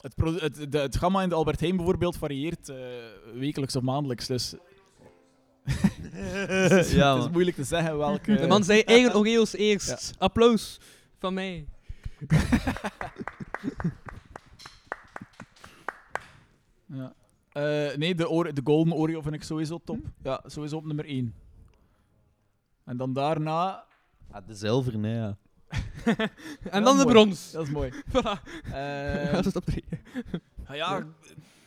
Het, pro- het, de, het gamma in de Albert Heijn bijvoorbeeld varieert eh, wekelijks of maandelijks. Dus
ja, (laughs)
het is moeilijk te zeggen welke.
De man zei eigen Oreo's eerst. Applaus van mij. (laughs)
Ja. Eh, nee, de, Ore- de Golden Oreo vind ik sowieso top. Ja, sowieso op nummer 1. En dan daarna.
Ah, de zilver, nee, ja. (laughs)
En
Ja,
dan de
mooi.
brons.
Dat is mooi.
Voilà.
Eh,
Dat is top 3.
ah ja,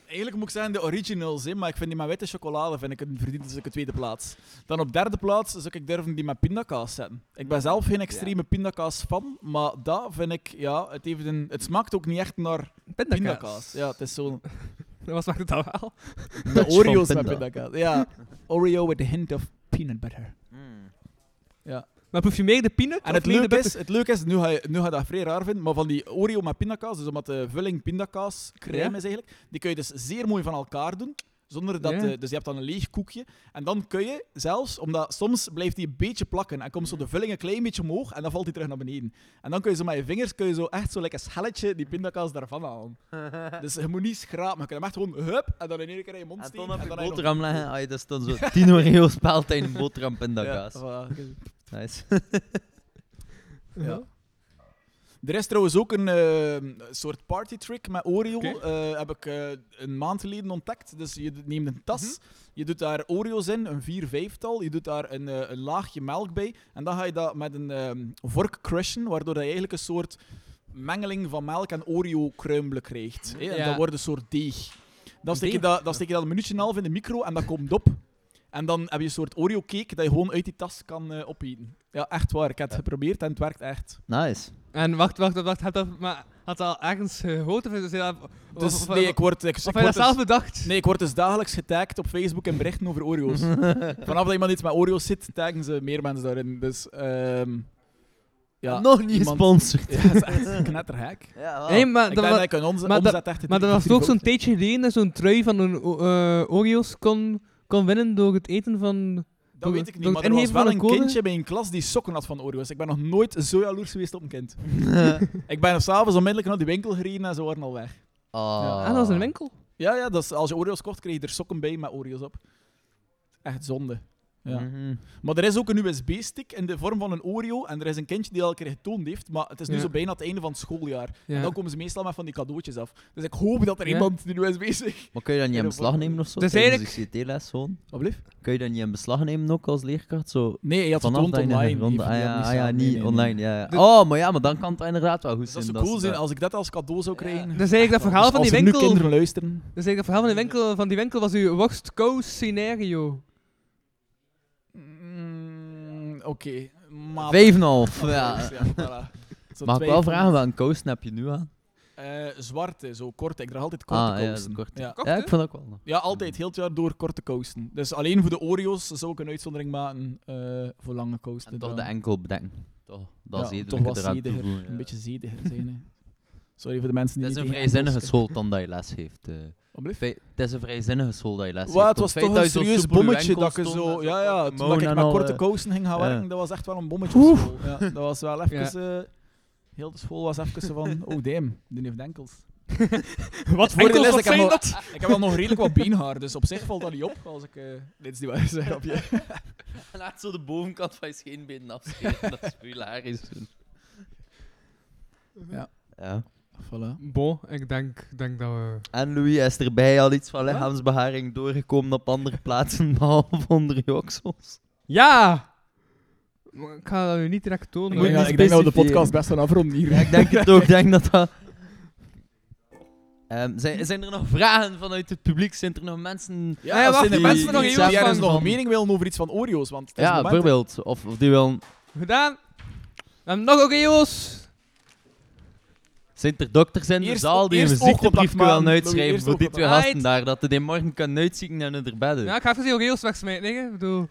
eigenlijk moet ik zeggen de originals, hè, maar ik vind die met witte chocolade vind ik een verdiende zulke tweede plaats. Dan op derde plaats zou ik durven die met pindakaas zetten. Ik ben zelf geen extreme pindakaas fan, maar dat vind ik, ja, het, heeft een, het smaakt ook niet echt naar pindakaas. Ja, het is zo
Wat smaakt het dan wel? (laughs)
de Oreo's met
pinda.
pindakaas. Ja, (laughs) Oreo with a hint of peanut butter.
Maar proef je meer de peanut?
En het leuke, is, het leuke is, nu ga, je, nu ga je dat vrij raar vinden, maar van die Oreo met pindakaas, dus omdat de vulling pindakaas crème
Ja.
is eigenlijk, die kun je dus zeer mooi van elkaar doen. Zonder dat,
Ja.
de- dus je hebt dan een leeg koekje. En dan kun je zelfs, omdat soms blijft die een beetje plakken en komt zo de vulling een klein beetje omhoog en dan valt die terug naar beneden. En dan kun je zo met je vingers kun je zo echt zo lekker schelletje die pindakaas daarvan halen. (laughs) dus je moet niet schrapen, maar je kunt hem echt gewoon hup en dan in één keer in je mond
En
steken.
dan op je
nog-
boterham leggen. Ah, dat is dan zo (laughs) 10 Oreo's spelt in een boterham
Ja,
pindakaas.
voilà.
Nice.
Ja. Er is trouwens ook een eh, soort party trick met Oreo. Eh, heb ik eh, een maand geleden ontdekt. Dus je neemt een tas,
Mhm.
je doet daar Oreo's in, een vier, vijftal. Je doet daar een, eh, een laagje melk bij. En dan ga je dat met een ehm, vork crushen, waardoor dat je eigenlijk een soort mengeling van melk en Oreo kruimelen krijgt. hè. En
Ja.
dat wordt een soort deeg. Dan steek, je dat, dan steek je dat een minuutje en een half in de micro en dat komt op. En dan heb je een soort Oreo cake dat je gewoon uit die tas kan eh, opeten. Ja, echt waar. Ik heb het geprobeerd en het werkt echt.
Nice.
En wacht, wacht, wacht. Had dat, maar, had dat al ergens gehoord? Of, is dat, of,
Dus
of,
nee, ik word, ik, ik
of
word
dat
dus-
zelf bedacht?
Nee, ik word dus dagelijks getagd op Facebook in berichten over Oreo's. (laughs) Vanaf dat iemand iets met Oreo's zit, taggen ze meer mensen daarin. Dus, ehm ja.
Nog niet gesponsord.
Ja, dat is echt een knetterhek. (laughs)
Ja,
Nee, maar
Ik
dat
denk dat ik een onze,
maar dat-
omzet echt
Maar er was ook zo'n tijdje geleden dat zo'n trui van een eh, Oreo's kon, kon winnen door het eten van...
Dat weet ik niet, maar er was wel een kindje bij een klas die sokken had van Oreo's. Ik ben nog nooit zo jaloers geweest op een kind. (laughs) ik ben s'avonds onmiddellijk naar die winkel gereden en ze waren al weg.
Ah,
Ah, dat was een winkel.
Ja, ja dat is, als je Oreo's kocht, kreeg je er sokken bij met Oreo's op. Echt zonde. Ja.
Mhm.
Maar er is ook een USB-stick in de vorm van een Oreo. En er is een kindje die al een keer getoond heeft. Maar het is nu
Ja.
zo bijna het einde van het schooljaar. En
Ja.
dan komen ze meestal met van die cadeautjes af. Dus ik hoop dat er
Ja.
iemand die USB-stick...
Maar kun je dat niet in
Ja,
beslag
dat-
nemen of zo?
Dus
tijdens
eigenlijk-
de CT-les gewoon?
Wat?
Kun je dat niet in beslag nemen ook als leerkracht? Zo
Nee, je had het
dat
online.
ronde... Ah ja, ah, ja
zelf-
niet
nee, nee, nee.
online. Ja, ja.
De-
Oh, maar ja, maar dan kan het inderdaad wel goed
Dus dat
zijn.
zou cool zijn
dat-
als ik dat als cadeau zou krijgen.
Dus eigenlijk dat verhaal van die
er nu
winkel...
kinderen luisteren.
Dus eigenlijk dat verhaal van die winkel, van die winkel was uw worst case scenario.
Mm, Oké. maar-
Vijf en een half,
Ah, (laughs)
ja.
dus voilà. (laughs) Zo
Mag ik wel
twijfel.
vragen, welke kousen heb je nu aan?
Eh, zwarte, zo korte. Ik draag altijd korte
Ah, ja,
kousen.
korte.
Ja.
Ja, ik dat ook wel.
Ja, altijd. Heel het jaar door korte kousen. Dus alleen voor de Oreo's zou ik een uitzondering maken eh, voor lange kousen.
En toch de enkel bedenken. Toch, dat
Ja,
is
toch wat zediger.
ja.
Een beetje zediger zijn. hè. Sorry voor de mensen die
Het is een vrijzinnige school dan dat je les heeft. eh. Het is een vrijzinnige school dat je les
Wat,
heeft.
het was toch een serieus bommetje dat ik zo... Ja, ja,
korte
toen ik met korte
eh.
kousen ging gaan werken, dat was echt wel een bommetje op school. Ja, dat was wel (laughs) even... eh, heel de school was even van... (laughs) Oh, damn, die heeft enkels. (laughs)
Wat
is,
wat
ik heb
dat?
Ik heb wel nog redelijk wat beenhaar, dus op zich valt dat niet op als ik... eh dit is niet waar, zeg op je.
Laat zo de bovenkant van je scheenbenen afscheren. dat is hilarisch.
Ja.
ja.
Voilà.
Bon, ik denk, denk dat we...
En Louis is erbij al iets van lichaamsbeharing doorgekomen op andere plaatsen, (laughs) behalve onder je oksels.
Ja! Maar Ik ga dat nu niet direct tonen.
Ik ik denk dat we de podcast best gaan afronden hier.
Ja, ik denk het ook. (laughs) Ik denk dat dat... Ehm, zijn, zijn er nog vragen vanuit het publiek? Zijn er nog mensen...
Ja, wacht,
zijn er
mensen
mensen
nog
die, ergens nog een mening willen over iets van Oreo's, want het is
Ja, bijvoorbeeld. Of, of die willen...
Gedaan. We hebben nog Oreo's.
Zijn er dokters in de
Eerst-
zaal die een
eerst
ziektebrief
oogcontact
willen
maken,
uitschrijven voor die twee gasten daar, dat ze die morgen kunnen uitzieken en in haar bedden?
Ja, ik ga even die Oreo's wegsmijten, hè. Ik bedoel...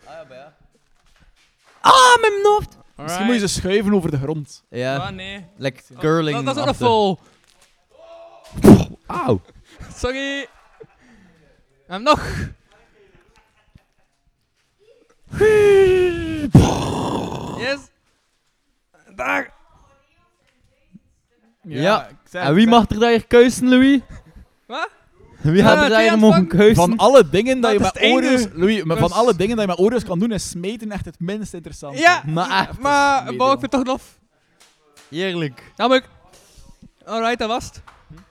Ah, mijn hoofd!
Misschien moet je ze schuiven over de grond.
Ja,
Ah, nee.
like curling.
Dat, dat is ook nog vol.
Auw. (laughs)
Sorry. We hebben nog. Yes. Daar.
Ja.
ik
En wie mag er daar hier kuisen, Louis?
Wat?
Wie
Ja,
gaat er daar hier mogen kuisen?
Van alle dingen dat je
Dat
met
is het.
Oreo's... Louis, maar van
Dus-
alle dingen dat je met Oreo's kan doen, is smeten echt het minst interessant.
Ja,
Maar echt,
maar
meedeel.
Bo, ik vind het toch lof.
Eerlijk.
Namelijk. Alright, dat was het.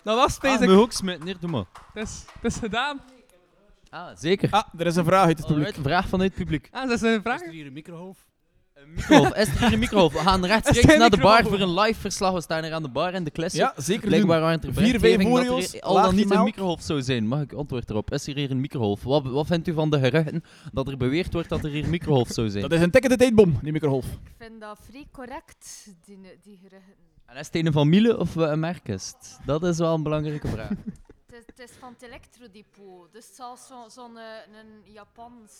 Dat was het,
Ah,
basic.
mijn hoek smitten hier, doe maar.
Het is, het is gedaan.
Ah, zeker.
Ah, er is een vraag uit het publiek.
Alright, vraag vanuit het publiek.
Ah, dat is een vraag.
hier een.
Is er hier een microgolf? We gaan rechtstreeks
er
naar de bar voor een live verslag. We staan hier aan de bar in de klasse.
Ja, zeker.
Blijkbaar waren er
Vier, vijf
dat er al dan niet een
melk.
microgolf zou zijn. Mag ik antwoord erop? Is er hier een microgolf? Wat, wat vindt u van de geruchten dat er beweerd wordt dat er hier een microgolf zou zijn?
Dat is een tikkende tijdbom, die microgolf.
Ik vind dat vrij correct, die, die geruchten.
En is het een van Miele of eh, een merk is het? Dat is wel een belangrijke vraag. (laughs)
Het is, het is van het elektrodepot, dus het zal zo'n zo een, een Japans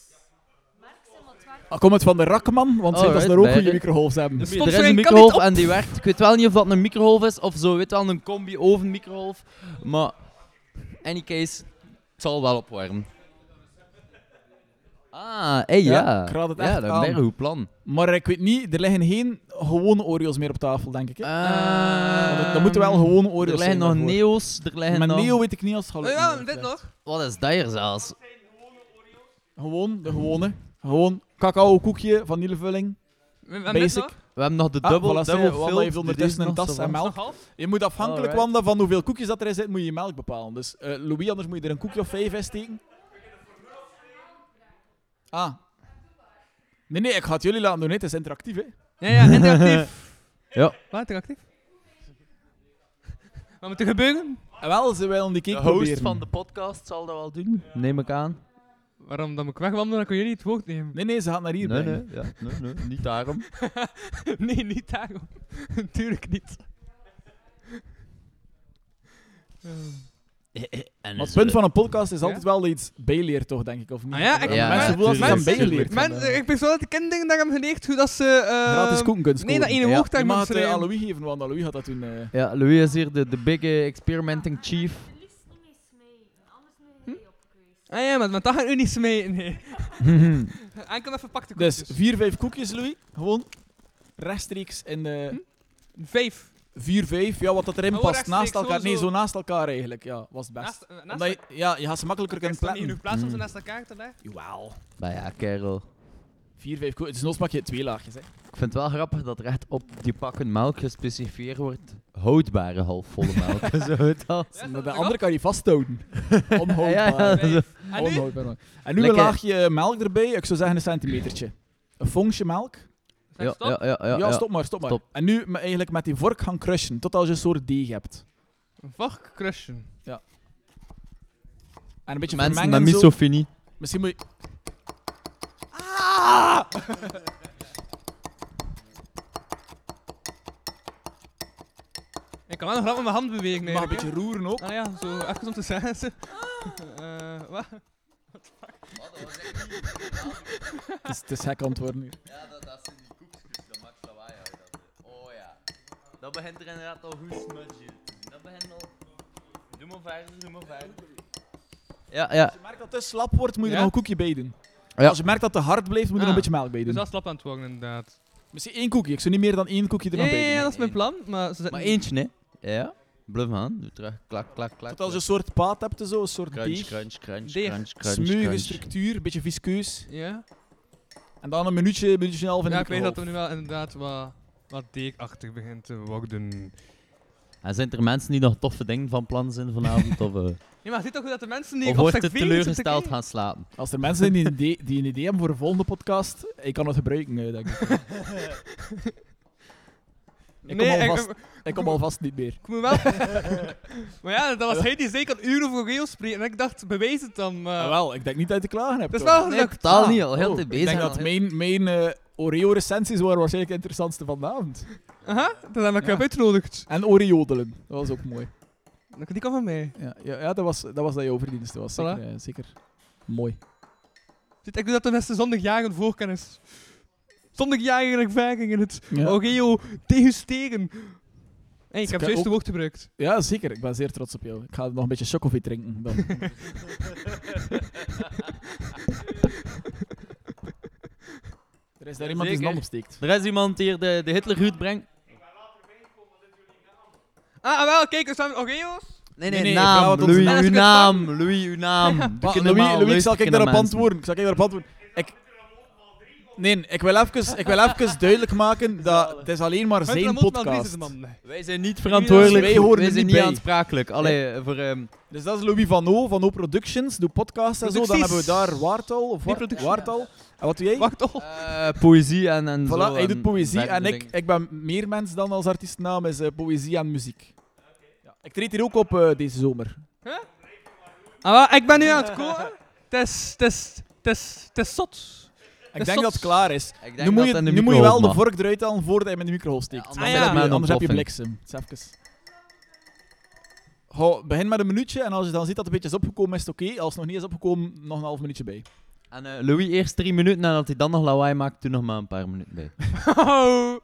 Ah, Komt het van de Rakman? Want zij dat ze
Alright,
daar ook goede
de-
microgolfs hebben.
Dus-
er is een microgolf en die werkt. Ik weet wel niet of dat een microgolf is of zo. Weet wel, een combi-oven microgolf. Maar, any case, het zal wel opwarmen. Ah, hey,
Ja,
ja.
ik raad het
ja,
echt
dat
aan.
is een goed plan.
Maar ik weet niet, er liggen geen gewone Oreo's meer op tafel, denk ik. Hè?
Eh,
dat moeten wel gewone Oreo's
Er liggen
zijn
nog
daarvoor.
Neo's, er liggen
Met
nog...
Neo weet ik niet als het gaat
Oh,
lukken,
ja,
eerlijk
dit nog.
Wat is dat hier zelfs?
Gewoon, de gewone. Gewoon cacao koekje, vanillevulling.
We,
Basic.
nog-
We hebben nog de
Ah,
dubbel,
voilà,
dubbel
Wanda heeft ondertussen een tas en melk. Je moet afhankelijk
Alright.
Wanda, van hoeveel koekjes dat erin zit, moet je je melk bepalen. Dus eh, Louis, anders moet je er een koekje of vijf in steken. Ah. Nee, nee, ik ga het jullie laten doen. hè. Het is interactief, hè.
Ja, ja, interactief. (laughs)
Ja.
Wat, interactief? Wat moet er gebeuren?
En wel, ze willen die
De
cake
host
proberen.
van de podcast zal dat wel doen, neem ik aan.
Waarom dan moet ik wegwandelen, dan kun jullie het woord nemen.
Nee, nee, ze gaat naar hier
Nee,
brengen.
nee, ja, nee, nee, niet (laughs) daarom.
nee, niet daarom. (laughs) Tuurlijk niet.
En
Maar het punt van een podcast is altijd wel dat je iets bijleert, toch, denk ik, of niet?
Ah ja, ik-
Dat
Ja,
mensen voelen dat ze
tuurlijk,
gaan bijleerd.
Men,
hebben.
ik ben zo dat de kinderen daar hebben geleerd hoe dat ze... eh,
Gratis koekenkunst
Nee, dat ene
Ja.
woord
Je
daar
mag
moeten
het eh, aan
schrijven.
Louis geven, want Louis had dat toen... eh,
Ja, Louis is hier de, de big eh, experimenting chief.
Liefst niet mee smijten, anders ben je op geweest.
Ah ja, maar, maar dat gaat u niet smeten, nee. (laughs) Enkel even pakte
Dus
koekjes.
vier, vijf koekjes, Louis. Gewoon rechtstreeks in de...
Vijf.
Vier, vijf, ja, wat dat erin
Oh,
past.
rechtstreeks,
Naast elkaar. Nee, zo naast elkaar eigenlijk. Ja, was het best.
Naast, naast
Omdat je, ja, je gaat ze makkelijker
Er
kunnen
is toch niet
plannen.
genoeg plaats om ze
Mm.
naast elkaar te leggen?
Jawel.
Maar ja, kerel.
Vier, vijf koekjes. Dus nog pak je twee laagjes, hè.
Ik vind het wel grappig dat er echt op die pakken melk gespecificeerd wordt. Houdbare halfvolle melk. (laughs) zo het.
Ja,
Maar
dat
de
is
andere kan je vasthouden. (laughs) Onhoudbaar.
Ja, ja.
En nu?
Onhoudbaar. En nu een laagje melk erbij. Ik zou zeggen een centimetertje. Een fonkje melk.
Zeg,
Ja,
stop.
ja, ja, ja,
Ja,
ja.
stop maar, stop maar.
Stop.
En nu me- eigenlijk met die vork gaan crushen. Tot als je een soort deeg hebt.
Een vark crushen.
En een beetje
Mensen met
vermengen
misofinie.
Misschien moet je... Ah! (laughs)
Ik kan wel nog graag met mijn hand bewegen.
Mag een beetje roeren ook.
Ah ja, zo even om te zeggen. zo. (laughs) Eh, wat?
Het is, het is gek antwoord nu.
Ja, dat, dat zijn die koekjes, dat maakt lawaai uit. Oh ja. Dat begint er inderdaad al goed smudge Dat begint al... Doe maar verder, doe maar verder. Ja, ja.
Als je merkt dat het te slap wordt, moet je
Ja?
er nog een koekje bij doen.
Ja.
Als je merkt dat het te hard blijft, moet je er
Ah.
nog een beetje melk bij
Dus
doen.
dat is slap aan het worden, inderdaad.
Misschien één koekje. Ik zou niet meer dan één koekje er nog
ja,
doen.
dat is mijn plan. Maar, ze
Maar eentje, nee. Ja. Blijf aan. Doe terug. Klak, klak, klak.
Tot als je een soort paat hebt, zo, een soort
Crunch,
deeg.
crunch, crunch,
Deeg.
crunch,
structuur, een beetje viskeus.
Ja?
En dan een minuutje, een minuutje en een half in de
Ja, ik weet dat er nu wel inderdaad wat, wat deegachtig begint te worden.
En zijn er mensen die nog toffe dingen van plan zijn vanavond? of eh, (laughs)
Ja, maar ziet toch hoe dat de mensen die
of wordt het teleurgesteld gaan slapen?
Als er mensen zijn die een, idee, die een idee hebben voor een volgende podcast, ik kan het gebruiken, eh, denk ik. (laughs) Ik kom,
Nee, ik,
alvast,
ik,
ik kom alvast niet meer.
ik moet wel... (laughs) maar ja, dat was hij die zeker een uur over Geo spreken. En ik dacht, bewijs het dan. Maar...
Ah, wel, ik denk niet dat je te klagen hebt.
dat is wel...
Nee,
dat-
totaal
ah.
niet. Al heel
Oh,
te
ik
bezig.
denk
al
dat
heel-
mijn, mijn eh, Oreo-recensies waren waarschijnlijk de interessantste van de avond.
Aha, dat heb ik
Ja.
uitgenodigd.
En Oreodelen, dat was ook mooi.
Die kan van mij.
Ja, ja, ja dat, was, dat was dat jouw verdienste. Was
Voilà.
zeker, eh, zeker mooi.
Ziet, ik doe dat de beste zonder jaren voorkennis. Ervaring in het
Ja.
Oreo tegenstegen. Hey, ik heb juist de woord gebruikt.
Ja, zeker. Ik ben zeer trots op jou. Ik ga nog een beetje chocofee drinken. Dan. (laughs) er is daar iemand die zijn hand opsteekt.
Er is iemand die hier de, de Hitlergroet brengt.
Ah, ah, wel, kijk, er staan Oreo's.
Nee,
nee,
nee,
ik vraag
naam. uw naam. Louis, uw naam. Doe
Maar
ik
Louis,
normaal,
Louis, zal ik daarop
naar mensen.
antwoorden? Zal ik daarop antwoorden? Ik... Nee, ik wil, even, ik wil even duidelijk maken dat het is alleen maar zijn podcast.
Wij zijn niet verantwoordelijk.
Wij horen
Wij
er
zijn
niet
niet
bij.
aansprakelijk. Allee, voor... ehm,
Dus dat is Louis Van O, Van O Productions, doe podcasts en zo. Dan
Producties.
hebben we daar Waartal, of
Nee,
Wa-. Waartal. En wat doe jij?
Wacht al.
eh, poëzie en, en
Voilà,
zo.
hij
en
doet poëzie en ik, ik ben meer mens dan als artiestennaam is eh, poëzie en muziek. Ja. Ik treed hier ook op eh, deze zomer.
Ah, wel, ik ben nu aan het komen. Het is, het is, het is, het is zot.
Ik denk dat het klaar is. Nu moet je, nu moet je wel de vork eruit halen voordat je hem in de microgolf steekt.
Ja,
anders heb
heb
je, anders heb je bliksem. Begin met een minuutje en als je dan ziet dat het een beetje is opgekomen, is het oké. Als het nog niet is opgekomen, nog een half minuutje bij.
En eh, Louis eerst drie minuten en dat hij dan nog lawaai maakt, doe nog maar een paar minuten bij. (laughs)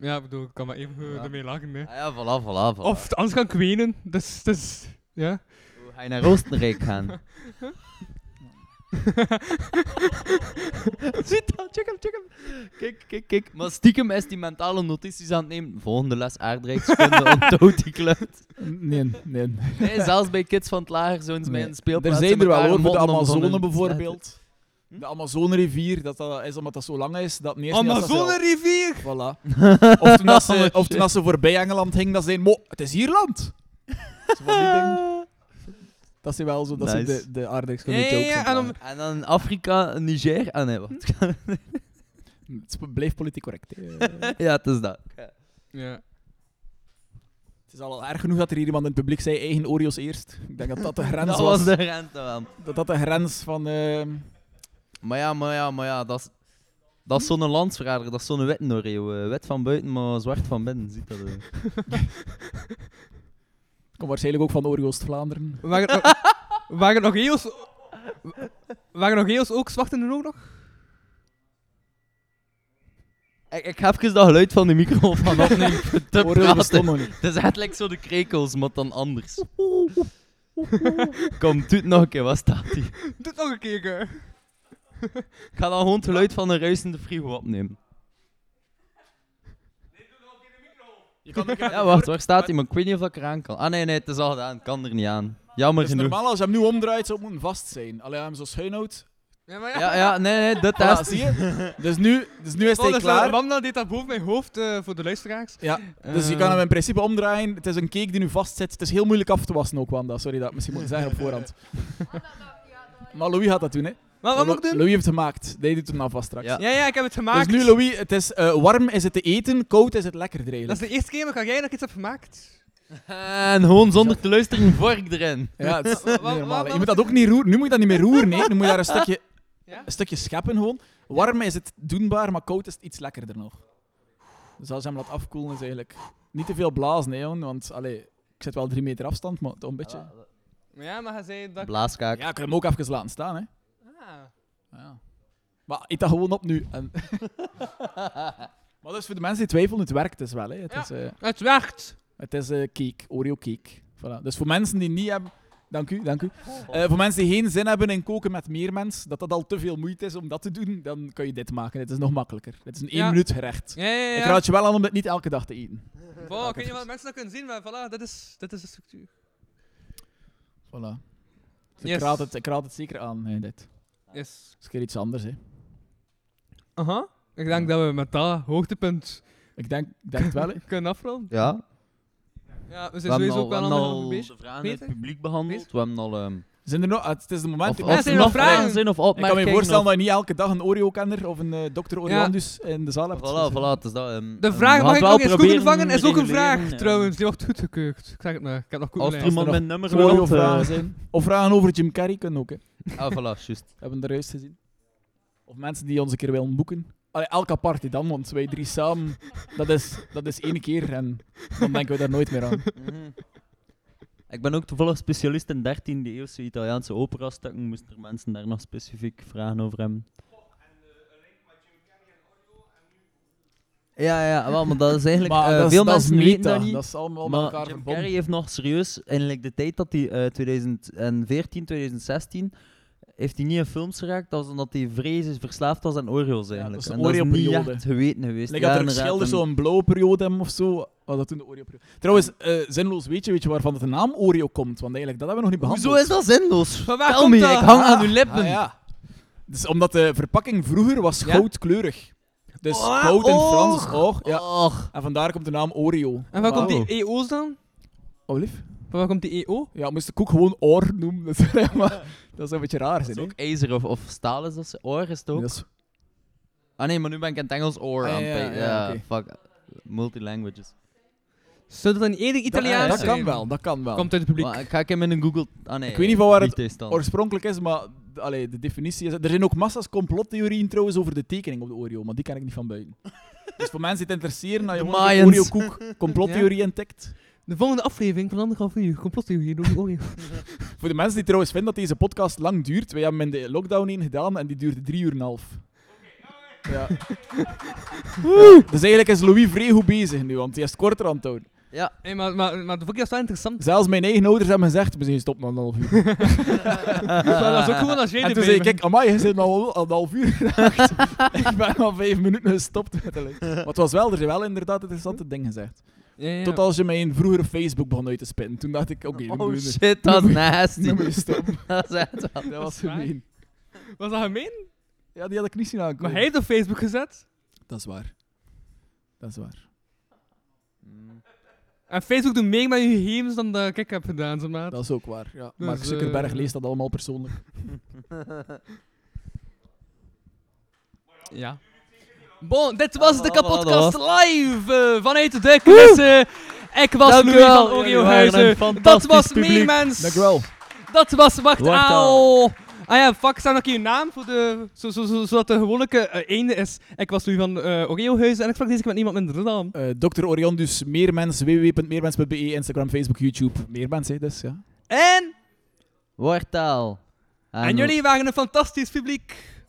ja, ik bedoel, ik kan maar even goed
Ja.
ermee lachen. Hè.
Ah ja, voilà, voilà, voilà.
Of anders kan ik wenen. Dus, dus, ja.
Hoe ga je naar Oostenrijk gaan? (laughs) (laughs) Dat, check hem, check hem. Kijk, kijk, kijk. Maar stiekem is die mentale notities aan het nemen. Volgende les aardrijkskunde, onthoudt (laughs) die kluit.
Nee, nee.
Nee, zelfs bij kids van het lager mij in de
Er
speelplaats
zijn er wel voor de Amazone
zo'n-
bijvoorbeeld. De Amazonerivier, dat dat is omdat dat zo lang is. Dat niet als
Amazonerivier!
Voilà. (laughs) Of toen, dat ze, of toen dat ze voorbij Engeland ging, dat ze zeiden, mo, het is Ierland. Zo van die. Dat is wel zo, dat zijn
Nice.
de, de aardigste
Ja,
jokes.
en dan-
En dan Afrika, Niger. Ah nee, wat? (laughs) (laughs)
Het is- blijft politiek correct. (laughs)
ja, het is dat.
Ja.
Het is al erg genoeg dat er hier iemand in het publiek zei, eigen Oreos eerst. Ik denk dat dat de grens
Dat
was.
was de wel.
Dat dat de grens van... ehm,
Maar ja, maar ja, maar ja, dat is, dat is zo'n landsverrader, dat is zo'n wit Oreo. eh, wit van buiten, maar zwart van binnen, ziet dat.
Komt waarschijnlijk ook van Oreos Vlaanderen.
Waren er nog- waren nog eeuws... Waren er nog eeuws ook zwart in de oog nog?
Ik, ik heb even dat geluid van de micro van opnemen (laughs) te
bestond
praten.
nog niet.
Het is echt like zo de krekels, maar dan anders. Kom, doe het nog een keer, wat staat die?
Doe het nog een keer. hè.
Ik ga dan gewoon het geluid van een ruisende frigo opnemen.
Je kan
Ja, wacht, waar staat hij? Maar ik weet niet of ik eraan kan. Ah nee, nee, het is al gedaan, ik kan er niet aan. Jammer
is
genoeg.
normaal als je hem nu omdraait, zou het moeten vast zijn. Allee, als je hem zo schuin houdt.
Ja, maar ja.
Ja, ja, nee, nee, de (laughs)
Voilà,
test.
zie je? Dus nu, dus nu is
Oh,
hij
dus,
klaar.
Wamna deed dat boven mijn hoofd eh, voor de luisteraars.
Ja, dus je kan hem in principe omdraaien. Het is een cake die nu vast zit. Het is heel moeilijk af te wassen ook, Wanda. Sorry dat ik misschien moet zeggen op voorhand. (laughs) Maar Louis gaat dat doen, hè.
Wat, wat moet ik doen?
Louis heeft het gemaakt. Die doet hem nou vast straks.
Ja.
Ja, ja, ik heb het gemaakt.
Dus nu, Louis, het is eh, warm is het te eten, koud is het lekkerder
Dat is
eigenlijk.
de eerste keer dat jij nog iets hebt gemaakt. (laughs)
En gewoon zonder te luisteren, een vork erin.
Ja, het is
Wa-
niet
wa-
normaal, hè.
wa-
Je moet dat ook niet roeren. Nu moet je dat niet meer roeren, nee. Nu moet je daar een (laughs) stukje,
Ja?
een stukje scheppen gewoon. Warm is het doenbaar, maar koud is het iets lekkerder nog. Dus als je hem laat afkoelen is eigenlijk niet te veel blazen, hè, jongen. Want, allee, ik zit wel drie meter afstand, maar toch een beetje...
Maar ja, maar hij zei dat...
Blaaskaak.
Ja, ik kan hem ook even laten staan, hè. Ja. Maar eet dat gewoon op nu. En... (laughs) maar dus voor de mensen die twijfelen, het werkt dus wel. Hè. Het,
Ja.
is, eh,
Het werkt.
het is eh, cake, Oreo cake. Voilà. Dus voor mensen die niet hebben... Dank u, dank u. Eh, voor mensen die geen zin hebben in koken met meer mensen, dat dat al te veel moeite is om dat te doen, dan kan je dit maken. Het is nog makkelijker. Het is een één
Ja.
minuut gerecht.
Ja, ja, ja.
Ik raad je wel aan om het niet elke dag te eten.
Wow, ik weet niet wat mensen dat kunnen zien, maar voilà, dit is, dit is de structuur.
Voilà. Dus
Yes.
ik, raad het, ik raad het zeker aan, hè, dit.
Yes.
Dat is een keer iets anders, hè.
Aha. Ik denk dat we met dat hoogtepunt
Ik denk, ik denk het wel, hè. (laughs)
kunnen afronden.
Ja,
Ja, we zijn sowieso
al,
ook
we
wel
de vragen uit het publiek behandeld. We hebben al... ehm
Zijn er nog... ah, het is de moment...
of, of
Ja,
er
zijn er
nog
vragen?
vragen zijn of
Ik kan
opmerkingen.
me voorstellen
of-
dat je niet elke dag een Oreo-kenner of een eh dokter Oreandus in de zaal hebt.
Voilà,
Dus,
voilà, het is dat. ehm,
De
ehm,
vraag, mag ik
wel
nog eens Google
proberen
vangen, is ook een vraag trouwens. Die wordt goedgekeurd. Ik zeg het maar, ik heb nog Google
Als er iemand mijn nummer
eh,
wil...
Oreo-vragen zijn. Of vragen over Jim Carrey kunnen ook, hè.
Ah, voilà, juist.
We hebben de juist gezien. Of mensen die ons een keer willen boeken. Allee, elke party dan, want wij drie samen, dat is, dat is één keer en dan denken we daar nooit meer aan.
Ik ben ook toevallig specialist in 13e eeuwse Italiaanse opera-stukken. Moesten er mensen daar nog specifiek vragen over hebben? Ja, ja, wel, maar dat is eigenlijk...
Maar
eh,
dat is,
veel
dat is
mensen weten
meta,
dat niet.
dat is allemaal met
Maar
elkaar
Jim. Carrey heeft nog serieus, eigenlijk de tijd dat hij eh 2014, 2016, heeft hij niet in films geraakt, dat is omdat hij vrees is verslaafd was aan Oreos eigenlijk.
dat is de
en dat is niet echt geweten geweest.
Dat er
en-
zo'n blauwe periode hebben of zo. Oh, dat toen de Oreo-periode. Trouwens, eh, zinloos weet je, weet je waarvan de naam Oreo komt? Want eigenlijk, dat hebben we nog niet behandeld.
Hoezo is dat zinloos?
Van waar
me,
dat?
ik hang aan
Ah,
uw lippen.
Ah, ja. Dus omdat de verpakking vroeger was
Ja?
goudkleurig. Dus
Oh,
goud in
oog.
Frans is oog. Ja.
Och.
En vandaar komt de naam Oreo.
En waar komt die EO's dan?
Oh, lief.
Van waar komt die EO?
Ja, moest ik ook gewoon oor noemen. (laughs) Dat maar, dat zou een beetje raar zijn,
is
hè?
ook ijzer of, of staal is dat ze. Oor is het ook. Ah nee, maar nu ben ik in het Engels oor
Ah,
aan
ja,
het
ja,
ja,
oké.
fuck. Multilanguages.
Zou dat dan eerder
dat,
Italiaans
dat
zijn?
kan wel, dat kan wel.
Komt uit het publiek.
Maar ik ga ik hem in een Google... Ah nee.
Ik weet niet van waar het oorspronkelijk is, maar d- allee, de definitie is... Er zijn ook massa's complottheorieën trouwens over de tekening op de Oreo, maar die ken ik niet van buiten. (laughs) dus voor mensen die het interesseren, dat je
De
gewoon de
Mayans.
Oreo-koek complottheorie ontdekt.
De volgende aflevering van anderhalf uur. Complottheorie door Oreo. (laughs)
Voor de mensen die trouwens vinden dat deze podcast lang duurt, wij hebben hem in de lockdown één gedaan en die duurde drie uur en een half. Ja. (laughs) dus eigenlijk is Louis vrij goed bezig nu, want hij is het korter aan het houden.
Ja.
Hey, maar, maar, maar de podcast is wel interessant.
Zelfs mijn eigen ouders hebben gezegd, we zijn gestopt na een half uur. (laughs)
dat is ook gewoon als jij
En toen zei ik, kijk, amai, je zit al al een half uur gedacht. ik ben al vijf minuten gestopt link. Maar het was wel, er zijn wel inderdaad interessante dingen gezegd.
Ja.
Tot als je mijn vroegere Facebook begon uit te spinnen. Toen dacht ik, oké,
Oh shit, dat is nasty. (laughs) dat is echt wel...
Dat was (laughs) gemeen.
Was dat gemeen?
Ja, die had ik niet zien aankomen.
Maar hij heeft op Facebook gezet.
Dat is waar. Dat is waar.
En Facebook doet meer met je gegevens dan dat ik heb gedaan.
Dat is ook waar, ja.
Dus,
Mark Zuckerberg
eh,
leest dat allemaal persoonlijk. (laughs)
Ja. Bon, dit was
Ah,
de kapotkast live eh, vanuit de klussen. Ik was
Dank
Louis van
een
Dat was. Meemens.
Dankjewel.
Dat was Wacht
Wacht
Aal. Ah ja, fuck, staat nog je naam voor de, zo, zo, zo, zodat de gewone eh, einde is. Ik was Louis van uh, en ik sprak deze keer met niemand minder dan.
Eh Dr. Orion, dus Meermens, www.meermens.be, Instagram, Facebook, YouTube. Meermens, hè, dus ja.
En,
Wartaal.
en jullie waren een fantastisch publiek.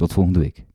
Tot volgende week.